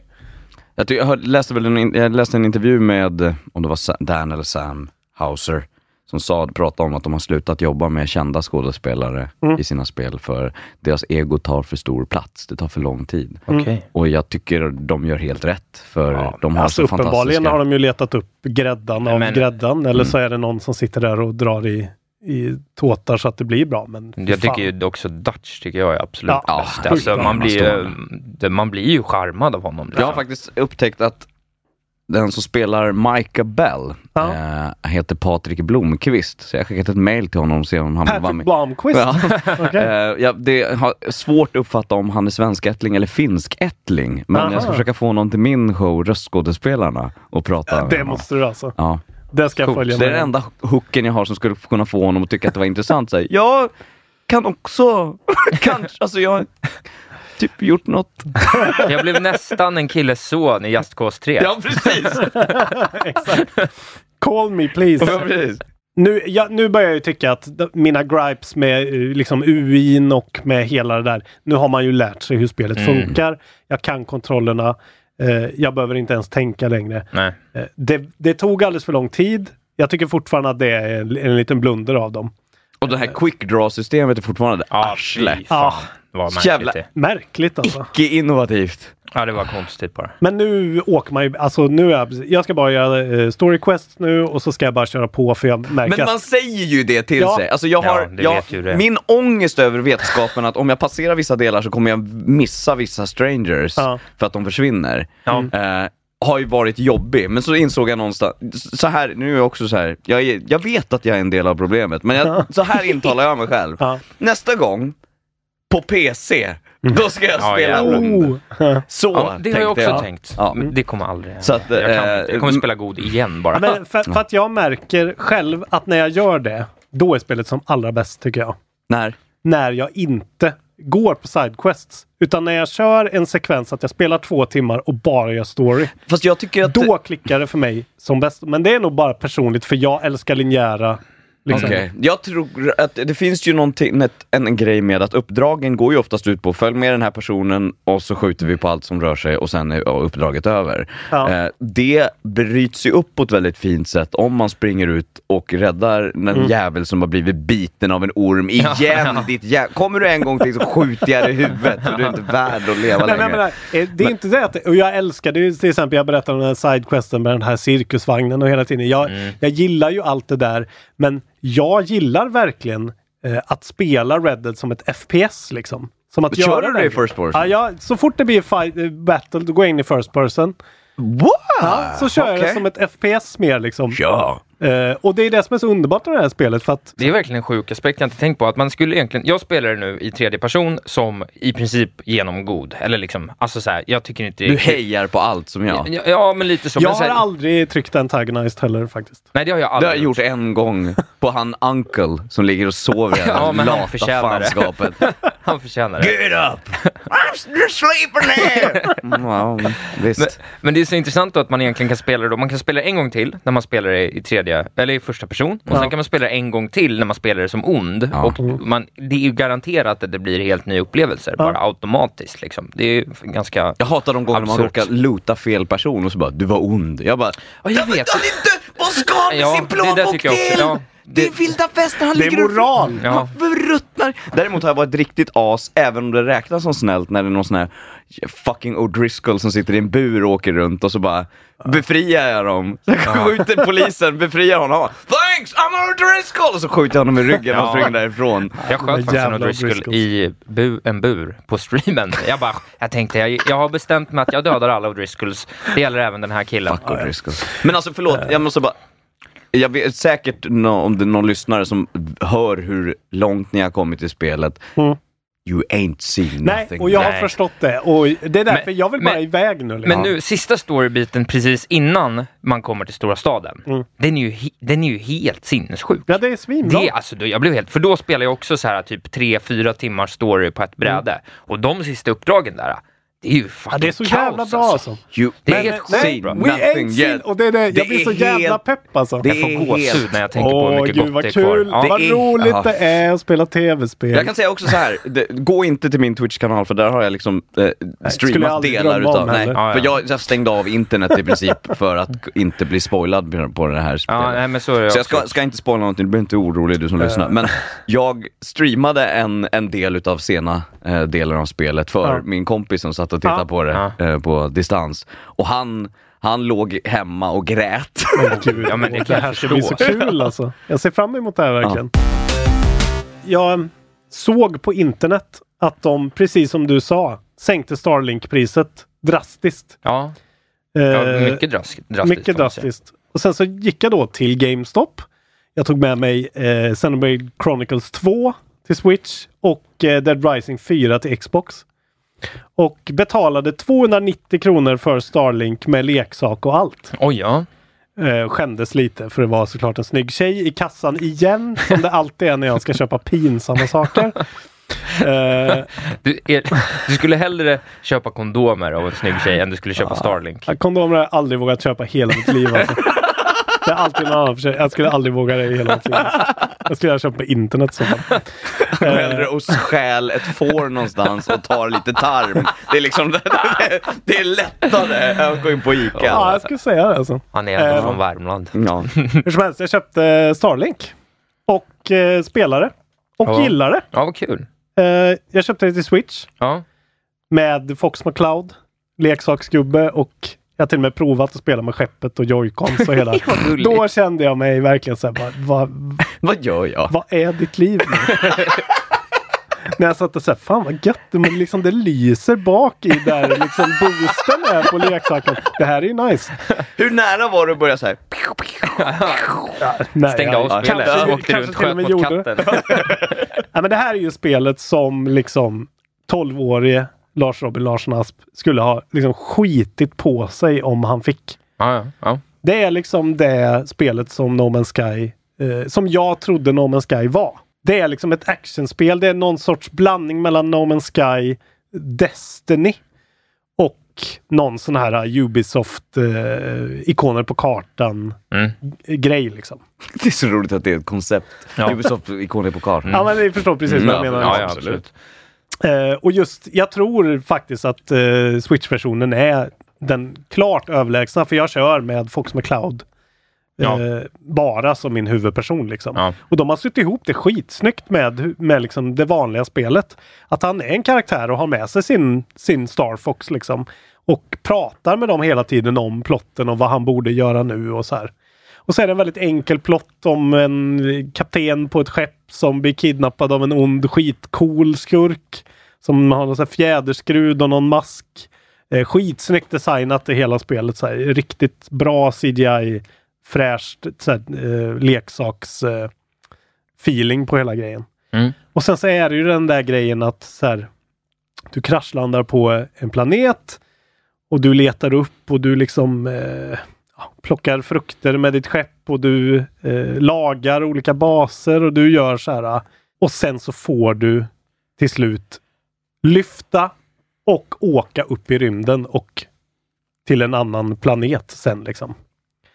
Jag, ty- jag läste väl en, jag läste en intervju med, om det var Dan eller Sam Hauser, som sa, pratade om att de har slutat jobba med kända skådespelare Mm. i sina spel för deras ego tar för stor plats. Det tar för lång tid. Okej. Och jag tycker de gör helt rätt för de har alltså så uppenbarligen fantastiska... har de ju letat upp gräddan av Men- gräddan. Eller Mm. så är det någon som sitter där och drar i, i tåtar så att det blir bra. Men Jag fan. tycker ju också Dutch tycker jag är absolut Ja, bäst. Alltså, man, blir, ju- man blir ju charmad av honom. Jag har faktiskt upptäckt att den som spelar Micah Bell Ja. eh, heter Patrik Blomqvist. Så jag har skickat ett mail till honom och se om han vill vara Patrick med. Blomqvist. Ja. Okej. Eh, ja, det har svårt att uppfatta om han är svenskättling eller finskättling. Men Aha. jag ska försöka få honom till min show, Röstskådespelarna, och prata Det måste du alltså. Ja. Det ska jag följa Så det är med. den enda hooken jag har som skulle kunna få honom att tycka att det var intressant. Så här, jag kan också, kanske, alltså jag typ gjort något. Jag blev nästan en killes son i Just Cause 3. Ja, precis. Exakt. Call me please. Ja, precis. Nu, ja, nu börjar jag ju tycka att mina gripes med eh, liksom UI'n och med hela det där. Nu har man ju lärt sig hur spelet Mm. funkar. Jag kan kontrollerna. Eh, jag behöver inte ens tänka längre. Eh, det, det tog alldeles för lång tid. Jag tycker fortfarande att det är en, en liten blunder av dem. Och det här quick draw-systemet är fortfarande arsle. fan. Vad märkligt Jävla. Märkligt alltså. icke-innovativt. Ja, det var konstigt bara. Men nu åker man ju, alltså nu är jag, jag ska bara göra eh, story quests nu och så ska jag bara köra på för jag märker Men man att säger ju det till Ja. sig. Alltså jag Ja, har, det jag, vet ju det. Min ångest över vetskapen att om jag passerar vissa delar så kommer jag missa vissa strangers Ja. för att de försvinner. Ja. Eh, har ju varit jobbig, men så insåg jag någonstans, så här, nu är jag också så här, jag, är, jag vet att jag är en del av problemet, men jag, så här intalar jag mig själv. Ja. Nästa gång, på PC, då ska jag Ja, spela jävlar. ond. Oh. Så Ja, det har jag också tänkt. Ja. Men det kommer aldrig hända. Så att, jag, kan eh, inte. jag kommer spela god igen bara. Men för, för att jag märker själv att när jag gör det, då är spelet som allra bäst tycker jag. När? När jag inte går på sidequests. Utan när jag kör en sekvens att jag spelar två timmar och bara gör story. Fast jag tycker att... Då klickar det för mig som bäst. Men det är nog bara personligt för jag älskar linjära. Liksom. Okej, jag tror att det finns ju någonting, ett, en, en grej med att uppdragen går ju oftast ut på följ med den här personen och så skjuter vi på allt som rör sig och sen är uppdraget över. Ja. Eh, det bryts ju upp på ett väldigt fint sätt om man springer ut och räddar den Mm. jävel som har blivit biten av en orm igen. Ja. Ditt jä- Kommer du en gång till så skjuter jag dig i huvudet och du är inte värd att leva Nej, längre. menar, eh, det är inte det att, och jag älskar det till exempel, jag berättade om den här sidequesten med den här cirkusvagnen och hela tiden. Jag, Mm. jag gillar ju allt det där, men jag gillar verkligen eh, att spela Red Dead som ett FPS liksom. Som att Men kör göra du den det i first person? Ja, ja, så fort det blir fight, eh, battle, då går jag in i first person. What? Ja, så kör jag det som ett FPS mer liksom. Ja. Eh, och det är det som är så underbart med det här spelet för att Det är verkligen en sjuk aspekt jag inte tänkt på. Att man skulle egentligen, jag spelar det nu i tredje person som i princip genomgod. Eller liksom, alltså så här, jag tycker inte... Du hejar på allt som jag. Ja, ja men lite så. jag men så har här, aldrig tryckt antagonized heller faktiskt. Nej, det har jag Det har aldrig jag gjort en gång på han Uncle som ligger och sover i det Ja, men han lata förtjänar det. fanskapet. Han förtjänar det. Get up! You're sleeping there! Mm, ja, visst. Men, men det är så intressant då att man egentligen kan spela det då. Man kan spela det en gång till när man spelar det i tredje, eller i första person. Och Ja. sen kan man spela det en gång till när man spelar det som ond. Ja. Och man, det är ju garanterat att det blir helt nya upplevelser, bara automatiskt liksom. Det är ju ganska... Jag hatar de gånger man råkar loota fel person och så bara, du var ond. Jag bara, Ja, jag vet. inte, vad ska han med Ja, sin det plånbok till? Ja, Det är det, vilda västern, han Det är ligger och- moral! Ja. Förruttnar. Däremot har jag varit riktigt as, även om det räknas som snällt när det är någon sån här fucking O'Driscoll som sitter i en bur och åker runt och så bara befriar jag dem. Så skjuter polisen, befriar honom. Thanks, I'm O'Driscoll! Och så skjuter jag honom i ryggen och Ja. springer därifrån. jag sköt faktiskt en O'Driscoll i bu, en bur på streamen. Jag bara, jag tänkte, jag, jag har bestämt mig att jag dödar alla O'Driscolls. Det gäller även den här killen. Fuck. Men alltså förlåt, jag måste bara jag vet säkert nå- om det är någon lyssnare som hör hur långt ni har kommit i spelet. Mm. You ain't seen Nej, nothing. och jag har Nej. förstått det. Och det är därför Men- jag vill bara men- iväg nu. Liksom. Men nu, sista storybiten precis innan man kommer till stora staden. Mm. Den, är ju, den är ju helt sinnessjuk. Ja, det är svinbra. Det, alltså, då, jag blev helt, för då spelar jag också så här typ 3-4 timmars story på ett bräde. Och de sista uppdragen där, det är ju fucking Ja, det är så kaos, jävla bra alltså. You Det är helt Nej, sjukt bra. we ain't seen, och det är det, jag Det blir så jävla helt- pepp alltså. det Jag får gåshud när jag tänker på hur mycket gud gott vad det är kvar. kul, Ja. vad Det är- roligt ja. det är att spela tv-spel. Jag kan säga också så här, det, gå inte till min Twitch-kanal för där har jag liksom eh, jag streamat delar utav, nej, heller. Ja, för ja. jag, jag stängde av internet i princip för att inte bli spoilad på- det här spelet. Ja, nej, men så är det Så jag ska, ska inte spoila någonting, du blir inte orolig du som lyssnar. Men jag streamade en, en del utav sena eh, delen av spelet för Ja. min kompis som satt och tittade Ja. på det Ja. eh, på distans. Och han, han låg hemma och grät. Gud, Ja, men det det, här ska bli så kul alltså. Jag ser fram emot det här verkligen. Jag såg på internet att de, precis som du sa, sänkte Starlink-priset drastiskt. Ja, ja Eh, mycket dras- drastiskt. mycket drastiskt. Och sen så gick jag då till GameStop. Jag tog med mig eh, Xenoblade Chronicles 2 till Switch och eh, Dead Rising 4 till Xbox. Och betalade 290 kronor för Starlink med leksak och allt. Oj, ja. Eh, skämdes lite för det var såklart en snygg tjej i kassan igen. Som det alltid är när jag ska köpa pinsamma saker. Eh, Du, är, du skulle hellre köpa kondomer av en snygg tjej än du skulle köpa Starlink. kondomer har jag aldrig vågat köpa hela mitt liv. Alltså. Det är alltid någon annan försäljning. Jag skulle aldrig våga det i hela mitt liv. Jag skulle ha köpt på internet så. Gå hellre och stjäl ett får någonstans och tar lite tarm. Det är liksom, det, det, det är lättare än att gå in på Ica. Ja, jag skulle säga det alltså. Han är ändå Eh, från Värmland. Ja. Hur som helst, jag köpte Starlink. Och eh, spelare. Och Ja. gillar det. Ja, vad kul. Eh, jag köpte det till Switch. Ja. Med Fox McCloud, leksaksgubbe och jag har till och med provat att spela med skeppet och joycons och hela. Då kände jag mig verkligen så här, bara, vad, Vad gör jag? vad är ditt liv nu? När jag satt och sa, fan vad gött, men liksom det lyser bak i där liksom boosten är på leksaken. Det här är ju nice. Hur nära var du att börja så här? Nej, Stängde jag- av spelet, kanske- åkte kanske runt, till och sköt med mot gjorde det. katten. Nej, men det här är ju spelet som liksom 12-årige Lars Robin Larsson Asp skulle ha liksom skitit på sig om han fick. Ja, ja, ja. Det är liksom det spelet som No Man's Sky, eh, som jag trodde No Man's Sky var. Det är liksom ett actionspel. Det är någon sorts blandning mellan No Man's Sky, Destiny och någon sån här Ubisoft eh, på kartan Mm. grej liksom. Det är så roligt att det är ett koncept. Ja. Ubisoft-ikoner på kartan. Ja men ni förstår precis vad jag Mm, menar. Ja, ja, absolut. Eh, och just, jag tror faktiskt att eh, Switch-versionen är den klart överlägsna för jag kör med Fox McCloud. Ja. Eh, bara som min huvudperson liksom. Ja. Och de har sytt ihop det skitsnyggt med, med liksom det vanliga spelet. Att han är en karaktär och har med sig sin, sin Star Fox liksom. Och pratar med dem hela tiden om plotten och vad han borde göra nu och så här. Och så är det en väldigt enkel plott om en kapten på ett skepp som blir kidnappad av en ond skitcool skurk. Som har någon fjäderskrud och någon mask. Eh, skitsnyggt designat i hela spelet. Så här, riktigt bra CGI. Fräscht så här, eh, leksaks eh, feeling på hela grejen. Mm. Och sen så är det ju den där grejen att så här, du kraschlandar på en planet och du letar upp och du liksom eh, plockar frukter med ditt skepp och du eh, lagar olika baser och du gör så här. Och sen så får du till slut lyfta och åka upp i rymden och till en annan planet sen liksom.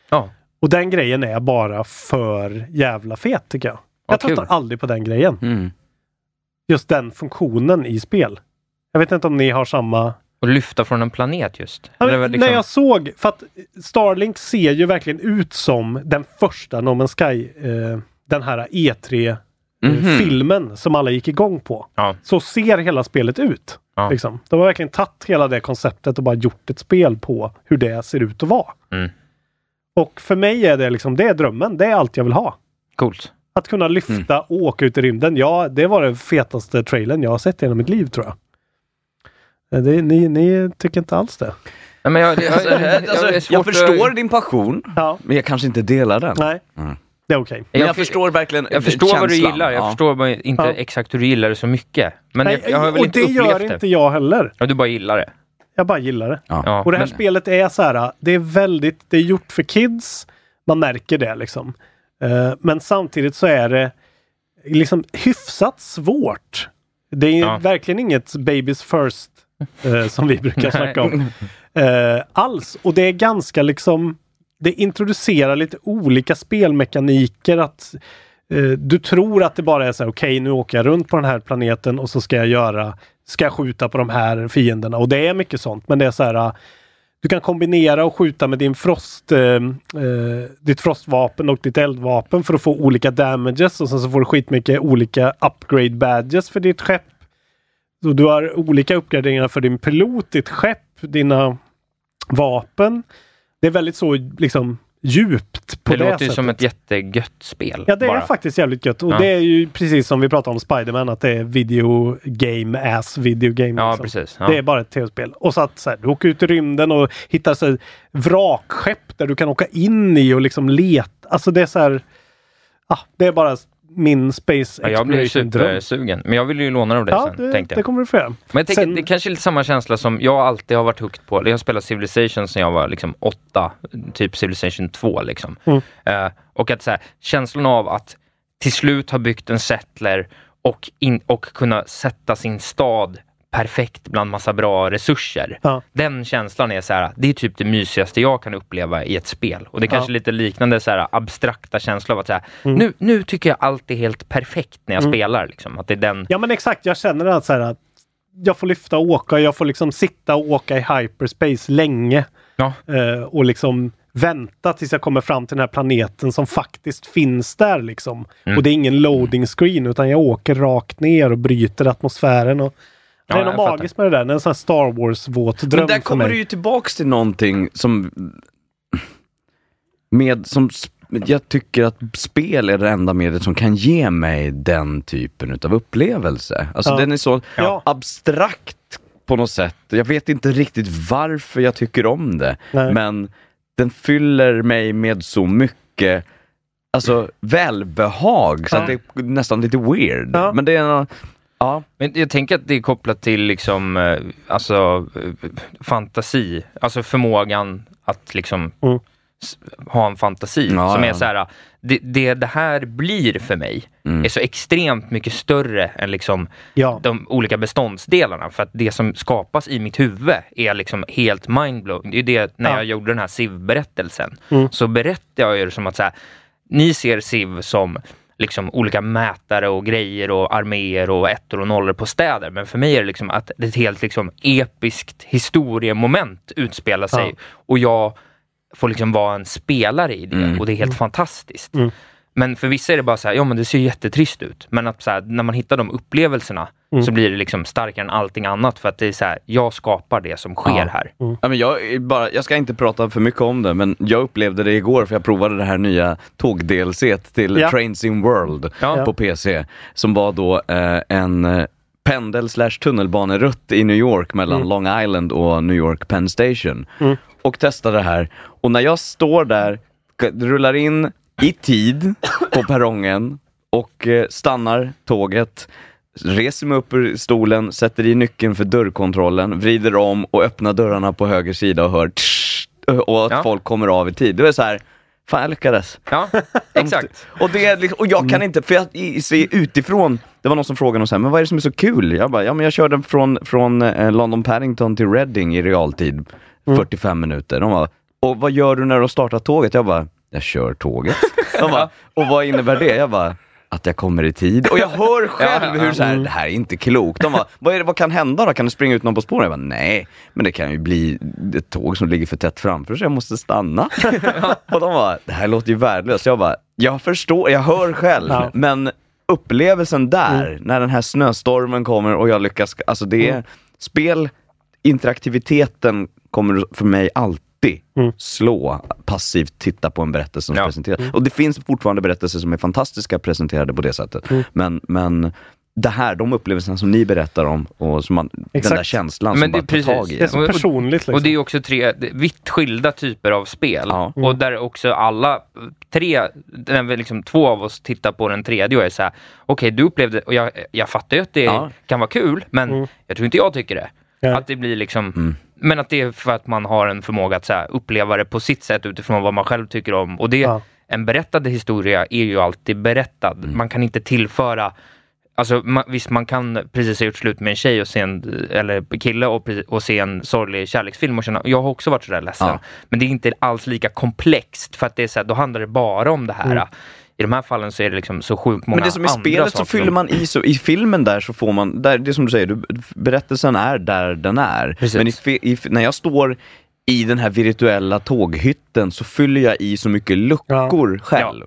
Ja. Och den grejen är bara för jävla fet tycker jag. Ja, Jag kul. tröttnar aldrig på den grejen. Mm. Just den funktionen i spel. Jag vet inte om ni har samma Och lyfta från en planet just. Ja, men liksom- När jag såg, för att Starlink ser ju verkligen ut som den första No Man's Sky, eh, den här E3-filmen Mhm. som alla gick igång på. Ja. Så ser hela spelet ut. Ja. Liksom. De har verkligen tagit hela det konceptet och bara gjort ett spel på hur det ser ut att vara. Mm. Och för mig är det liksom, det är drömmen. Det är allt jag vill ha. Coolt. Att kunna lyfta Mm. och åka ut i rymden. Ja, det var den fetaste trailern jag har sett i hela mitt liv tror jag. Det, ni, ni tycker inte alls det? Nej, men jag, jag, Alltså, jag, jag, alltså, det jag svårt förstår att- din passion, Ja. men jag kanske inte delar den. Nej, Mm. det är okej. Men jag, Jag- förstår verkligen Jag förstår vad du känslan. gillar, jag Ja. förstår inte Ja. exakt hur du gillar det så mycket. Men Nej, jag, jag har väl och inte det gör det. inte jag heller. Ja, du bara gillar det. Jag bara gillar det. Ja. Ja, Och det här men- spelet är så här, det är väldigt, det är gjort för kids. Man märker det liksom. Eh, men samtidigt så är det liksom hyfsat svårt. Det är Ja. verkligen inget babies first eh, som vi brukar snacka om. Eh, alls. Och det är ganska liksom, det introducerar lite olika spelmekaniker. att eh, Du tror att det bara är så här, okej nu åker jag runt på den här planeten och så ska jag göra, ska jag skjuta på de här fienderna. Och det är mycket sånt. Men det är så här, eh, du kan kombinera och skjuta med din frost, eh, eh, ditt frostvapen och ditt eldvapen för att få olika damages och sen så får du skitmycket olika upgrade badges för ditt skepp. Så du har olika uppgraderingar för din pilot, ditt skepp, dina vapen. Det är väldigt så liksom djupt på Det det, låter sättet. som ett jättegött spel. Ja, det bara. är faktiskt jävligt gött. Och Ja. det är ju precis som vi pratade om Spiderman, att det är video game ass video game. Ja, liksom. precis. Ja. Det är bara ett tv-spel. Och så att så här, du åker ut i rymden och hittar så här, vrakskepp där du kan åka in i och liksom leta. Alltså det är så här... Ah, det är bara min space Ja, jag blir supersugen. Men jag vill ju låna av dig Ja, sen, det, tänkte det jag. kommer du få göra. Men jag tänker, Sen- det kanske är lite samma känsla som jag alltid har varit hooked på. Jag har spelat Civilization sedan jag var liksom åtta, typ Civilization 2 liksom. Mm. Eh, och att så här, känslan av att till slut ha byggt en settler och, in, och kunna sätta sin stad perfekt bland massa bra resurser. Ja. Den känslan är så här, det är typ det mysigaste jag kan uppleva i ett spel. Och det är kanske Ja. lite liknande så här, abstrakta känslor av att så här, Mm. nu, nu tycker jag allt är helt perfekt när jag Mm. spelar. Liksom. Att det är den... Ja men exakt, jag känner att, så här, att jag får lyfta och åka, jag får liksom sitta och åka i hyperspace länge. Ja. Eh, och liksom vänta tills jag kommer fram till den här planeten som faktiskt finns där liksom. Mm. Och det är ingen loading screen utan jag åker rakt ner och bryter atmosfären. Och det är något magiskt med det där. Det är en sån här Star Wars-våt dröm Men där kommer du ju tillbaks till någonting som med som jag tycker att spel är det enda mediet som kan ge mig den typen utav upplevelse. Alltså Ja. den är så Ja. abstrakt på något sätt. Jag vet inte riktigt varför jag tycker om det. Nej. Men den fyller mig med så mycket Alltså välbehag så Ja. att det är nästan lite weird. Men det är Ja. Men jag tänker att det är kopplat till liksom, eh, alltså eh, fantasi, alltså förmågan att liksom Mm. ha en fantasi Ja, som ja. är så här, det, det det här blir för mig Mm. är så extremt mycket större än liksom Ja. de olika beståndsdelarna. För att det som skapas i mitt huvud är liksom helt mindblowing. Det är ju det när Ja. jag gjorde den här SIV-berättelsen. Mm. Så berättar jag ju det som att så här, ni ser SIV som liksom olika mätare och grejer och arméer och ettor och nollor på städer. Men för mig är det liksom att ett helt liksom episkt historiemoment utspelar sig Ja. och jag får liksom vara en spelare i det Mm. och det är helt fantastiskt. Mm. Men för vissa är det bara så här, ja men det ser jättetrist ut. Men att så här, när man hittar de upplevelserna Mm. så blir det liksom starkare än allting annat för att det är så här, jag skapar det som sker Ja. här. Ja, men jag, bara, jag ska inte prata för mycket om det, men jag upplevde det igår för jag provade det här nya tåg-DLC till Ja. Trains in World Ja. på PC. Som var då eh, en eh, pendel slash tunnelbanerutt i New York mellan Mm. Long Island och New York Penn Station. Mm. Och testade det här. Och när jag står där, rullar in i tid på perrongen och eh, stannar tåget, reser mig upp ur stolen, sätter i nyckeln för dörrkontrollen, vrider om och öppnar dörrarna på höger sida och hör tsch, och att Ja. folk kommer av i tid. Det är så här, fan jag lyckades. Ja, exakt. Och, det är liksom, och jag kan inte, för jag ser utifrån, det var någon som frågade och så här, men vad är det som är så kul? Jag bara, ja men jag körde från, från eh, London Paddington till Reading i realtid, 45 minuter. De bara, och vad gör du när du har startat tåget? Jag bara, jag kör tåget. De bara, och vad innebär det? Jag bara, att jag kommer i tid. Och jag hör själv hur så här, det här är inte klokt. De bara, vad, det, vad kan hända då? Kan det springa ut någon på spåren? Jag bara, nej, men det kan ju bli ett tåg som ligger för tätt framför så jag måste stanna. och de bara, det här låter ju värdelöst. Jag bara, jag förstår, jag hör själv, Ja. men upplevelsen där, när den här snöstormen kommer och jag lyckas, alltså det är, Mm. spel, interaktiviteten kommer för mig alltid Mm. slå passivt titta på en berättelse som Ja. presenteras. Och det finns fortfarande berättelser som är fantastiska presenterade på det sättet. Mm. Men, men det här, de upplevelserna som ni berättar om och som man, den där känslan Men som det bara är tar precis. tag i Det är så Och- personligt liksom. Och det är också tre vitt skilda typer av spel. Ja. Och där också alla tre, när vi liksom två av oss tittar på den tredje och är så här, okej du upplevde, och jag, jag fattar ju att det Ja. kan vara kul, men Mm. jag tror inte jag tycker det. Ja. Att det blir liksom, Mm. Men att det är för att man har en förmåga att så här, uppleva det på sitt sätt utifrån vad man själv tycker om. Och det, Ja. en berättad historia är ju alltid berättad. Man kan inte tillföra Alltså ma, visst, man kan precis ha gjort slut med en tjej och se en, eller kille och, och se en sorglig kärleksfilm och känna, jag har också varit sådär ledsen. Ja. Men det är inte alls lika komplext för att det är så här, då handlar det bara om det här. Mm. I de här fallen så är det liksom så sjukt många Men det som i andra spelet så saker fyller man i, så i filmen där så får man, där, det är som du säger, du, berättelsen är där den är. Precis. Men i, i, när jag står i den här virtuella tåghytten så fyller jag i så mycket luckor själv.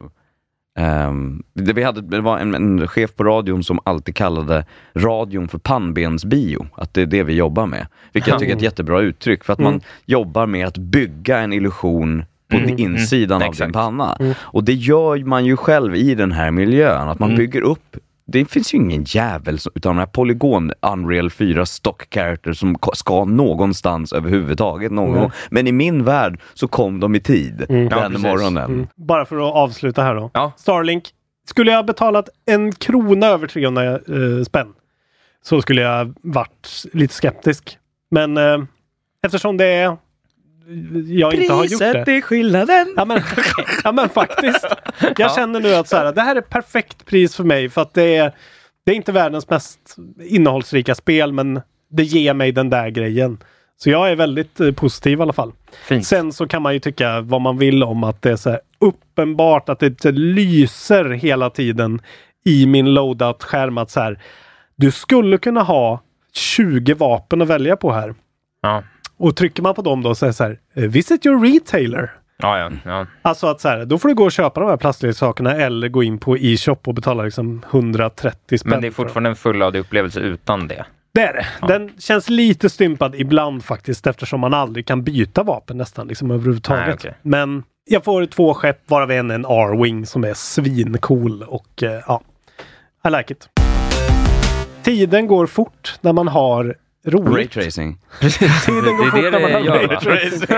Ehm, det, vi hade, det var en, en chef på radion som alltid kallade radion för pannbensbio, att det är det vi jobbar med. Vilket jag tycker är ett jättebra uttryck, för att man jobbar med att bygga en illusion på Mm, insidan mm, av din exakt. panna. Och det gör man ju själv i den här miljön, att man Mm. bygger upp det finns ju ingen jävel utav de här polygon Unreal 4 stock characters som ska någonstans överhuvudtaget någon Mm. gång. Men i min värld så kom de i tid Mm. Ja, den precis. morgonen. Mm. Bara för att avsluta här då. Ja. Starlink. Skulle jag ha betalat en krona över 300 eh, spänn så skulle jag varit lite skeptisk. Men eh, eftersom det är jag inte har gjort det. är skillnaden. Ja men, ja, men faktiskt. Jag Ja. känner nu att så här, det här är perfekt pris för mig för att det är, det är inte världens mest innehållsrika spel men det ger mig den där grejen. Så jag är väldigt eh, positiv i alla fall. Fint. Sen så kan man ju tycka vad man vill om att det är så uppenbart att det lyser hela tiden i min loadout-skärm att så här, du skulle kunna ha 20 vapen att välja på här. Ja. Och trycker man på dem då så är det så här, eh, visit your retailer. Ja, ja, ja. Alltså att så här, då får du gå och köpa de här plastleksakerna eller gå in på e-shop och betala liksom 130 spänn. Men det är fortfarande en fullödig upplevelse utan det. Det är det. Den känns lite stympad ibland faktiskt eftersom man aldrig kan byta vapen nästan liksom överhuvudtaget. Nej, okej. Men jag får två skepp varav en är en R-Wing som är svincool och eh, ja, I like it. Tiden går fort när man har roligt. Raytracing. Tiden går fort när man gör, raytracing.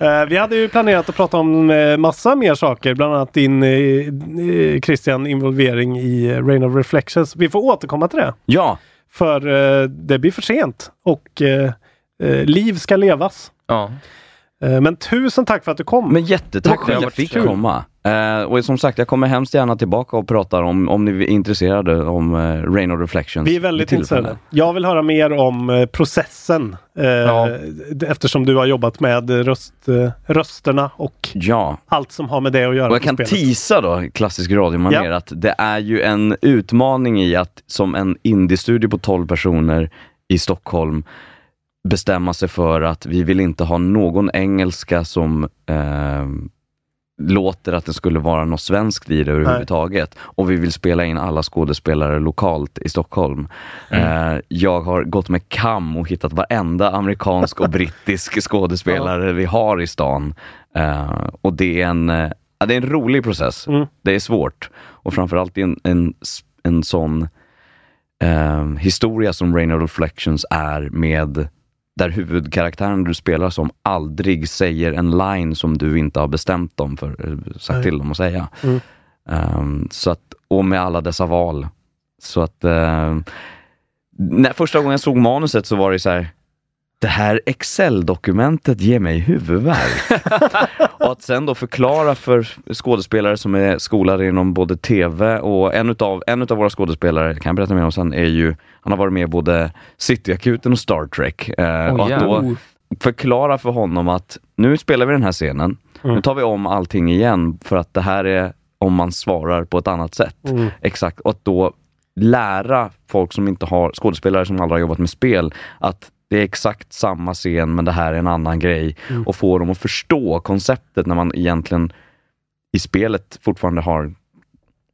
Eh, Vi hade ju planerat att prata om eh, massa mer saker, bland annat din eh, Christian involvering i Rain of Reflections. Vi får återkomma till det. Ja, För det blir för sent och liv ska levas. Ja. Eh, men tusen tack för att du kom. men jättetack för att jag fick komma. Eh, och som sagt, jag kommer hemskt gärna tillbaka och pratar om, om ni är intresserade om uh, Rain of Reflections. Vi är väldigt intresserade. Jag vill höra mer om eh, processen. Ja. Eftersom du har jobbat med röst, rösterna och Ja, allt som har med det att göra. Och jag kan spelet. teasa då, klassisk radiomanér, Ja. att det är ju en utmaning i att som en indie-studio på 12 personer i Stockholm bestämma sig för att vi vill inte ha någon engelska som eh, låter att det skulle vara något svenskt i det överhuvudtaget. Och vi vill spela in alla skådespelare lokalt i Stockholm. Eh, jag har gått med kam och hittat varenda amerikansk och brittisk skådespelare vi har i stan. Eh, och det är en, eh, det är en rolig process. Mm. Det är svårt. Och framförallt en, en, en sån eh, historia som Rain of Reflections är med där huvudkaraktären du spelar som aldrig säger en line som du inte har bestämt dem för, eh, sagt till dem att säga. Mm. Ehm, så att, och med alla dessa val. Så att ehm, när första gången jag såg manuset så var det så här det här Excel-dokumentet ger mig huvudvärk. och att sen då förklara för skådespelare som är skolade inom både TV och en utav, en utav våra skådespelare, kan jag berätta mer om sen, är ju, han har varit med både Cityakuten och Star Trek. Eh, Oj, och att då förklara för honom att nu spelar vi den här scenen, Mm. nu tar vi om allting igen för att det här är om man svarar på ett annat sätt. Mm. Exakt, och att då lära folk som inte har, skådespelare som aldrig har jobbat med spel, att det är exakt samma scen men det här är en annan grej Mm. och få dem att förstå konceptet när man egentligen i spelet fortfarande har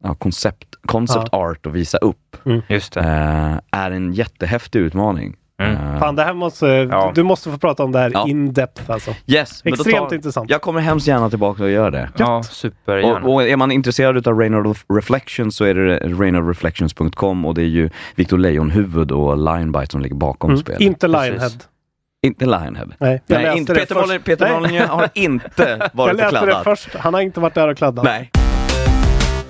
ja, koncept, concept art att visa upp. Just det. Eh, är en jättehäftig utmaning. Mm. Eh, Fan, det här måste, Ja. Du måste få prata om det här Ja. in depth alltså. yes, Extremt tar- intressant. Jag kommer hemskt gärna tillbaka och göra det. Ja, supergärna. Och, och är man intresserad av Rain of Reflections så är det rainofreflections.com och det är ju Victor Lejonhuvud och Lionbite som ligger bakom Mm. spelet. Inte Precis. Lionhead. Inte Lionhead. Nej, jag Nej, inte Peter. Molyneux har inte Jag varit och läste det kladdat. först. Han har inte varit där och kladdat. Nej.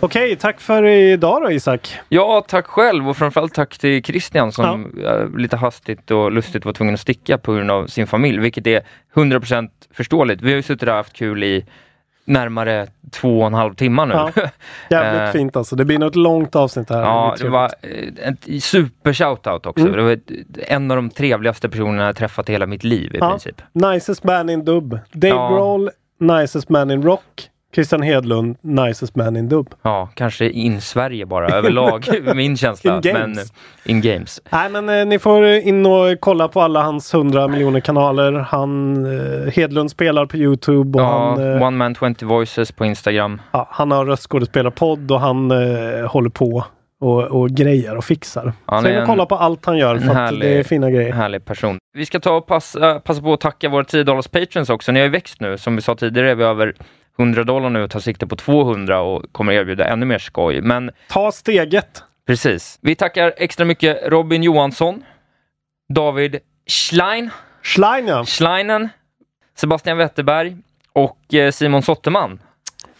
Okej, tack för idag då Isak. Ja, tack själv och framförallt tack till Christian som eh, lite hastigt och lustigt var tvungen att sticka på grund av sin familj, vilket är 100% förståeligt. Vi har ju suttit och haft kul i närmare två och en halv timme nu. Ja. Jävligt Eh, fint alltså. Det blir nog ett långt avsnitt här. Ja, blir det var eh, ett super shoutout också. Mm. Det var en av de trevligaste personerna jag träffat i hela mitt liv i Ja. princip. Nicest man in dub. Dave Ja. Grohl, nicest man in rock. Christian Hedlund, nicest man in dub. Ja, kanske in Sverige bara överlag, min känsla. In games. Men in games. Nej men eh, ni får in och kolla på alla hans 100 miljoner kanaler. Han, eh, Hedlund spelar på Youtube och Ja, han, eh, One Man 20 Voices på Instagram. ja, han har röstskådespelarpodd och han eh, håller på och, och grejer och fixar. Han Så in och kolla på allt han gör för att härlig- det är fina grejer. Härlig person. Vi ska ta och passa, passa på att tacka våra 10 dollars patrons också. Ni har ju växt nu. Som vi sa tidigare är vi över 100 dollar nu och tar sikte på 200 och kommer erbjuda ännu mer skoj. Men Ta steget! precis. Vi tackar extra mycket Robin Johansson, David Schlein, Schlein ja. Schleinen, Sebastian Wetterberg och eh, Simon Sotterman.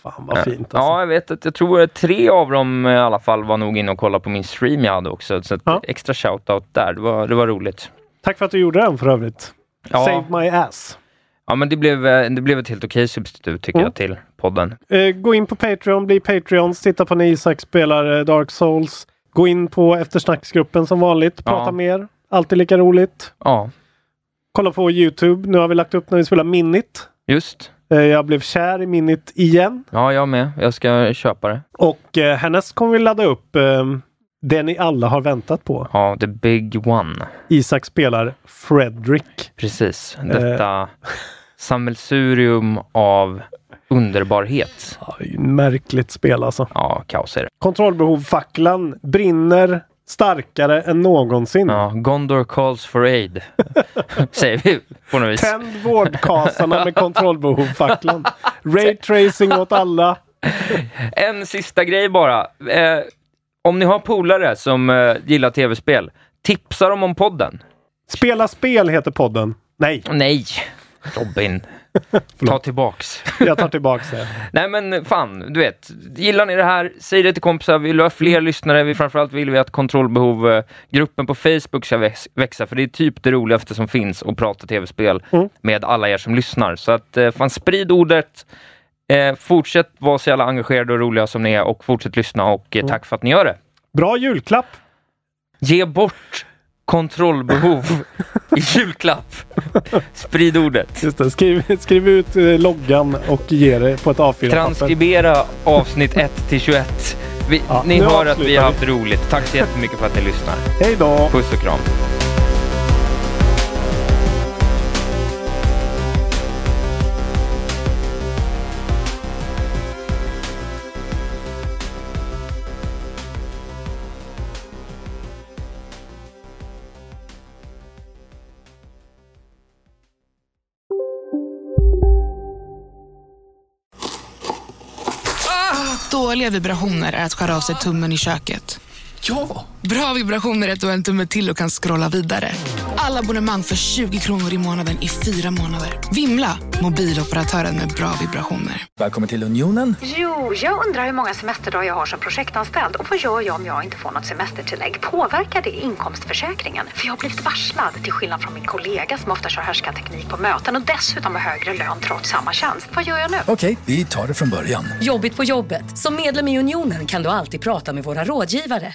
Fan vad fint alltså. Ja, jag vet att jag tror att tre av dem i alla fall var nog inne och kollade på min stream jag hade också. Så Ja. extra shoutout där. Det var, det var roligt. Tack för att du gjorde den för övrigt. Ja. Save my ass. Ja, men det blev, eh, det blev ett helt okej substitut tycker Mm. jag till podden. Eh, gå in på Patreon, bli Patreons, titta på när Isak spelar eh, Dark Souls. Gå in på eftersnacksgruppen som vanligt, prata Ja. mer. Alltid lika roligt. Ja, Kolla på Youtube. Nu har vi lagt upp när vi spelar Minit. just. Eh, Jag blev kär i Minit igen. Ja, jag med. Jag ska köpa det. Och eh, härnäst kommer vi ladda upp eh, det ni alla har väntat på. Ja, the big one. Isak spelar Fredrik. Precis. Eh. Sammelsurium av underbarhet. Ja, märkligt spel alltså. Ja, kaos är det. Kontrollbehov-facklan brinner starkare än någonsin. Ja, Gondor calls for aid. Säger vi på något vis. Tänd vårdkasarna med kontrollbehov-facklan. Raytracing åt alla. En sista grej bara. Eh, om ni har polare som eh, gillar tv-spel, tipsa dem om podden. Spela spel heter podden. Nej, Nej, Robin. Ta tillbaks. jag tar tillbaks det. Nej men fan, du vet. Gillar ni det här, säg det till kompisar. Vill du ha fler lyssnare? Vi, framförallt vill vi att kontrollbehov-gruppen på Facebook ska väx- växa. För det är typ det roligaste som finns att prata tv-spel Mm. med alla er som lyssnar. Så att eh, fan sprid ordet. Eh, fortsätt vara så jävla engagerade och roliga som ni är och fortsätt lyssna och Mm. eh, tack för att ni gör det. Bra julklapp! Ge bort kontrollbehov i julklapp. Sprid ordet. Just det, skriv, skriv ut eh, loggan och ge det på ett A4-papper. Transkribera avsnitt 1 till 21. Vi, Ja, ni hör att vi har haft roligt. Tack så jättemycket för att ni lyssnar. Hej då! Puss och kram. Dåliga vibrationer är att skära av sig tummen i köket. Ja! Bra vibrationer är att du har en tumme till och kan scrolla vidare. Alla abonnemang för 20 kronor i månaden i fyra månader. Vimla! Mobiloperatören med bra vibrationer. Välkommen till Unionen. Jo, jag undrar hur många semesterdagar jag har som projektanställd och vad gör jag om jag inte får något semestertillägg? Påverkar det inkomstförsäkringen? För jag har blivit varslad, till skillnad från min kollega som ofta kör härskarteknik på möten och dessutom har högre lön trots samma tjänst. Vad gör jag nu? Okej, vi tar det från början. Jobbigt på jobbet. Som medlem i Unionen kan du alltid prata med våra rådgivare.